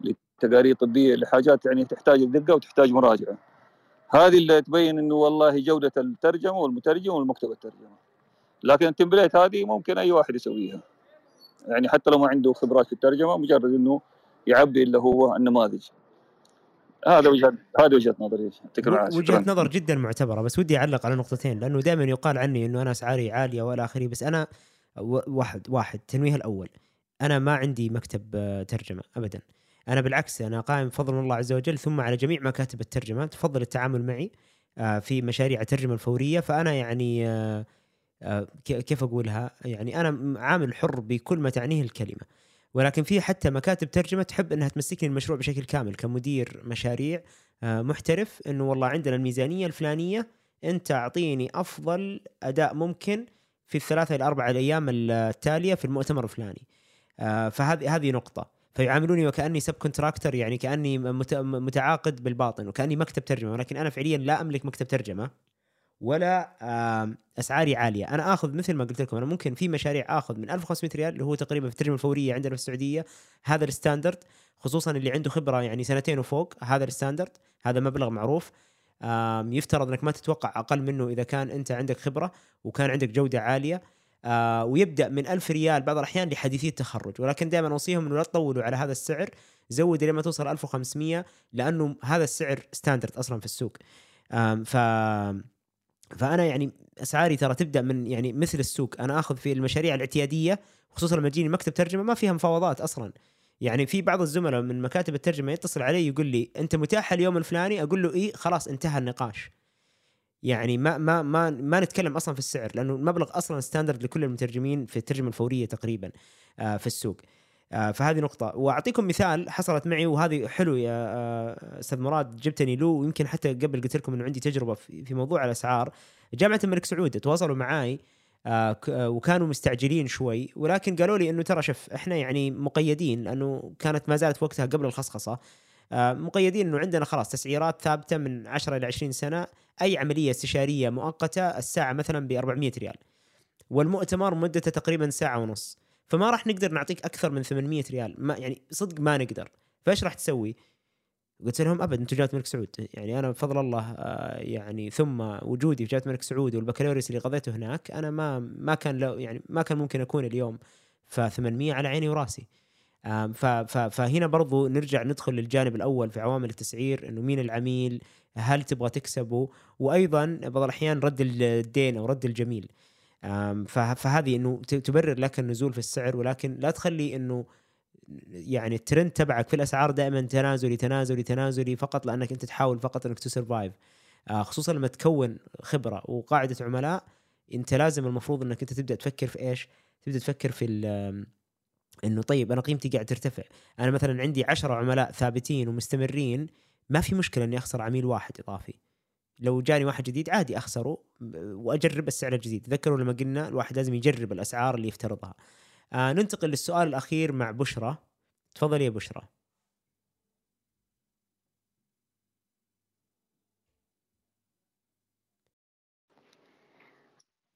لتقارير طبية لحاجات يعني تحتاج دقة وتحتاج مراجعة. هذه اللي تبين إنه والله جودة الترجمة والمترجم والمكتب الترجمة. لكن التمبليت هذه ممكن أي واحد يسويها. يعني حتى لو ما عنده خبرات في الترجمة مجرد إنه يعبي اللي هو النماذج. هذا وجهه هذه وجهة نظري. وجهة. نظر جدا معتبرة بس ودي أعلق على نقطتين لأنه دائما يقال عني إنه أنا أسعاري عالية وإلى آخره بس أنا واحد واحد التنويه الأول. أنا ما عندي مكتب آه، ترجمة ابدا. أنا بالعكس أنا قائم بفضل الله عز وجل ثم على جميع مكاتب الترجمه تفضل التعامل معي آه، في مشاريع الترجمة الفورية. فأنا يعني آه، آه، كيف أقولها؟ يعني أنا عامل حر بكل ما تعنيه الكلمة. ولكن في حتى مكاتب ترجمة تحب أنها تمسكني المشروع بشكل كامل كمدير مشاريع محترف إنه والله عندنا الميزانية الفلانية أنت أعطيني أفضل أداء ممكن في الثلاثة إلى أربع الأيام التالية في المؤتمر الفلاني. فهذه هذه نقطة. فيعاملوني وكأني subcontractor يعني كأني مت- متعاقد بالباطن وكأني مكتب ترجمة ولكن أنا فعليا لا أملك مكتب ترجمة ولا أسعاري عالية. أنا آخذ مثل ما قلت لكم أنا ممكن في مشاريع آخذ من 1500 ريال اللي هو تقريبا في الترجمة الفورية عندنا في السعودية هذا ال standard خصوصا اللي عنده خبرة يعني سنتين وفوق هذا ال standard هذا مبلغ معروف. يفترض إنك ما تتوقع أقل منه إذا كان أنت عندك خبرة وكان عندك جودة عالية. آه ويبدأ من 1000 ريال بعض الأحيان لحديثي التخرج. ولكن دائما أوصيهم إنه لا تطولوا على هذا السعر. زود لما توصل 1500 لأنه هذا السعر ستاندرد أصلا في السوق. ف فأنا يعني أسعاري ترى تبدأ من يعني مثل السوق. أنا آخذ في المشاريع الاعتيادية خصوصا لما تجيني مكتب ترجمة ما فيها مفاوضات أصلا. يعني في بعض الزملاء من مكاتب الترجمة يتصل علي يقول لي أنت متاح اليوم الفلاني؟ أقول له إيه خلاص انتهى النقاش. يعني ما ما ما ما نتكلم أصلا في السعر لأنه المبلغ أصلا ستاندرد لكل المترجمين في الترجمة الفورية تقريبا آه، في السوق. آه، فهذه نقطة. وأعطيكم مثال حصلت معي وهذه حلو يا آه، أستاذ مراد جبتني له ويمكن حتى قبل قلت لكم أنه عندي تجربة في موضوع الأسعار. جامعة الملك سعود تواصلوا آه، وكانوا مستعجلين شوي ولكن قالوا لي إنه ترى شوف إحنا يعني مقيدين لأنه كانت ما زالت وقتها قبل الخصخصة. آه، مقيدين إنه عندنا خلاص تسعيرات ثابتة من 10 إلى 20 سنة. أي عملية استشارية مؤقتة الساعة مثلا ب 400 ريال. والمؤتمر مدته تقريبا ساعة ونص. فما راح نقدر نعطيك أكثر من 800 ريال. ما يعني صدق ما نقدر. فإيش راح تسوي؟ قلت لهم أبد أنتم جامعه الملك سعود. يعني أنا بفضل الله آه، يعني ثم وجودي في جامعه الملك سعود والبكالوريوس اللي قضيته هناك أنا ما ما كان لو يعني ما كان ممكن أكون اليوم. ف 800 على عيني وراسي. فهنا برضو نرجع ندخل للجانب الأول في عوامل التسعير إنه مين العميل هل تبغى تكسبه وأيضا بعض الأحيان رد الدين أو رد الجميل فهذه إنه تبرر لك النزول في السعر ولكن لا تخلي إنه يعني الترند تبعك في الأسعار دائما تنازلي تنازلي تنازلي فقط لأنك أنت تحاول فقط إنك تسرفايف آه، خصوصا لما تكون خبرة وقاعدة عملاء أنت لازم المفروض إنك أنت تبدأ تفكر في إيش؟ تبدأ تفكر في إنه طيب أنا قيمتي قاعد ترتفع، أنا مثلا عندي عشرة عملاء ثابتين ومستمرين ما في مشكلة إني أخسر عميل واحد إضافي. لو جاني واحد جديد عادي أخسره وأجرب السعر الجديد، تذكروا لما قلنا الواحد لازم يجرب الأسعار اللي يفترضها. آه ننتقل للسؤال الأخير مع بشرى. تفضلي يا بشرى.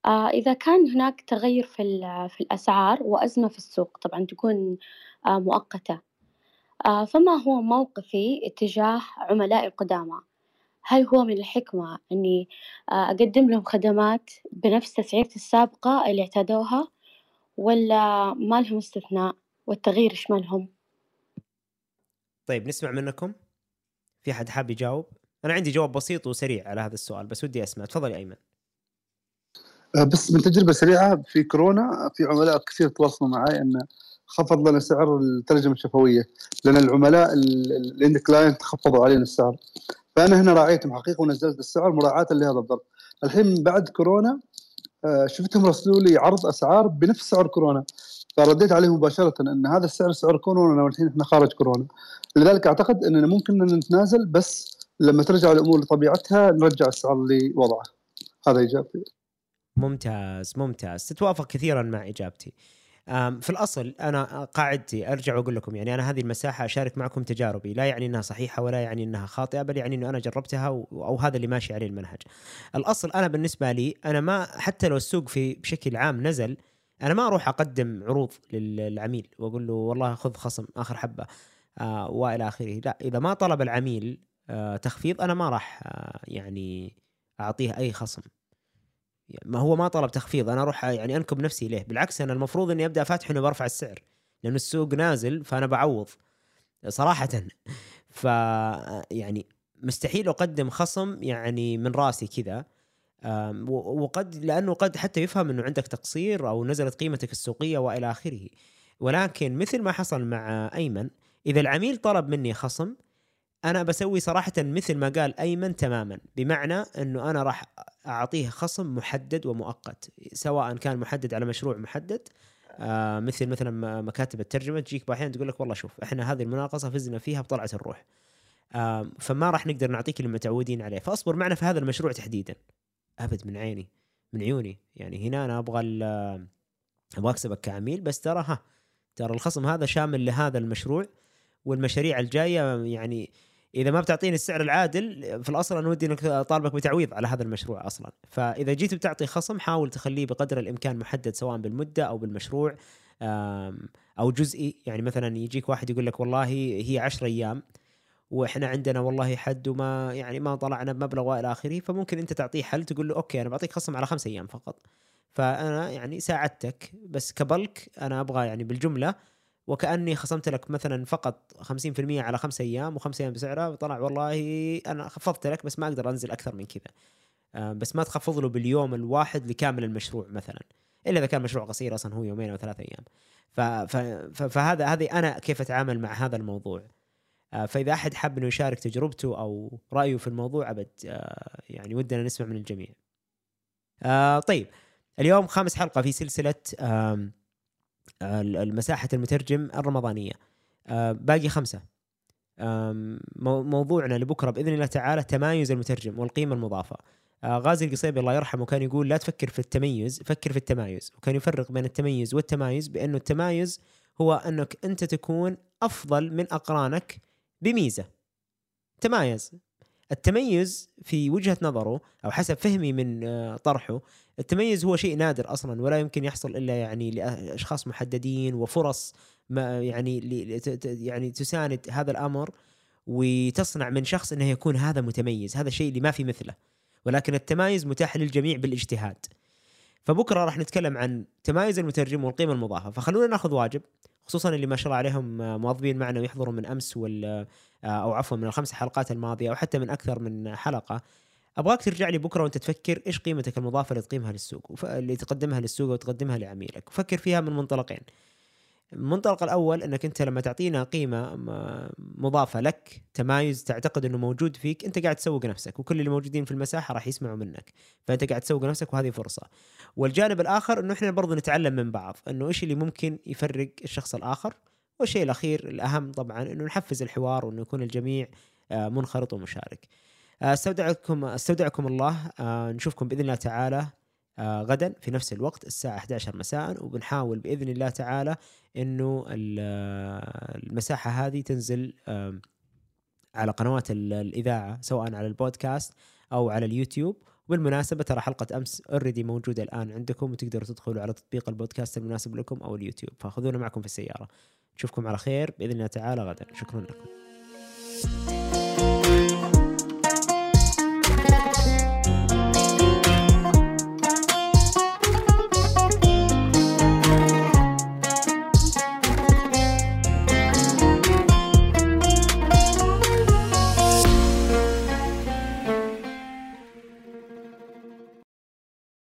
إذا كان هناك تغير في في الأسعار وأزمة في السوق طبعا تكون آه، مؤقتة. آه، فما هو موقفي اتجاه عملائي القدامى؟ هل هو من الحكمة إني آه، أقدم لهم خدمات بنفس تسعيرتي السابقة اللي اعتادوها ولا ما لهم استثناء؟ والتغيير يشملهم؟ طيب نسمع منكم. في حد حاب يجاوب؟ أنا عندي جواب بسيط وسريع على هذا السؤال بس ودي أسمع. تفضلي أيمن. آه، بس من تجربة سريعة في كورونا في عملاء كثير تواصلوا معي انه خفض لنا سعر الترجمة الشفوية لأن العملاء ال end client خفضوا علينا السعر. فأنا هنا راعيتهم حقيقة ونزلت السعر مراعاة لهذا الظرف. الحين بعد كورونا آه، شفتهم رسلوا لي عرض أسعار بنفس سعر كورونا. فرديت عليهم مباشرة أن هذا السعر سعر كورونا والحين إحنا خارج كورونا. لذلك أعتقد أننا ممكن أن نتنازل بس لما ترجع الأمور لطبيعتها نرجع السعر لوضعه. هذا اجابتي ممتاز ممتاز تتوافق كثيرا مع إجابتي في الأصل أنا قاعدتي أرجع وأقول لكم يعني أنا هذه المساحة أشارك معكم تجاربي لا يعني إنها صحيحة ولا يعني إنها خاطئة بل يعني إنه أنا جربتها أو هذا اللي ماشي عليه المنهج. الأصل أنا بالنسبة لي أنا ما حتى لو السوق في بشكل عام نزل أنا ما أروح أقدم عروض للعميل وأقول له والله خذ خصم آخر حبة آه وإلى آخره، لا إذا ما طلب العميل آه تخفيض أنا ما راح آه يعني أعطيه أي خصم. ما هو ما طلب تخفيض أنا أروح يعني أنكب نفسي ليه؟ بالعكس أنا المفروض إني أبدأ فاتح اني برفع السعر لأنه السوق نازل فأنا بعوض صراحة. ف يعني مستحيل أقدم خصم يعني من رأسي كذا. وقد لأنه قد حتى يفهم إنه عندك تقصير أو نزلت قيمتك السوقية وإلى آخره. ولكن مثل ما حصل مع أيمن إذا العميل طلب مني خصم أنا بسوي صراحة مثل ما قال أيمن تماما بمعنى إنه أنا راح أعطيه خصم محدد ومؤقت سواء كان محدد على مشروع محدد آه مثل مثلا مكاتب الترجمة تجيك أحيانا تقول لك والله شوف إحنا هذه المناقصة فزنا فيها بطلعة الروح. آه فما راح نقدر نعطيك اللي متعودين عليه. فأصبر معنا في هذا المشروع تحديدا. أبد من عيني من عيوني. يعني هنا أنا أبغى أبغى أكسبك كعميل بس ترى ها ترى الخصم هذا شامل لهذا المشروع والمشاريع الجاية يعني إذا ما بتعطيني السعر العادل في الأصل أنا ودي إنك طالبك بتعويض على هذا المشروع أصلا. فإذا جيت بتعطي خصم حاول تخليه بقدر الإمكان محدد سواء بالمدة أو بالمشروع أو جزئي. يعني مثلا يجيك واحد يقول لك والله هي 10 أيام وإحنا عندنا والله حد وما يعني ما طلعنا بمبلغ وإلى آخره فممكن أنت تعطيه حل تقول له أوكي أنا بعطيك خصم على خمسة أيام فقط. فأنا يعني ساعدتك بس كبلك أنا أبغى يعني بالجملة وكأني خصمت لك مثلا فقط 50% على خمسة أيام وخمسة أيام بسعرها طلع والله أنا خفضت لك بس ما أقدر أنزل أكثر من كذا. آه، بس ما تخفض له باليوم الواحد لكامل المشروع مثلا إلا إذا كان مشروع قصير أصلا هو يومين أو ثلاثة أيام. فهذا هذه أنا كيف أتعامل مع هذا الموضوع. آه، فإذا أحد حاب إنه يشارك تجربته أو رأيه في الموضوع أبد آه، يعني ودنا نسمع من الجميع. طيب اليوم خامس حلقة في سلسلة المساحة المترجم الرمضانية. آه، باقي خمسة. موضوعنا لبكرة بإذن الله تعالى تمايز المترجم والقيمة المضافة. آه، غازي القصيبي الله يرحمه كان يقول لا تفكر في التميز فكر في التمايز. وكان يفرق بين التميز والتمايز بأنه التمايز هو أنك أنت تكون أفضل من أقرانك بميزة. تمايز. التميز في وجهة نظره أو حسب فهمي من آه، طرحه التميز هو شيء نادر أصلا ولا يمكن يحصل إلا يعني لأشخاص محددين وفرص ما يعني يعني تساند هذا الأمر وتصنع من شخص إنه يكون هذا متميز هذا الشيء اللي ما في مثله. ولكن التمايز متاح للجميع بالاجتهاد. فبكرة راح نتكلم عن تمايز المترجم والقيمة المضافه فخلونا ناخذ واجب خصوصا اللي ما شاء الله عليهم موظفين معنا ويحضروا من أمس وال أو عفوا من الخمس حلقات الماضية أو حتى من أكثر من حلقة. أبغاك ترجع لي بكرة وأنت تفكر إيش قيمتك المضافة اللي تقيمها للسوق وف... اللي تقدمها للسوق وتقدمها لعميلك. وفكر فيها من منطلقين. المنطلق الأول إنك أنت لما تعطينا قيمة مضافة لك تمايز تعتقد إنه موجود فيك أنت قاعد تسوق نفسك وكل اللي موجودين في المساحة راح يسمعوا منك. فأنت قاعد تسوق نفسك وهذه فرصة. والجانب الآخر إنه إحنا برضو نتعلم من بعض إنه إيش اللي ممكن يفرق الشخص الآخر. والشيء الأخير الأهم طبعا إنه نحفز الحوار وإنه يكون الجميع آه، منخرط ومشارك. استودعكم أستودعكم الله. آه، نشوفكم بإذن الله تعالى آه، غدا في نفس الوقت الساعة 11 مساء. وبنحاول بإذن الله تعالى أنه ال- آه، المساحة هذه تنزل على قنوات ال- الإذاعة سواء على البودكاست أو على اليوتيوب. وبالمناسبة ترى حلقة أمس already موجودة الآن عندكم وتقدروا تدخلوا على تطبيق البودكاست المناسب لكم أو اليوتيوب. فخذونا معكم في السيارة. نشوفكم على خير بإذن الله تعالى غدا. شكرا لكم.